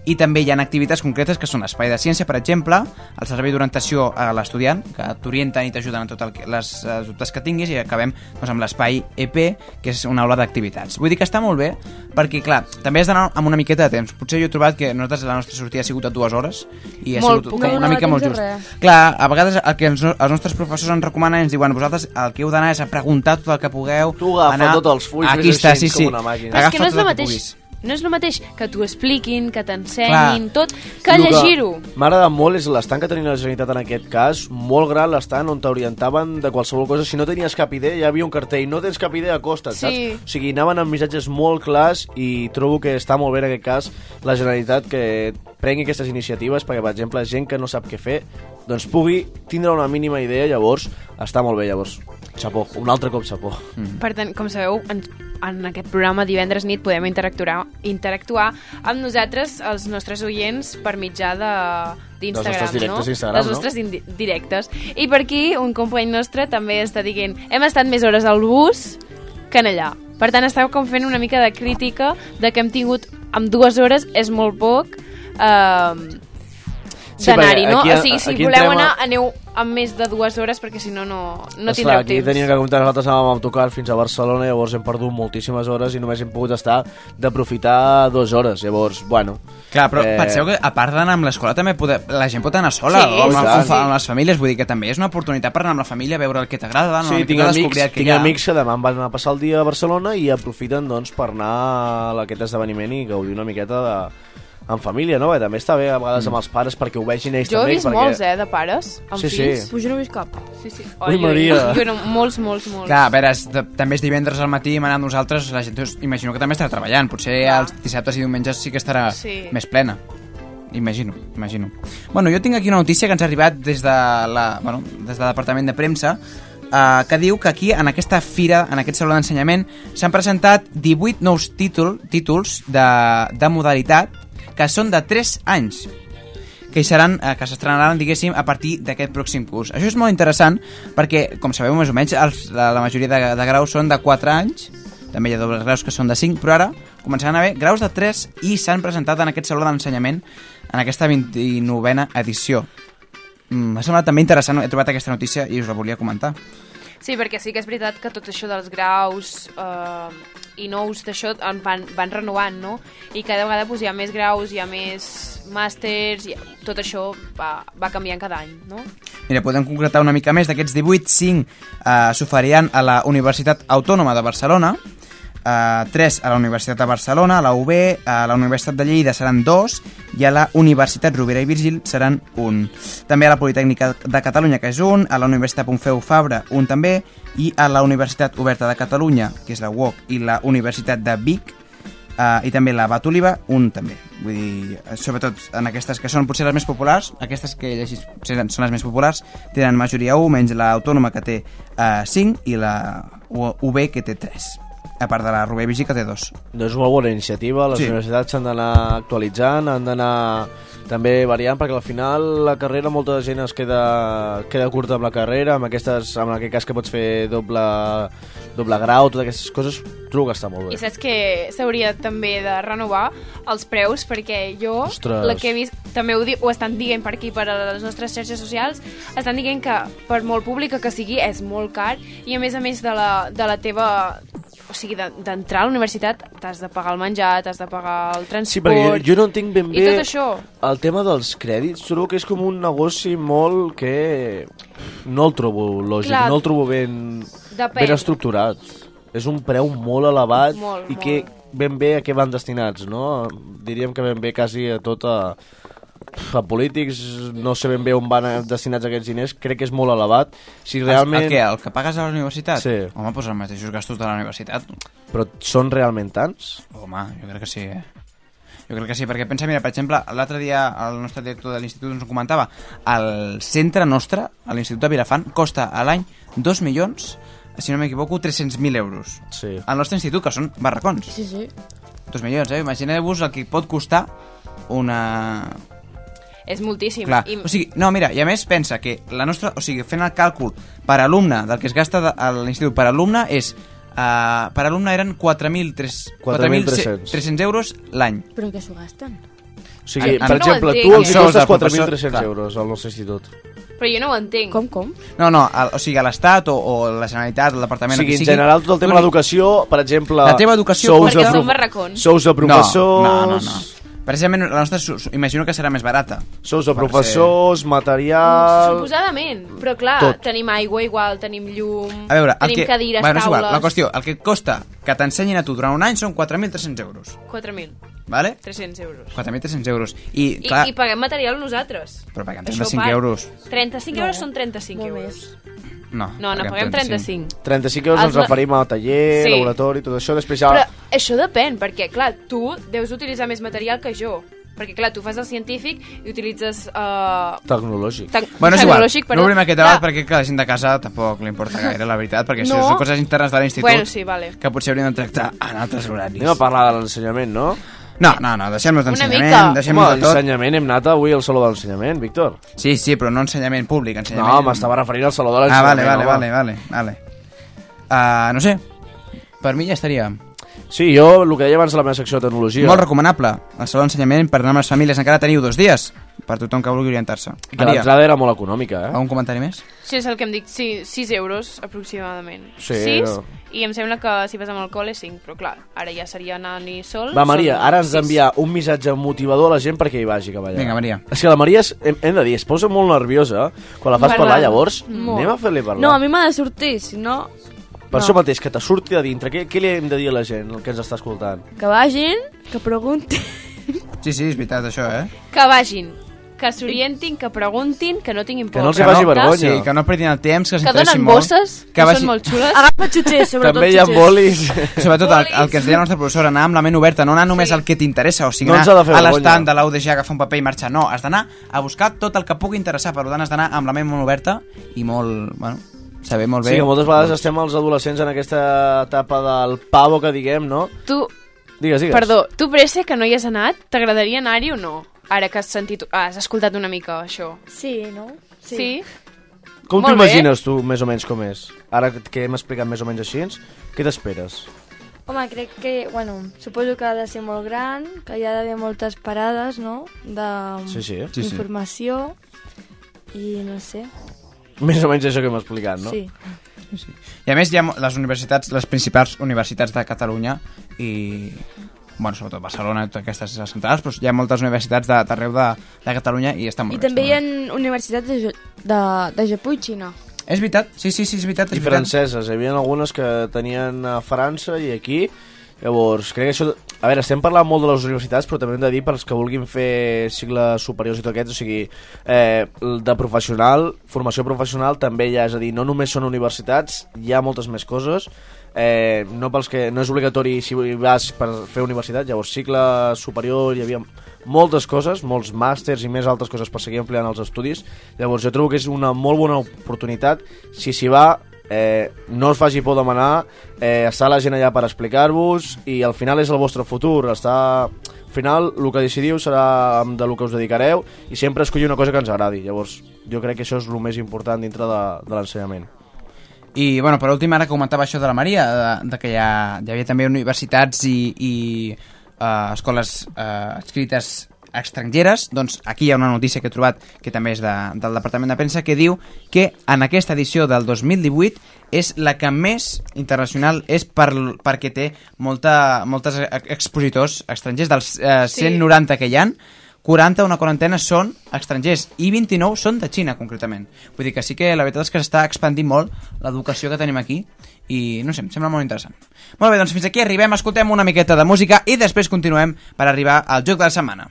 [SPEAKER 1] i també hi ha activitats concretes que són l'espai de ciència, per exemple, el servei d'orientació a l'estudiant, que t'orienten i t'ajuden en totes les dubtes que tinguis i acabem doncs, amb l'espai EP, que és una aula d'activitats. Vull dir que està molt bé perquè, clar, també has d'anar amb una miqueta de temps. Potser jo he trobat que nosaltres la nostra sortida ha sigut de dues hores i ha
[SPEAKER 2] Molt
[SPEAKER 1] sigut com
[SPEAKER 2] No
[SPEAKER 1] una
[SPEAKER 2] donava
[SPEAKER 1] mica
[SPEAKER 2] temps
[SPEAKER 1] molt just.
[SPEAKER 2] res.
[SPEAKER 1] Clar, a vegades el que ens, els nostres professors ens recomanen ens diuen vosaltres el que heu d'anar és a preguntar tot el que pugueu.
[SPEAKER 7] Tu agafa
[SPEAKER 1] anar...
[SPEAKER 7] tots els fulls,
[SPEAKER 1] Aquí està,
[SPEAKER 7] així
[SPEAKER 1] sí, sí.
[SPEAKER 7] com una màquina.
[SPEAKER 2] Però és que no és el mateix. No és el mateix que t'ho expliquin, que t'ensenyin, tot, que llegir-ho.
[SPEAKER 7] M'ha agradat molt és l'estant que tenia la Generalitat en aquest cas, molt gran l'estant on t'orientaven de qualsevol cosa. Si no tenies cap idea, ja hi havia un cartell, no tens cap idea, acosta't,
[SPEAKER 2] Sí.
[SPEAKER 7] saps? O sigui, anaven amb missatges molt clars i trobo que està molt bé en aquest cas la Generalitat que prengui aquestes iniciatives perquè, per exemple, gent que no sap què fer doncs pugui tindre una mínima idea, llavors està molt bé, llavors. Xapó, un altre cop xapó. Mm.
[SPEAKER 2] Per tant, com sabeu, en, en aquest programa divendres nit podem interactuar, interactuar amb nosaltres, els nostres oients, per mitjà de d'Instagram,
[SPEAKER 7] nostres directes
[SPEAKER 2] no?
[SPEAKER 7] no?
[SPEAKER 2] nostres indi- directes. I per aquí, un company nostre també està dient hem estat més hores al bus que en allà. Per tant, esteu com fent una mica de crítica de que hem tingut amb dues hores, és molt poc, eh,
[SPEAKER 7] Sí,
[SPEAKER 2] d'anar-hi, no?
[SPEAKER 7] aquí-
[SPEAKER 2] o sigui, si
[SPEAKER 7] aquí
[SPEAKER 2] voleu
[SPEAKER 7] entrem a-
[SPEAKER 2] anar, aneu amb més de dues hores, perquè si no, no, no tindreu
[SPEAKER 7] aquí
[SPEAKER 2] temps.
[SPEAKER 7] tenia que comptar, nosaltres anàvem amb autocar fins a Barcelona, llavors hem perdut moltíssimes hores i només hem pogut estar d'aprofitar dues hores, llavors, bueno...
[SPEAKER 1] Clar, però
[SPEAKER 7] Eh,
[SPEAKER 1] penseu que a part d'anar amb l'escola també pode... la gent pot anar sola
[SPEAKER 7] Sí,
[SPEAKER 1] o amb,
[SPEAKER 7] i
[SPEAKER 1] amb, les famílies, vull dir que també és una oportunitat per anar amb la família a veure el que t'agrada, no?
[SPEAKER 7] Sí, tinc amics,
[SPEAKER 1] el que
[SPEAKER 7] tinc
[SPEAKER 1] ha.
[SPEAKER 7] amics que demà em van anar a passar el dia a Barcelona i aprofiten doncs, per anar a aquest esdeveniment i gaudir una miqueta de, en família, no? Perquè també està bé a vegades amb els pares perquè ho vegin ells
[SPEAKER 2] Jo he
[SPEAKER 7] també.
[SPEAKER 2] vist
[SPEAKER 7] perquè...
[SPEAKER 2] molts, eh, de pares, amb
[SPEAKER 7] Sí, sí.
[SPEAKER 2] fills.
[SPEAKER 4] Pues jo no he vist cap.
[SPEAKER 2] Sí, sí.
[SPEAKER 7] Ui, Maria.
[SPEAKER 2] Jo, jo no, molts, molts, molts.
[SPEAKER 1] Clar, a veure, és de, també és divendres al matí hem anat nosaltres, la gent doncs, imagino que també estarà treballant, potser
[SPEAKER 2] Clar.
[SPEAKER 1] els dissabtes i diumenges sí que estarà
[SPEAKER 2] Sí.
[SPEAKER 1] més plena. Imagino, imagino. Bueno, jo tinc aquí una notícia que ens ha arribat des de la, bueno, des del Departament de Premsa, eh, que diu que aquí, en aquesta fira, en aquest saló d'ensenyament, s'han presentat 18 nous títol, títols de, de modalitat que són de 3 anys que seran, eh, que s'estrenaran, diguéssim, a partir d'aquest pròxim curs. Això és molt interessant perquè, com sabeu, més o menys, els, la, la majoria de, de graus són de 4 anys, també hi ha dobles graus que són de 5, però ara començaran a haver graus de 3 i s'han presentat en aquest saló d'ensenyament en aquesta 29a edició. Mm, M'ha semblat també interessant, he trobat aquesta notícia i us la volia comentar.
[SPEAKER 2] Sí, perquè sí que és veritat que tot això dels graus eh, i nous d'això van, van renovant, no? I cada vegada pues, hi ha més graus, hi ha més màsters, i tot això va, va canviant cada any, no?
[SPEAKER 1] Mira, podem concretar una mica més. D'aquests 18, 5 eh, s'oferiran a la Universitat Autònoma de Barcelona, eh, 3 a la Universitat de Barcelona, a la UB, a la Universitat de Lleida seran 2 i a la Universitat Rovira i Virgili seran 1. També a la Politècnica de Catalunya, que és un, a la Universitat Pompeu Fabra, un també, i a la Universitat Oberta de Catalunya, que és la UOC, i la Universitat de Vic, Uh, i també la Bat Oliva, un també. Vull dir, eh, sobretot en aquestes que són potser les més populars, aquestes que potser són les més populars, tenen majoria 1, menys l'Autònoma que té uh, 5 i la UB que té 3 a part de la Rubé Vigi que té 2
[SPEAKER 7] Doncs molt bona iniciativa, les
[SPEAKER 1] Sí.
[SPEAKER 7] universitats s'han d'anar actualitzant, han d'anar també variant, perquè al final la carrera molta gent es queda, queda curta amb la carrera, amb, aquestes, en aquest cas que pots fer doble, doble grau, totes aquestes coses, trobo que està molt
[SPEAKER 2] I
[SPEAKER 7] bé.
[SPEAKER 2] saps que s'hauria també de renovar els preus, perquè jo,
[SPEAKER 7] Ostres.
[SPEAKER 2] la que he vist, també ho, di ho estan dient per aquí, per a les nostres xarxes socials, estan dient que per molt pública que sigui és molt car i a més a més de la, de la teva o sigui, de- d'entrar a la universitat t'has de pagar el menjar, t'has de pagar el transport...
[SPEAKER 7] Sí, perquè jo, jo no entenc ben bé
[SPEAKER 2] això.
[SPEAKER 7] el tema dels crèdits, trobo que és com un negoci molt que no el trobo lògic,
[SPEAKER 2] Clar.
[SPEAKER 7] no el trobo ben,
[SPEAKER 2] Depèn.
[SPEAKER 7] ben estructurat. És un preu molt elevat
[SPEAKER 2] Molt,
[SPEAKER 7] i
[SPEAKER 2] molt.
[SPEAKER 7] que ben bé a què van destinats, no? Diríem que ben bé quasi a tot a, polítics, no sé ben bé on van destinats aquests diners, crec que és molt elevat. Si realment...
[SPEAKER 1] El, el, què? el que pagues a la universitat?
[SPEAKER 7] Sí.
[SPEAKER 1] Home, doncs els mateixos gastos de la universitat.
[SPEAKER 7] Però són realment tants?
[SPEAKER 1] Home, jo crec que sí, eh? Jo crec que sí, perquè pensa, mira, per exemple, l'altre dia el nostre director de l'institut ens ho comentava, el centre nostre, a l'Institut de Vilafant, costa a l'any 2 milions, si no m'equivoco, 300.000 euros.
[SPEAKER 7] Sí.
[SPEAKER 1] Al nostre institut, que són barracons.
[SPEAKER 4] Sí, sí.
[SPEAKER 1] 2 milions, eh? Imagineu-vos el que pot costar una...
[SPEAKER 2] És moltíssim.
[SPEAKER 1] Clar,
[SPEAKER 2] I...
[SPEAKER 1] o sigui, no, mira, i a més pensa que la nostra, o sigui, fent el càlcul per alumne del que es gasta de- a l'institut per alumne és uh, per alumne eren 4.300
[SPEAKER 7] 4.300.
[SPEAKER 1] 4.300 euros l'any.
[SPEAKER 5] Però que s'ho gasten.
[SPEAKER 7] O sigui,
[SPEAKER 1] Ah,
[SPEAKER 7] per
[SPEAKER 1] no
[SPEAKER 7] exemple, tu els costes
[SPEAKER 1] del professor,
[SPEAKER 7] 4.300
[SPEAKER 1] clar.
[SPEAKER 7] euros al nostre institut.
[SPEAKER 2] Però jo no ho entenc.
[SPEAKER 5] Com, com?
[SPEAKER 1] No, no, el, o sigui, a l'Estat o, o la Generalitat, el
[SPEAKER 7] O
[SPEAKER 1] Departament...
[SPEAKER 7] sigui,
[SPEAKER 1] el
[SPEAKER 7] en
[SPEAKER 1] sigui,
[SPEAKER 7] general, tot el tema de l'educació, per exemple...
[SPEAKER 1] La teva educació...
[SPEAKER 7] sous de
[SPEAKER 2] Perquè
[SPEAKER 7] prof-
[SPEAKER 2] som barracons.
[SPEAKER 7] Sous de professors...
[SPEAKER 1] No, no, no. no. Precisament la nostra imagino que serà més barata.
[SPEAKER 7] Sous de professors, material...
[SPEAKER 2] Suposadament, però clar,
[SPEAKER 7] Tot.
[SPEAKER 2] tenim aigua igual, tenim llum,
[SPEAKER 1] A veure,
[SPEAKER 2] tenim
[SPEAKER 1] que...
[SPEAKER 2] cadires,
[SPEAKER 1] bueno, és igual,
[SPEAKER 2] taules...
[SPEAKER 1] la qüestió, el que costa que t'ensenyin a tu durant un any són 4.300 euros,
[SPEAKER 2] 4.000,
[SPEAKER 1] vale?
[SPEAKER 2] 300 euros.
[SPEAKER 1] 4.300 euros. I,
[SPEAKER 2] I,
[SPEAKER 1] clar,
[SPEAKER 2] I paguem material nosaltres.
[SPEAKER 1] però paguem
[SPEAKER 2] Això
[SPEAKER 1] 35
[SPEAKER 2] part.
[SPEAKER 1] euros.
[SPEAKER 2] 35
[SPEAKER 5] No,
[SPEAKER 2] euros són 35 euros.
[SPEAKER 1] No,
[SPEAKER 2] No, no, paguem 35.
[SPEAKER 7] 35 euros ens referim a taller,
[SPEAKER 2] Sí.
[SPEAKER 7] laboratori, tot això. Després ja...
[SPEAKER 2] Però això depèn, perquè, clar, tu deus utilitzar més material que jo. Perquè, clar, tu fas el científic i utilitzes... Uh,
[SPEAKER 7] Tecnològic.
[SPEAKER 2] tec
[SPEAKER 1] Bueno, és igual,
[SPEAKER 2] tecnològic,
[SPEAKER 1] no
[SPEAKER 2] perdó.
[SPEAKER 1] obrim aquest
[SPEAKER 2] Clar,
[SPEAKER 1] debat perquè que la gent de casa tampoc li importa gaire, la veritat, perquè això
[SPEAKER 2] No.
[SPEAKER 1] són coses internes de l'institut
[SPEAKER 2] Bueno, sí, vale.
[SPEAKER 1] que potser hauríem de tractar en altres horaris.
[SPEAKER 7] Anem a parlar de l'ensenyament, no?
[SPEAKER 1] No, no, no, deixem-nos d'ensenyament, deixem-nos
[SPEAKER 7] Home,
[SPEAKER 1] de tot.
[SPEAKER 7] ensenyament, hem anat avui al Saló de l'Ensenyament, Víctor.
[SPEAKER 1] Sí, sí, però no ensenyament públic, ensenyament...
[SPEAKER 7] No, m'estava referint al Saló de
[SPEAKER 1] Ah, vale,
[SPEAKER 7] l'Ensenyament.
[SPEAKER 1] vale,
[SPEAKER 7] home.
[SPEAKER 1] vale, vale, vale. Uh, no sé, per mi ja estaria.
[SPEAKER 7] Sí, jo, el que deia abans de la meva secció de tecnologia...
[SPEAKER 1] Molt recomanable. El saló d'ensenyament per anar amb les famílies encara teniu dos dies per tothom que vulgui orientar-se.
[SPEAKER 7] Que l'entrada era molt econòmica, eh?
[SPEAKER 1] Algun comentari més?
[SPEAKER 2] Sí, és el que em dic, sí, 6 euros aproximadament.
[SPEAKER 7] Sí,
[SPEAKER 2] 6,
[SPEAKER 7] no.
[SPEAKER 2] I em sembla que si vas amb alcohol és 5, però clar, ara ja seria anar-hi sol.
[SPEAKER 7] Va, Maria,
[SPEAKER 2] són
[SPEAKER 7] ara ens
[SPEAKER 2] sis.
[SPEAKER 7] d'enviar un missatge motivador a la gent perquè hi vagi cap allà.
[SPEAKER 1] Vinga, Maria.
[SPEAKER 7] És que la Maria, és, hem, hem de dir, es posa molt nerviosa quan la fas
[SPEAKER 4] Parlant.
[SPEAKER 7] parlar, llavors
[SPEAKER 4] Molt.
[SPEAKER 7] anem a fer-li parlar.
[SPEAKER 4] No, a mi m'ha de sortir, si no...
[SPEAKER 7] Per
[SPEAKER 4] no.
[SPEAKER 7] això mateix, que te surti de dintre, què, què li hem de dir a la gent, el que ens està escoltant?
[SPEAKER 4] Que vagin, que preguntin...
[SPEAKER 1] Sí, sí, és veritat, això, eh?
[SPEAKER 2] Que vagin, que s'orientin, que preguntin, que no tinguin por.
[SPEAKER 1] Que Sí, que no perdin el temps, que
[SPEAKER 2] Que
[SPEAKER 1] s'interessin
[SPEAKER 2] donen
[SPEAKER 1] molt.
[SPEAKER 2] bosses, que són molt xules.
[SPEAKER 4] Agafa xutxers, sobretot
[SPEAKER 7] També hi ha
[SPEAKER 4] xutxers.
[SPEAKER 7] bolis.
[SPEAKER 1] Sobretot el, el que ens deia la nostra professora, anar amb la ment oberta, no anar només al que t'interessa, o sigui,
[SPEAKER 7] No
[SPEAKER 1] anar
[SPEAKER 7] fer
[SPEAKER 1] a
[SPEAKER 7] vergonya.
[SPEAKER 1] l'estant de l'UDG, agafar un paper i marxar. No, has d'anar a buscar tot el que pugui interessar, per tant has d'anar amb la ment molt oberta i molt, bueno, saber molt bé.
[SPEAKER 7] Sí, que moltes vegades estem els adolescents en aquesta etapa del pavo que diguem, no?
[SPEAKER 2] Tu,
[SPEAKER 7] Digues, digues.
[SPEAKER 2] perdó, tu Presse, que no hi has anat, t'agradaria anar-hi o no? Ara que has sentit, has escoltat una mica això.
[SPEAKER 5] Sí, no?
[SPEAKER 2] Sí. sí?
[SPEAKER 7] Com t'imagines tu, més o menys, com és? Ara que hem explicat més o menys així, què t'esperes?
[SPEAKER 5] Home, crec que, bueno, suposo que ha de ser molt gran, que hi ha d'haver moltes parades, no?,
[SPEAKER 7] Sí, sí. Sí, sí.
[SPEAKER 5] d'informació, i no sé.
[SPEAKER 7] Més o menys això que hem explicat, no?
[SPEAKER 5] Sí.
[SPEAKER 1] I a més hi ha les universitats, les principals universitats de Catalunya i, bueno, sobretot Barcelona i totes aquestes centrals, però hi ha moltes universitats de- d'arreu de, de Catalunya i està molt
[SPEAKER 4] I
[SPEAKER 1] bé.
[SPEAKER 4] també
[SPEAKER 1] està
[SPEAKER 4] hi ha universitats de, de, de Japó i Xina.
[SPEAKER 1] És veritat, sí, sí, sí, és veritat. És
[SPEAKER 7] I
[SPEAKER 1] veritat.
[SPEAKER 7] franceses, hi havia algunes que tenien a França i aquí, llavors crec que això... A veure, estem parlant molt de les universitats, però també hem de dir pels que vulguin fer cicles superiors i tot aquest, o sigui, eh, de professional, formació professional també hi ha, és a dir, no només són universitats, hi ha moltes més coses, eh, no pels que no és obligatori si vas per fer universitat, llavors cicle superior hi havia moltes coses, molts màsters i més altres coses per seguir ampliant els estudis, llavors jo trobo que és una molt bona oportunitat si s'hi va eh, no us faci por demanar, eh, està la gent allà per explicar-vos i al final és el vostre futur, està... Al final el que decidiu serà de lo que us dedicareu i sempre escollir una cosa que ens agradi, llavors jo crec que això és el més important dintre de, de l'ensenyament.
[SPEAKER 1] I, bueno, per últim, ara comentava això de la Maria, de, de que hi, ha, hi havia també universitats i, i uh, escoles uh, escrites estrangeres, doncs aquí hi ha una notícia que he trobat que també és de, del Departament de Premsa que diu que en aquesta edició del 2018 és la que més internacional és per, perquè té molta, moltes expositors estrangers dels eh,
[SPEAKER 2] Sí.
[SPEAKER 1] 190 que hi han 40, una quarantena són estrangers i 29 són de Xina, concretament. Vull dir que sí que la veritat és que s'està expandint molt l'educació que tenim aquí i no sé, em sembla molt interessant. Molt bé, doncs fins aquí arribem, escoltem una miqueta de música i després continuem per arribar al joc de la setmana.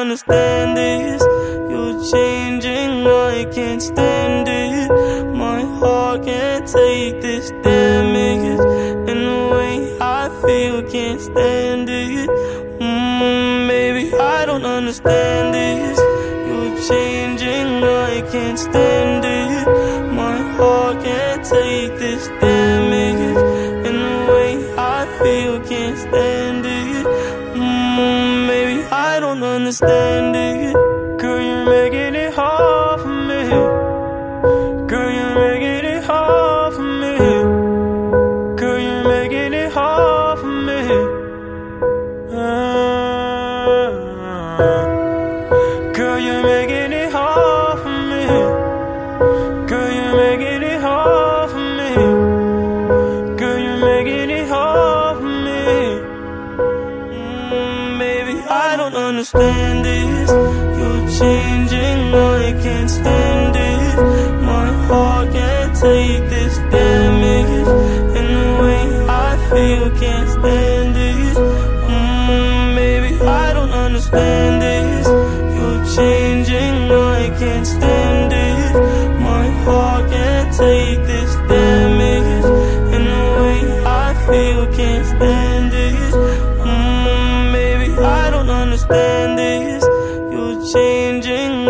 [SPEAKER 21] Understand this. You're changing, I can't stand it. My heart can't take this damage. And the way I feel, can't stand it. Mm, baby, I don't understand this. You're changing, I can't stand it. My heart can't take this damage. Don't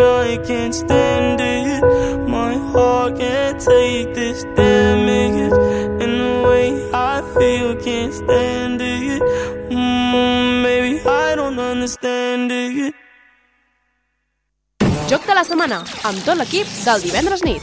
[SPEAKER 21] I can't stand it. My heart can't take this damage. And the way I feel can't stand it. Mm, baby, I don't understand it.
[SPEAKER 22] Joc de la setmana, amb tot l'equip del divendres nit.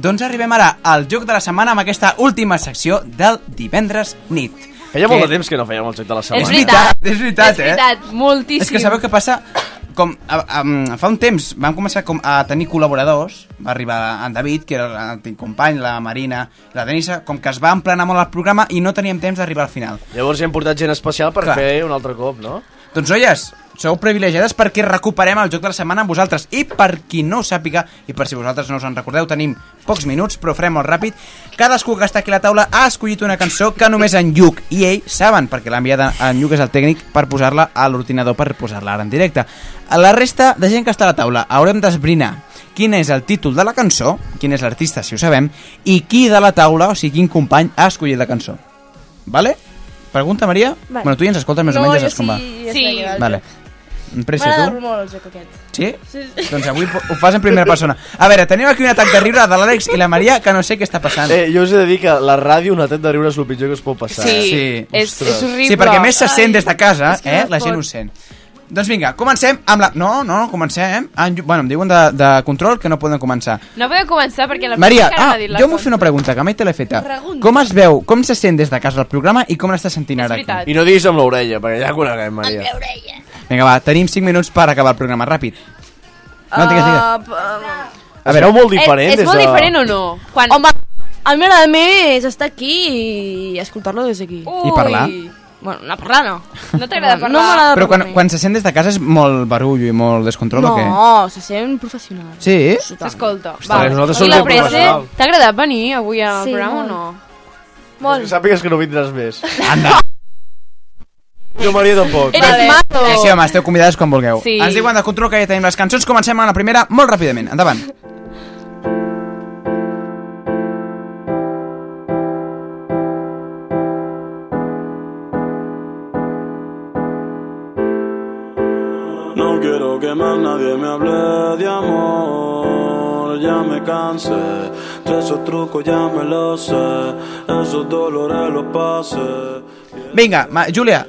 [SPEAKER 1] Doncs arribem ara al joc de la setmana amb aquesta última secció del divendres nit.
[SPEAKER 7] Feia molt de temps que no fèiem el joc de la setmana.
[SPEAKER 1] És veritat, és veritat,
[SPEAKER 2] és veritat,
[SPEAKER 1] eh?
[SPEAKER 2] moltíssim.
[SPEAKER 1] És que sabeu què passa? Com, a, a, fa un temps vam començar com a tenir col·laboradors, va arribar en David, que era l'antic company, la Marina, la Denisa, com que es va emplenar molt el programa i no teníem temps d'arribar al final.
[SPEAKER 7] Llavors hem portat gent especial per
[SPEAKER 1] Clar.
[SPEAKER 7] fer un altre cop, no?
[SPEAKER 1] Doncs noies, sou privilegiades perquè recuperem el joc de la setmana amb vosaltres i per qui no ho sàpiga i per si vosaltres no us en recordeu tenim pocs minuts però farem molt ràpid cadascú que està aquí a la taula ha escollit una cançó que només en Lluc i ell saben perquè l'ha enviada en Lluc és el tècnic per posar-la a l'ordinador per posar-la ara en directe a la resta de gent que està a la taula haurem d'esbrinar quin és el títol de la cançó quin és l'artista si ho sabem i qui de la taula, o sigui quin company ha escollit la cançó vale? Pregunta, Maria?
[SPEAKER 4] Vale.
[SPEAKER 1] Bueno, tu ja ens escoltes més
[SPEAKER 4] No,
[SPEAKER 1] o menys, ja saps com va.
[SPEAKER 4] sí,
[SPEAKER 1] Vale. Pressa,
[SPEAKER 4] M'ha
[SPEAKER 1] tu?
[SPEAKER 4] agradat molt el joc aquest.
[SPEAKER 1] Sí?
[SPEAKER 4] Sí, sí.
[SPEAKER 1] Doncs avui ho fas en primera persona. A veure, tenim aquí un atac de riure de l'Àlex i la Maria que no sé què està passant.
[SPEAKER 7] Eh, jo us he de dir que la ràdio, un atac de riure és el pitjor que es pot passar.
[SPEAKER 2] Sí,
[SPEAKER 7] eh?
[SPEAKER 2] és-
[SPEAKER 7] Ostres.
[SPEAKER 2] és horrible.
[SPEAKER 1] Sí, perquè més se sent
[SPEAKER 2] Ai,
[SPEAKER 1] des de casa,
[SPEAKER 2] és que
[SPEAKER 1] eh?
[SPEAKER 2] no
[SPEAKER 1] La gent
[SPEAKER 2] pot.
[SPEAKER 1] ho sent. Doncs vinga, comencem amb la... No, no, no, comencem. Ah, en Llu- bueno, em diuen de, de control que no poden començar.
[SPEAKER 2] No podeu començar perquè la
[SPEAKER 1] Maria,
[SPEAKER 2] encara
[SPEAKER 1] ah,
[SPEAKER 2] dit la
[SPEAKER 1] jo m'ho fer una pregunta, que mai te l'he feta.
[SPEAKER 2] Pregunta.
[SPEAKER 1] Com es veu, com se sent des de casa el programa i com l'estàs sentint ara aquí?
[SPEAKER 2] veritat.
[SPEAKER 7] I no diguis amb l'orella, perquè ja coneguem, Maria.
[SPEAKER 1] Vinga, va, tenim 5 minuts per acabar el programa, ràpid. No, digues, digues.
[SPEAKER 4] Uh,
[SPEAKER 1] A veure,
[SPEAKER 7] molt
[SPEAKER 2] És, és molt diferent o no? Quan...
[SPEAKER 4] Home, a mi m'agrada més estar aquí i escoltar-lo des d'aquí.
[SPEAKER 1] I parlar?
[SPEAKER 4] Bueno, no parlar no.
[SPEAKER 2] No t'agrada
[SPEAKER 4] No,
[SPEAKER 2] parlar?
[SPEAKER 4] no m'agrada
[SPEAKER 1] Però quan, quan se sent des de casa és molt barullo i molt descontrol o què?
[SPEAKER 4] No, se sent professional.
[SPEAKER 1] Sí?
[SPEAKER 2] S'escolta.
[SPEAKER 7] Ostres, nosaltres som professionals.
[SPEAKER 2] t'ha agradat venir avui al
[SPEAKER 4] Sí,
[SPEAKER 2] programa
[SPEAKER 4] molt.
[SPEAKER 2] o no?
[SPEAKER 7] Molt. Que sàpigues que no vindràs més.
[SPEAKER 1] Anda.
[SPEAKER 7] Jo, Maria, tampoc.
[SPEAKER 2] Eres mato.
[SPEAKER 1] Sí, sí, home, esteu convidades quan vulgueu.
[SPEAKER 2] Sí.
[SPEAKER 1] Ens diuen de control que ja tenim les cançons. Comencem amb la primera molt ràpidament. Endavant.
[SPEAKER 21] No quiero que más nadie me hable de amor, ya me cansé. De esos trucos ya me los sé, esos dolores los pasé.
[SPEAKER 1] Vinga, ma, Júlia,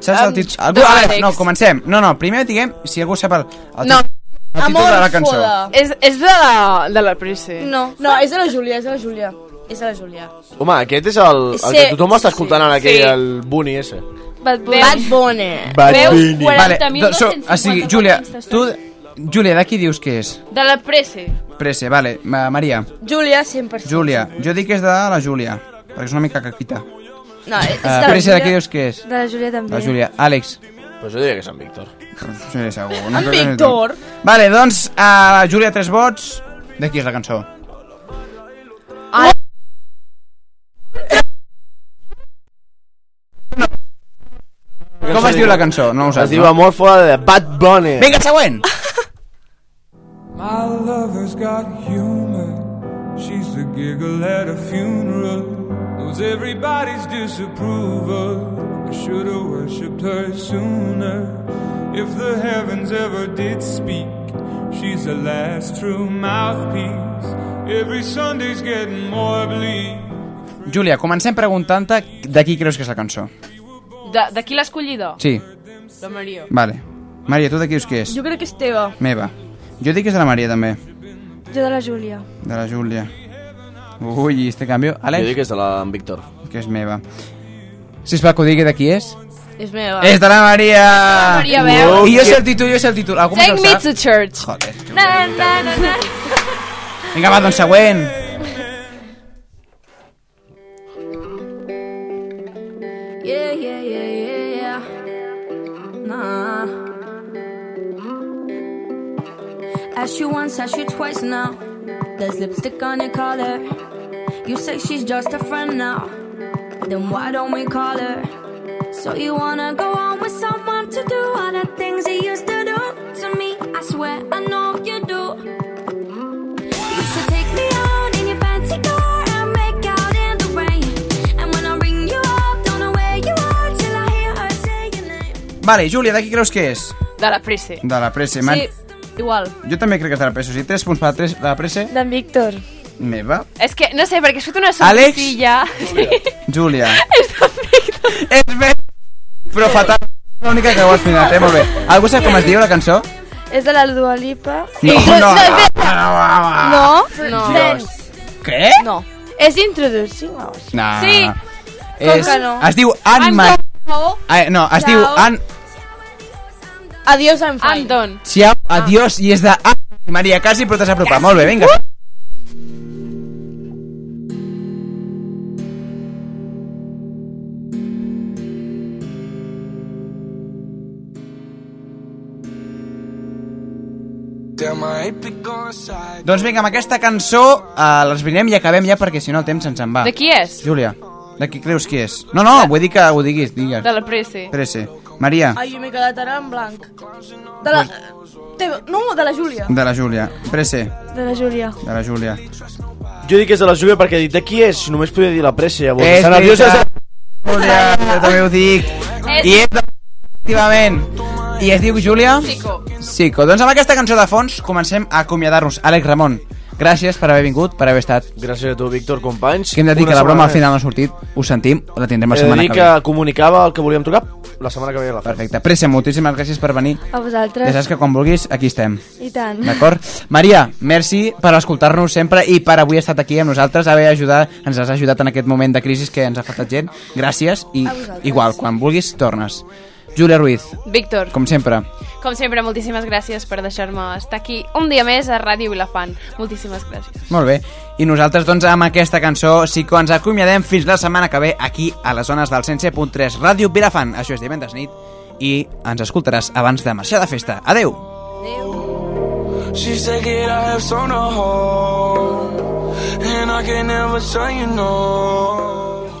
[SPEAKER 1] saps el títol? Algú,
[SPEAKER 2] no,
[SPEAKER 1] a veure, no, comencem. No, no, primer diguem si algú sap el, el,
[SPEAKER 2] No.
[SPEAKER 1] títol- el títol de la cançó.
[SPEAKER 2] És, és de la, de la Presse.
[SPEAKER 4] No, no, és de la Júlia, és de la Júlia. És de la Júlia.
[SPEAKER 7] Home, aquest és el, el
[SPEAKER 4] Sí,
[SPEAKER 7] que tothom està escoltant ara, aquell,
[SPEAKER 2] sí.
[SPEAKER 7] el Bunny ese.
[SPEAKER 2] Bad Bunny.
[SPEAKER 4] Bad Bunny.
[SPEAKER 7] Bad
[SPEAKER 2] Veus?
[SPEAKER 7] Bunny.
[SPEAKER 1] Vale,
[SPEAKER 2] 40.250
[SPEAKER 1] doncs, so, o sigui, Júlia, tu... Júlia, de qui dius que és?
[SPEAKER 2] De la Presse.
[SPEAKER 1] Presse, vale. Ma, Maria,
[SPEAKER 4] Júlia, 100%.
[SPEAKER 1] Júlia. Jo dic que és de la Júlia, perquè és una mica caquita.
[SPEAKER 4] No, és
[SPEAKER 1] Uh,
[SPEAKER 4] de la
[SPEAKER 1] Presse, de
[SPEAKER 4] Júlia.
[SPEAKER 1] dius que és?
[SPEAKER 5] De la Júlia també.
[SPEAKER 1] La Júlia. Àlex.
[SPEAKER 7] Pues jo diria que és en Víctor.
[SPEAKER 1] Sí, segur.
[SPEAKER 4] En Víctor.
[SPEAKER 1] Vale, doncs, uh, Júlia, tres vots. De qui és la cançó? Com es diu la cançó? No ho saps,
[SPEAKER 7] Es diu
[SPEAKER 1] no?
[SPEAKER 7] Amor fora de Bad Bunny.
[SPEAKER 1] Vinga, següent!
[SPEAKER 11] My lover's got humor. She's the giggle at a funeral. Knows everybody's disapproval. I should have worshipped her sooner.
[SPEAKER 23] If the heavens ever did speak, she's the last true mouthpiece. Every Sunday's getting more bleak.
[SPEAKER 1] Júlia, comencem preguntant-te de qui creus que és la cançó.
[SPEAKER 2] De, de qui l'escollidor?
[SPEAKER 1] Sí,
[SPEAKER 2] La Maria.
[SPEAKER 1] vale. Maria, tu de qui dius que és?
[SPEAKER 24] Jo crec que és teva.
[SPEAKER 1] Meva. Jo dic que és de la Maria, també.
[SPEAKER 4] Jo de la Júlia.
[SPEAKER 1] De la Júlia. Ui, este canvi. Àlex?
[SPEAKER 7] Jo dic que és de la Víctor.
[SPEAKER 1] Que és meva. Sisplau, que ho digui de qui és.
[SPEAKER 24] És meva.
[SPEAKER 1] És de la Maria!
[SPEAKER 2] La Maria, veus?
[SPEAKER 1] I jo sé el títol, jo sé el títol. Algú
[SPEAKER 2] Take me to church.
[SPEAKER 1] Joder.
[SPEAKER 2] Na, na, na, na.
[SPEAKER 1] Vinga, va, doncs següent.
[SPEAKER 5] Yeah, yeah, yeah, yeah, yeah. Nah. Asked you once, asked you twice now. There's lipstick on your collar. You say she's just a friend now. Then why don't we call her? So you wanna go on with someone to do all the things he used to do to me? I swear I know you do. You used to take me out in your fancy car and make out in the rain. And when I ring you up, don't know where you are till I hear her say your name.
[SPEAKER 1] Vale, Júlia, de qui creus que és?
[SPEAKER 2] De la Prece.
[SPEAKER 1] De la Presse. Man.
[SPEAKER 24] igual.
[SPEAKER 1] Jo també crec que és de la Presse. O sigui, 3 punts per la, tres, la Presse.
[SPEAKER 4] D'en Víctor.
[SPEAKER 1] Meva.
[SPEAKER 2] És que, no sé, perquè has fet una
[SPEAKER 1] Àlex?
[SPEAKER 2] sonrisilla.
[SPEAKER 1] Júlia. és bé. Però fatal. És l'única que ho has finat, eh? Molt bé. Algú sap com es diu la cançó?
[SPEAKER 4] És de la Dua Lipa.
[SPEAKER 1] No, no, no,
[SPEAKER 4] No?
[SPEAKER 1] no.
[SPEAKER 4] Friends.
[SPEAKER 1] Què?
[SPEAKER 4] No. És Introducing Us.
[SPEAKER 1] No.
[SPEAKER 4] Sí.
[SPEAKER 1] És,
[SPEAKER 4] Com que no?
[SPEAKER 1] Es diu Anne Marie. Ah, no, es diu. Anne...
[SPEAKER 24] Adiós, I'm fine.
[SPEAKER 2] Anton.
[SPEAKER 1] Ciao, adiós, i és de Maria Casi, però t'has apropat. Molt bé, vinga.
[SPEAKER 23] Damn,
[SPEAKER 1] Doncs vinga, amb aquesta cançó uh, l'esbrinem i acabem ja perquè si no el temps se'ns en va.
[SPEAKER 2] De qui és?
[SPEAKER 1] Júlia, de qui creus que és? No, no, vull dir que ho diguis, digues.
[SPEAKER 2] De la Prece.
[SPEAKER 1] Presse. Maria,
[SPEAKER 24] Ai, jo m'he quedat ara en blanc. De la... Teva... No, de la Júlia.
[SPEAKER 1] de la Júlia. Presse,
[SPEAKER 4] De la Júlia.
[SPEAKER 1] de la Júlia.
[SPEAKER 7] Jo dic que és de la Júlia perquè he dit de qui és, només podia dir la pressa, llavors.
[SPEAKER 1] És
[SPEAKER 7] nerviosa.
[SPEAKER 1] Júlia, jo també ho dic. I és de... efectivament. I es diu Júlia?
[SPEAKER 2] Sico.
[SPEAKER 1] Sico. Doncs amb aquesta cançó de fons comencem a acomiadar-nos. Àlex Ramon, gràcies per haver vingut, per haver estat.
[SPEAKER 7] Gràcies a tu, Víctor, companys.
[SPEAKER 1] Que hem de dir
[SPEAKER 7] Una
[SPEAKER 1] que la broma al final no ha sortit, ho sentim, la tindrem la
[SPEAKER 7] He
[SPEAKER 1] setmana que
[SPEAKER 7] que
[SPEAKER 1] ve.
[SPEAKER 7] comunicava el que volíem tocar la setmana que ve la festa.
[SPEAKER 1] Perfecte. Pressa, moltíssimes gràcies per venir.
[SPEAKER 4] A vosaltres.
[SPEAKER 1] Ja saps que quan vulguis, aquí estem.
[SPEAKER 4] I tant.
[SPEAKER 1] D'acord? Maria, merci per escoltar-nos sempre i per avui estar aquí amb nosaltres, haver ajudat, ens has ajudat en aquest moment de crisi que ens ha afectat gent. Gràcies i igual, quan vulguis, tornes. Júlia Ruiz,
[SPEAKER 2] Víctor,
[SPEAKER 1] com sempre.
[SPEAKER 2] com sempre, moltíssimes gràcies per deixar-me estar aquí un dia més a Ràdio Vilafant. Moltíssimes gràcies.
[SPEAKER 1] Molt bé. I nosaltres, doncs, amb aquesta cançó sí que ens acomiadem fins la setmana que ve aquí a les zones del 107.3 Ràdio Vilafant. Això és divendres nit i ens escoltaràs abans de marxar de festa. Adeu!
[SPEAKER 25] She said, Kid, I have so no home. And I can never tell you no.